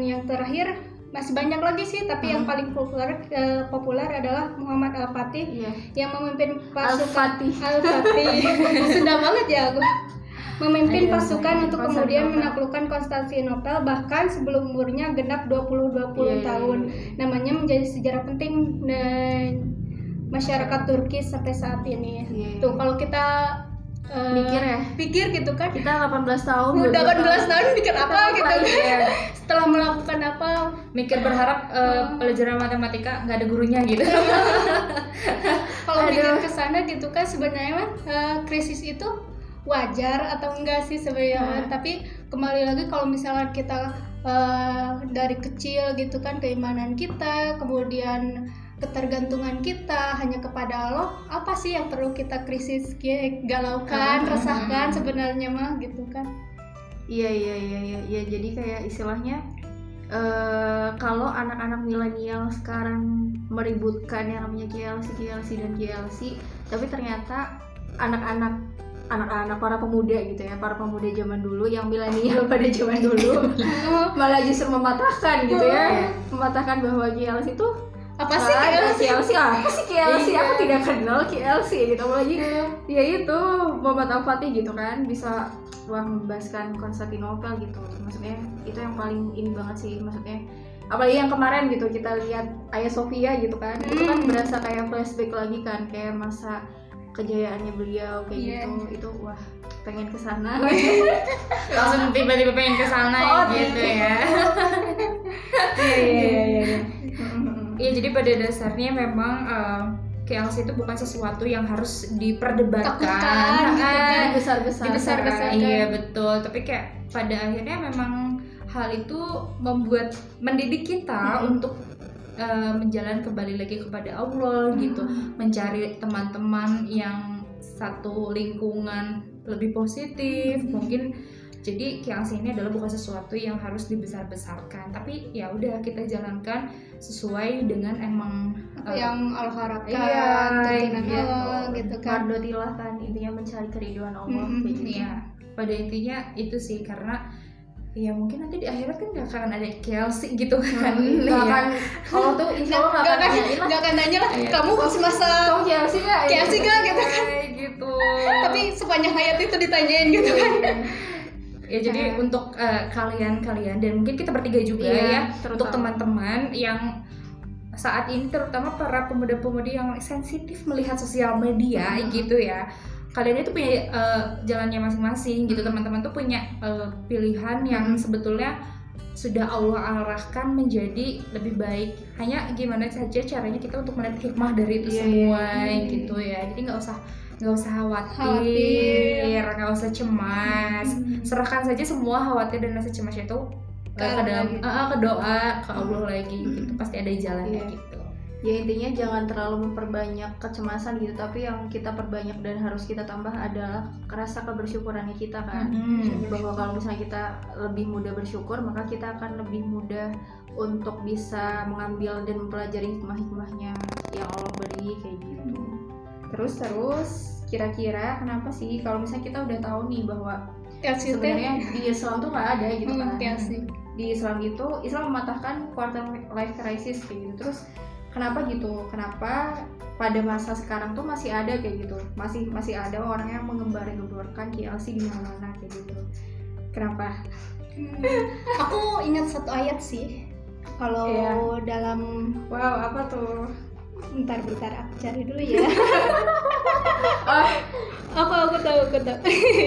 yang terakhir masih banyak lagi sih tapi yang Hmm. paling populer eh, populer adalah Muhammad Al Fatih iya yang memimpin pasukan Al-Fatih Al-Fatih. [laughs] Sudah banget ya aku. Memimpin Ayo, pasukan ayo, untuk kemudian menaklukkan Konstantinopel bahkan sebelum umurnya genap 20-20 Iya, iya, tahun. iya. Namanya menjadi sejarah penting dan masyarakat Turki sampai saat ini. Iya, iya. Tuh kalau kita eh, mikir ya? pikir gitu kan. kita 18 tahun Udah 22 18 tahun. mikir apa gitu. kan. [laughs] Setelah melakukan apa? Mikir berharap eh, pelajaran matematika nggak ada gurunya gitu. [laughs] Kalau mikir ke sana gitu kan sebenarnya mah, eh, krisis itu wajar atau enggak sih sebenarnya? Hmm. tapi kembali lagi kalau misalnya kita eh, dari kecil gitu kan keimanan kita kemudian ketergantungan kita hanya kepada Allah apa sih yang perlu kita krisis ki- galaukan Hmm. resahkan sebenarnya mah gitu kan Iya iya iya iya ya, jadi kayak istilahnya eh kalau anak-anak milenial sekarang meributkan yang namanya KLC KLC dan KLC tapi ternyata anak-anak anak-anak para pemuda gitu ya para pemuda zaman dulu yang milenial pada zaman dulu [laughs] malah justru mematahkan gitu ya mematahkan bahwa KLC itu apa sih "Ah, KLC? KLC apa sih KLC Iya. aku tidak kenal KLC gitu apalagi ya itu Muhammad Al Fatih gitu kan bisa wah membebaskan Konstantinopel gitu maksudnya itu yang paling ini banget sih maksudnya apalagi yang kemarin gitu kita lihat Ayah Sofia gitu kan itu kan Hmm. berasa kayak flashback lagi kan kayak masa kejayaannya beliau kayak Iya. gitu itu wah pengen ke sana [laughs] langsung tiba-tiba pengen ke sana [laughs] Oh, gitu ya iya iya iya [laughs] Iya jadi pada dasarnya memang eh, KLC itu bukan sesuatu yang harus diperdebatkan Takutkan, gitu kan. Ah, Dibesar-besarkan. Iya betul, tapi kayak pada akhirnya memang hal itu membuat mendidik kita Hmm. untuk eh, menjalan kembali lagi kepada Allah gitu, mencari teman-teman yang satu lingkungan lebih positif, mungkin jadi KLC ini adalah bukan sesuatu yang harus dibesar-besarkan, tapi ya udah kita jalankan sesuai dengan emang Apa eh, yang Allah harapkan Iya, tuntunan gitu. Allah gitu kan. Mardotilah kan intinya mencari keriduan Allah kayak gitu. Iya, pada intinya itu sih karena ya mungkin nanti di akhirat kan gak akan ada KLC gitu kan. Nggak Iya. akan Allah tuh insya Allah Gak akan lah gak akan nanya lah, Iya. kamu semasa kamu KLC nggak KLC nggak gitu kan gitu. Tapi sepanjang hayat itu ditanyain gitu kan ya jadi Kayak- untuk eh, kalian-kalian dan mungkin kita bertiga juga Iya, ya terutama. untuk teman-teman yang saat ini terutama para pemuda-pemudi yang sensitif melihat sosial media Mhm. gitu ya kalian itu punya eh, jalannya masing-masing gitu Mhm. teman-teman tuh punya eh, pilihan yang Mhm. sebetulnya sudah Allah arahkan menjadi lebih baik hanya gimana saja caranya kita untuk melihat hikmah dari itu Iya, semua iya. gitu ya jadi nggak usah nggak usah khawatir nggak usah cemas serahkan saja semua khawatir dan rasa cemas itu Ke ke dalam gitu. eh, ke doa ke Allah lagi gitu pasti ada jalannya Iya. gitu ya intinya jangan terlalu memperbanyak kecemasan gitu tapi yang kita perbanyak dan harus kita tambah adalah rasa kebersyukurannya kita kan. Hmm. bahwa kalau misalnya kita lebih mudah bersyukur maka kita akan lebih mudah untuk bisa mengambil dan mempelajari hikmah-hikmahnya yang Allah beri kayak gitu. Terus terus kira-kira kenapa sih? Kalau misalnya kita udah tahu nih bahwa teh sebenarnya di Islam tuh nggak ada gitu kan. TLC. di Islam itu Islam mematahkan quarter life crisis kayak gitu. Terus kenapa gitu? Kenapa pada masa sekarang tuh masih ada kayak gitu? Masih masih ada orang yang mengembar-gemborkan KLC di mana-mana kayak gitu. Kenapa? Hmm, aku ingat satu ayat sih. Kalau Iya. dalam wow apa tuh? Bentar bentar aku cari dulu ya. [laughs] Oh. Aku aku tahu aku tahu.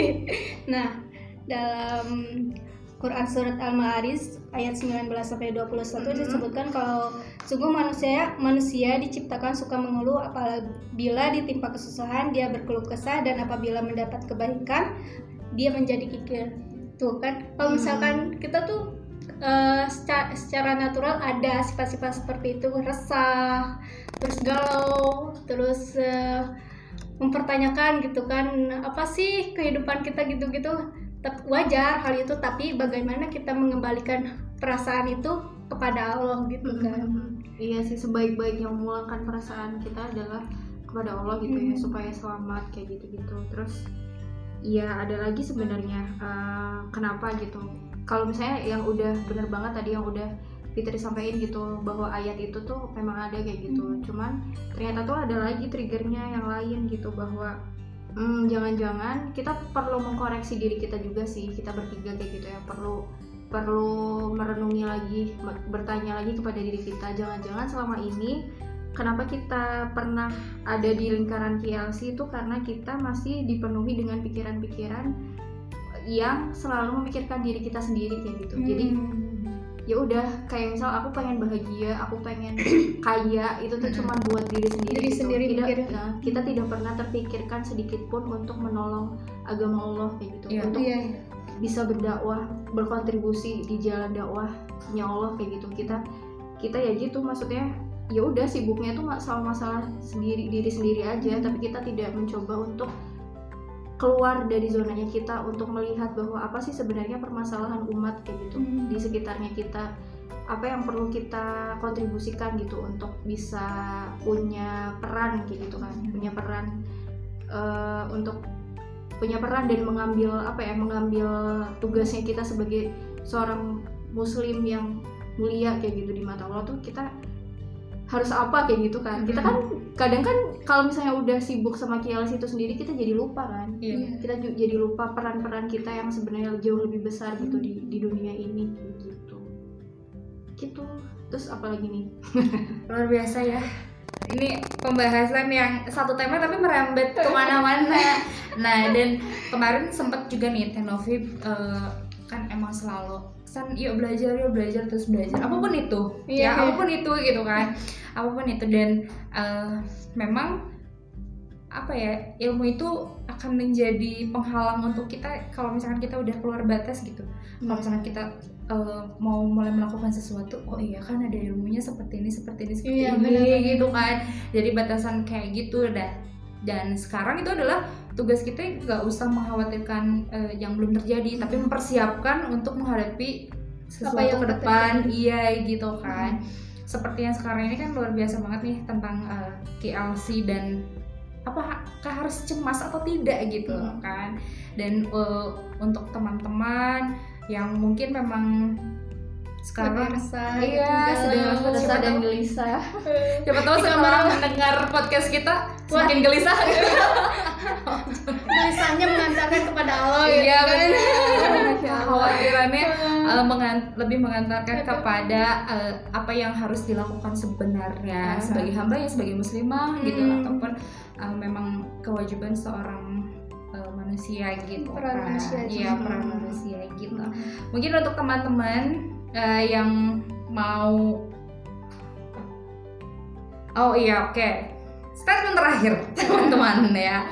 [laughs] Nah dalam Quran surat Al-Ma'arij ayat 19 sampai 21 Mhm. disebutkan kalau sungguh manusia manusia diciptakan suka mengeluh apabila ditimpa kesusahan dia berkeluh kesah dan apabila mendapat kebaikan dia menjadi kikir. Tuh kan kalau Hmm. misalkan kita tuh eh, secara, secara natural ada sifat-sifat seperti itu resah terus galau terus eh, mempertanyakan gitu kan apa sih kehidupan kita gitu-gitu? Wajar hal itu tapi bagaimana kita mengembalikan perasaan itu kepada Allah gitu kan iya sih sebaik-baiknya memulangkan perasaan kita adalah kepada Allah gitu ya Hmm. supaya selamat kayak gitu-gitu terus iya ada lagi sebenarnya eh, kenapa gitu kalau misalnya yang udah bener banget tadi yang udah Fitri sampaikan gitu bahwa ayat itu tuh memang ada kayak gitu Hmm. cuman ternyata tuh ada lagi triggernya yang lain gitu bahwa hmm, jangan-jangan kita perlu mengkoreksi diri kita juga sih kita bertiga kayak gitu ya perlu perlu merenungi lagi bertanya lagi kepada diri kita jangan-jangan selama ini kenapa kita pernah ada di lingkaran KLC itu karena kita masih dipenuhi dengan pikiran-pikiran yang selalu memikirkan diri kita sendiri kayak gitu jadi Hmm. ya udah kayak misal aku pengen bahagia aku pengen [coughs] kaya itu tuh Mm-mm. cuma buat diri sendiri Diri gitu. sendiri tidak nah, kita tidak pernah terpikirkan sedikit pun untuk menolong agama Allah kayak gitu Iya. untuk iya bisa berdakwah berkontribusi di jalan dakwahnya Allah kayak gitu. Kita kita ya gitu maksudnya ya udah sibuknya tuh nggak sama masalah sendiri diri sendiri aja. Tapi kita tidak mencoba untuk keluar dari zonanya kita untuk melihat bahwa apa sih sebenarnya permasalahan umat kayak gitu Hmm. di sekitarnya kita. Apa yang perlu kita kontribusikan gitu untuk bisa punya peran kayak gitu kan. Punya peran eh, untuk punya peran dan mengambil apa ya mengambil tugasnya kita sebagai seorang muslim yang mulia kayak gitu di mata Allah tuh kita harus apa kayak gitu kan. Kita kan kadang kan kalau misalnya udah sibuk sama kialas itu sendiri kita jadi lupa kan. Iya. kita jadi lupa peran-peran kita yang sebenarnya jauh lebih besar gitu di di dunia ini kayak gitu. Gitu. Terus apalagi nih? Luar biasa ya ini pembahasan yang satu tema tapi merembet ke mana-mana. [laughs] Nah dan kemarin sempat juga nih Tenovi eh, kan emang selalu san yuk belajar yuk belajar terus belajar. Apa pun itu Iya, ya iya. apa pun itu gitu kan. Apa pun itu dan eh, memang apa ya ilmu itu akan menjadi penghalang untuk kita kalau misalkan kita udah keluar batas gitu. Kalau misalkan kita eh, mau mulai melakukan sesuatu oh iya kan ada ilmunya seperti ini seperti ini seperti Iya, ini benar-benar. gitu kan. Jadi batasan kayak gitu dan dan sekarang itu adalah tugas kita nggak usah mengkhawatirkan eh, yang belum terjadi tapi mempersiapkan untuk menghadapi sesuatu yang ke depan. terjadi. iya gitu kan. Seperti yang sekarang ini kan luar biasa banget nih tentang eh, KLC dan apakah harus cemas atau tidak gitu Hmm. kan. Dan eh, untuk teman-teman yang mungkin memang sekarang resah iya, gitu, sedang resah dan gelisah siapa tahu kamar. mendengar podcast kita semakin gelisah tulisannya mengantarkan kepada Allah gitu iya kan. benar khawatirannya eh, mengan- lebih mengantarkan kepada eh, apa yang harus dilakukan sebenarnya Ah. sebagai hamba ya sebagai muslimah gitu Hmm. ataupun eh, memang kewajiban seorang manusia gitu Peran kan. manusia iya peran manusia gitu. Hmm. mungkin untuk teman-teman eh, yang mau oh iya oke. Statement terakhir [laughs] teman-teman ya.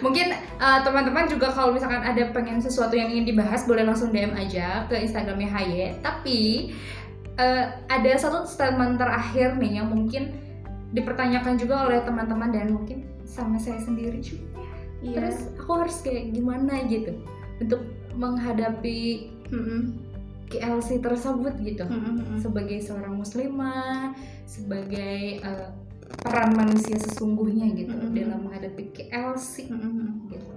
Mungkin eh, teman-teman juga kalau misalkan ada pengen sesuatu yang ingin dibahas boleh langsung DM aja ke Instagramnya Haye. Tapi eh, ada satu statement terakhir nih yang mungkin dipertanyakan juga oleh teman-teman dan mungkin sama saya sendiri juga iya terus aku harus kayak gimana gitu untuk menghadapi Mm-mm. KLC tersebut gitu Mm-mm. sebagai seorang muslimah sebagai eh, peran manusia sesungguhnya gitu Mm-mm. dalam menghadapi KLC Mm-mm. gitu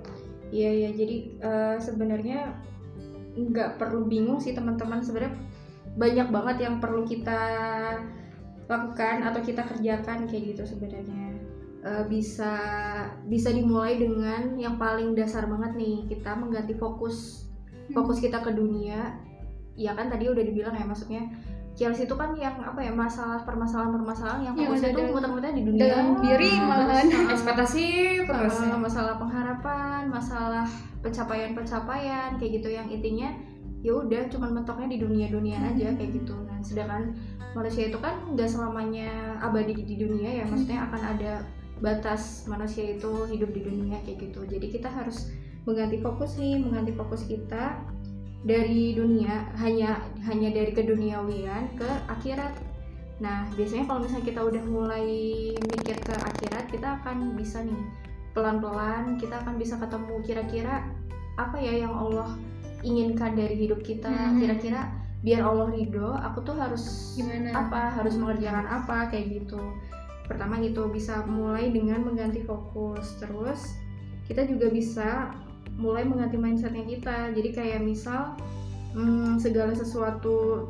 Iya iya jadi eh, sebenarnya nggak perlu bingung sih teman-teman sebenarnya banyak banget yang perlu kita lakukan atau kita kerjakan kayak gitu sebenarnya Eh, bisa bisa dimulai dengan yang paling dasar banget nih kita mengganti fokus. Fokus kita ke dunia. Ya kan tadi udah dibilang ya maksudnya Chelsea itu kan yang apa ya masalah permasalahan-permasalahan yang Yang fokusnya dalam- muter-muter di dunia. dalam diri malahan. uh, ekspektasi [laughs] terus. Uh, masalah pengharapan masalah pencapaian-pencapaian kayak gitu. Yang intinya ya udah cuman mentoknya di dunia-dunia aja kayak gitu. Nah sedangkan manusia itu kan nggak selamanya abadi di dunia ya maksudnya akan ada batas manusia itu hidup di dunia kayak gitu jadi kita harus mengganti fokus nih mengganti fokus kita dari dunia hanya hanya dari keduniawian ke akhirat nah biasanya kalau misalnya kita udah mulai mikir ke akhirat kita akan bisa nih pelan-pelan kita akan bisa ketemu kira-kira apa ya yang Allah inginkan dari hidup kita Hmm. kira-kira biar Allah ridho aku tuh harus Gimana? apa harus mengerjakan apa kayak gitu pertama gitu bisa mulai dengan mengganti fokus. Terus kita juga bisa mulai mengganti mindsetnya kita. Jadi kayak misal hmm, segala sesuatu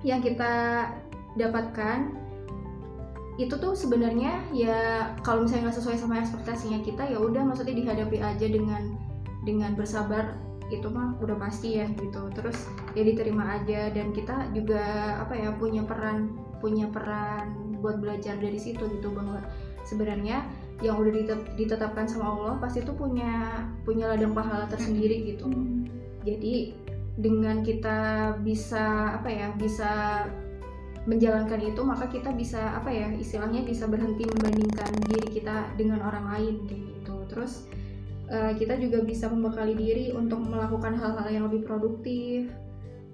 yang kita dapatkan itu tuh sebenarnya ya kalau misalnya nggak sesuai sama ekspektasinya kita ya udah maksudnya dihadapi aja dengan dengan bersabar itu mah udah pasti ya gitu. Terus ya diterima aja. Dan kita juga apa ya punya peran punya peran buat belajar dari situ gitu bahwa sebenarnya yang udah ditet- ditetapkan sama Allah pasti itu punya punya ladang pahala tersendiri gitu. Jadi dengan kita bisa apa ya bisa menjalankan itu maka kita bisa apa ya istilahnya bisa berhenti membandingkan diri kita dengan orang lain kayak gitu. Terus eh, kita juga bisa membekali diri untuk melakukan hal-hal yang lebih produktif.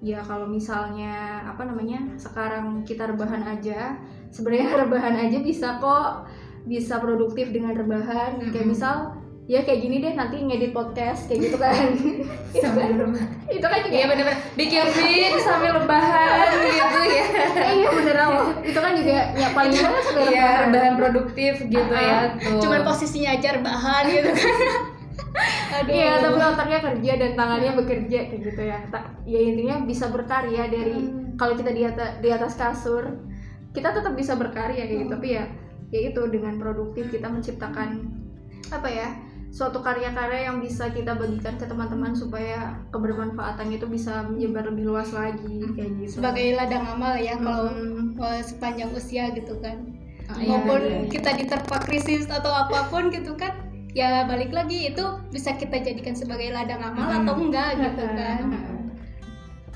Ya kalau misalnya apa namanya sekarang kita rebahan aja sebenarnya rebahan aja bisa kok bisa produktif dengan rebahan kayak Mm-mm. misal ya kayak gini deh nanti ngedit podcast kayak gitu kan [laughs] sambil rebahan itu kan juga iya bener-bener bikin feed [laughs] sambil rebahan gitu ya iya beneran loh itu kan juga ya paling banget sampai iya rebahan. rebahan produktif gitu ya tuh Cuman posisinya aja rebahan gitu kan. [laughs] Aduh. Iya, tapi otaknya kerja dan tangannya bekerja kayak gitu ya. Ta- ya intinya bisa berkarya dari Hmm. kalau kita di atas di atas kasur, kita tetap bisa berkarya kayak gitu. Hmm. Tapi ya ya itu dengan produktif kita menciptakan apa ya? suatu karya-karya yang bisa kita bagikan ke teman-teman supaya kebermanfaatannya itu bisa menyebar lebih luas lagi kayak gitu. sebagai ladang amal ya kalau Mm. kalau sepanjang usia gitu kan. Iya, Maupun iya, iya. kita diterpa krisis atau apa pun gitu kan. Ya balik lagi itu bisa kita jadikan sebagai ladang amal Hmm. atau enggak gitu [laughs] kan.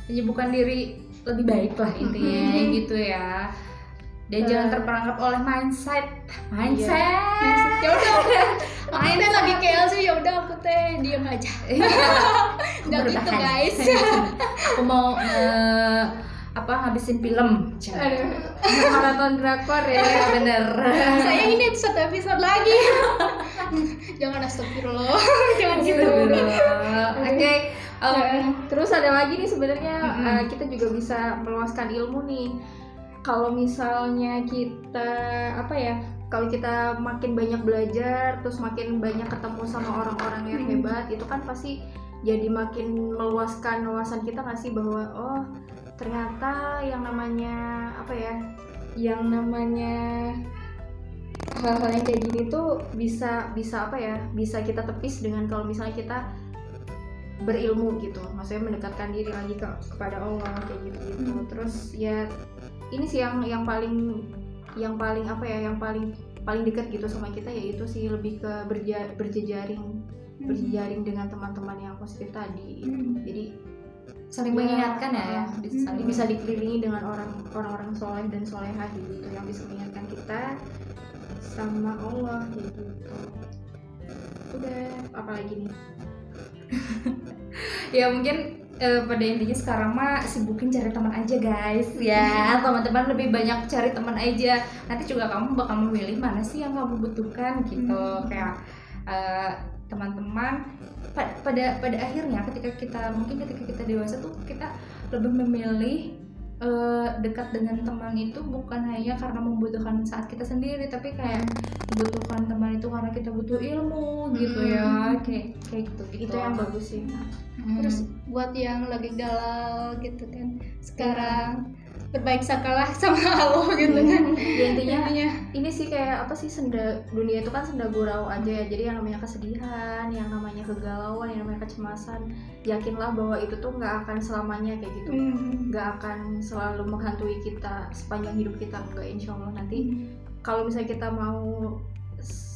menyibukkan diri lebih baik lah intinya Mm-mm. gitu ya dan Eh. jangan terperangkap oleh mindset mindset Ya udah, [laughs] aku teh lagi KL sih ya udah aku teh diam aja. [laughs] Iya. Nggak gitu, Bertahan. guys. aku mau eh, apa ngabisin film maraton drakor ya. bener [laughs] Saya ini satu episode lagi. Jangan astagfirullah. Jangan gitu. Oke um, Nah, terus ada lagi nih sebenarnya Mm-mm. eh, kita juga bisa meluaskan ilmu nih. Kalau misalnya kita apa ya? Kalau kita makin banyak belajar, terus makin banyak ketemu sama orang-orang yang Hmm. hebat, itu kan pasti jadi makin meluaskan wawasan kita nggak sih bahwa oh ternyata yang namanya apa ya? Yang namanya hal-hal yang kayak gini tuh bisa bisa apa ya? Bisa kita tepis dengan kalau misalnya kita berilmu gitu maksudnya mendekatkan diri lagi ke kepada Allah kayak gitu gitu Hmm. terus ya ini sih yang yang paling yang paling apa ya yang paling paling dekat gitu sama kita yaitu sih lebih ke berja, berjejaring berjejaring dengan teman-teman yang positif tadi Hmm. jadi saling Ya, mengingatkan ya, ya. Bisa Hmm. bisa dikelilingi dengan orang orang-orang soleh dan solehah gitu yang bisa mengingatkan kita sama Allah gitu udah apa lagi nih [laughs] ya mungkin eh, pada intinya sekarang mah sibukin cari teman aja guys. Ya [laughs] teman-teman lebih banyak cari teman aja. Nanti juga kamu bakal memilih mana sih yang kamu butuhkan gitu. Hmm. kayak eh, teman-teman pa- pada pada akhirnya ketika kita mungkin ketika kita dewasa tuh kita lebih memilih eh, dekat dengan teman itu bukan hanya karena membutuhkan saat kita sendiri tapi kayak membutuhkan teman itu karena kita butuh ilmu gitu Hmm. ya kayak kayak gitu gitu itu yang bagus sih Hmm. terus buat yang lagi galau gitu kan sekarang berbaik sakalah sama Allah gitu kan. Ya intinya intinya. ini sih kayak apa sih senda dunia itu kan senda gurau aja ya. Jadi yang namanya kesedihan yang namanya kegalauan yang namanya kecemasan yakinlah bahwa itu tuh nggak akan selamanya kayak gitu. Hmm. nggak akan selalu menghantui kita sepanjang hidup kita enggak insya Allah nanti kalau misalnya kita mau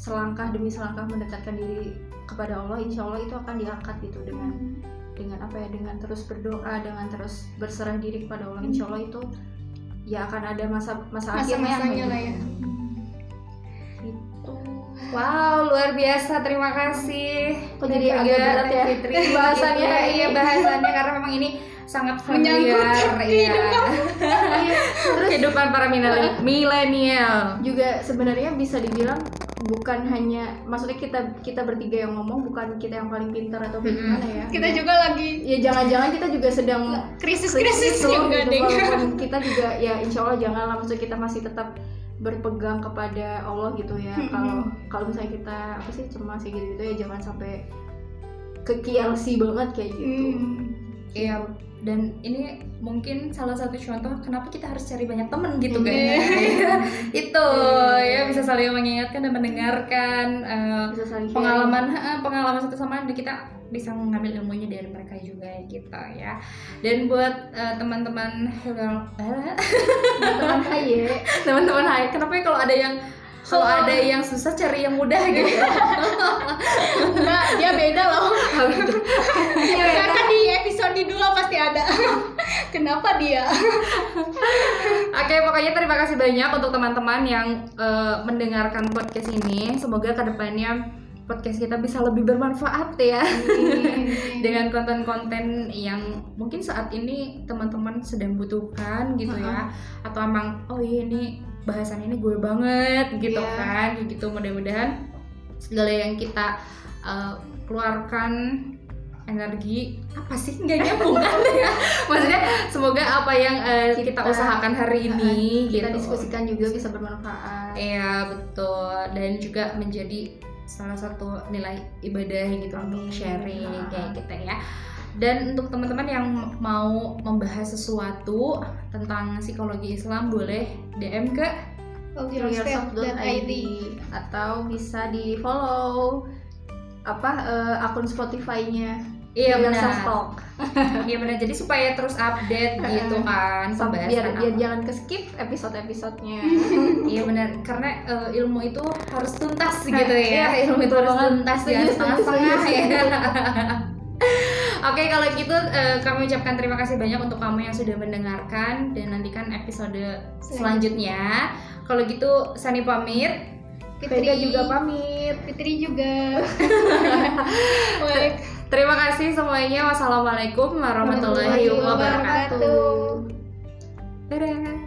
selangkah demi selangkah mendekatkan diri kepada Allah insya Allah itu akan diangkat gitu dengan dengan apa ya dengan terus berdoa dengan terus berserah diri kepada Allah insya Allah itu ya akan ada masa masa akhirnya masa-masanya lah ya gitu Wow, luar biasa. Terima kasih. Kok jadi agak berat Teh ya? Fitri. Bahasannya Iya, [laughs] iya bahasannya karena memang ini sangat Menyangkut familiar ya. [laughs] kehidupan. Iya, terus Kehidupan para milenial. juga sebenarnya bisa dibilang bukan hanya maksudnya kita kita bertiga yang ngomong bukan kita yang paling pintar atau gimana ya. Kita Ya. juga lagi ya jangan-jangan kita juga sedang krisis-krisis loh, juga gitu, deh. walaupun [laughs] kita juga ya insya Allah janganlah maksudnya kita masih tetap berpegang kepada Allah gitu ya. Kalau kalau misalnya kita apa sih cemas kayak gitu gitu ya jangan sampai ke kialsi banget kayak gitu. Hmm. Iya, dan ini mungkin salah satu contoh kenapa kita harus cari banyak temen gitu kan. [laughs] Iya. Itu Iya. ya bisa saling mengingatkan dan mendengarkan sharing. pengalaman eh, pengalaman satu sama lain dan kita bisa mengambil ilmunya dari mereka juga gitu ya. Dan buat eh, teman-teman eh, teman haye teman-teman hai [laughs] kenapa ya kalau ada yang kalau Oh. ada yang susah cari yang mudah gitu. enggak dia beda loh. Iya, karena di episode dua pasti ada. Kenapa dia? Oke, pokoknya terima kasih banyak untuk teman-teman yang eh, mendengarkan podcast ini. Semoga ke depannya podcast kita bisa lebih bermanfaat ya. Dengan konten-konten yang mungkin saat ini teman-teman sedang butuhkan gitu ya, atau emang oh iya ini bahasan ini gue banget gitu Iya. kan, kayak gitu mudah-mudahan segala yang kita eh, keluarkan energi apa sih? Nggak nyambung kan? Ya [laughs] maksudnya semoga apa yang eh, kita, Kita- usahakan hari ini kita gitu. diskusikan juga bisa bermanfaat. Iya betul. Dan juga menjadi salah satu nilai ibadah gitu untuk Amin. sharing Ah. kayak kita ya dan untuk teman-teman yang mau membahas sesuatu tentang psikologi Islam boleh DM ke yourself.id atau bisa di follow apa eh, akun Spotify-nya. Iya benar. [laughs] iya benar. Jadi supaya terus update gitu kan Sampai biar biar jangan ke skip episode-episodenya. [laughs] Iya benar, karena eh, ilmu itu harus tuntas gitu Iya, ya. ilmu itu harus tuntas ya, setengah-setengah ya. Oke, kalau gitu eh, kami ucapkan terima kasih banyak untuk kamu yang sudah mendengarkan dan nantikan episode selanjutnya. Kalau gitu Sani pamit. Vega juga pamit. Fitri juga [laughs] Baik. Terima kasih semuanya. Wassalamualaikum warahmatullahi wabarakatuh. Dadah.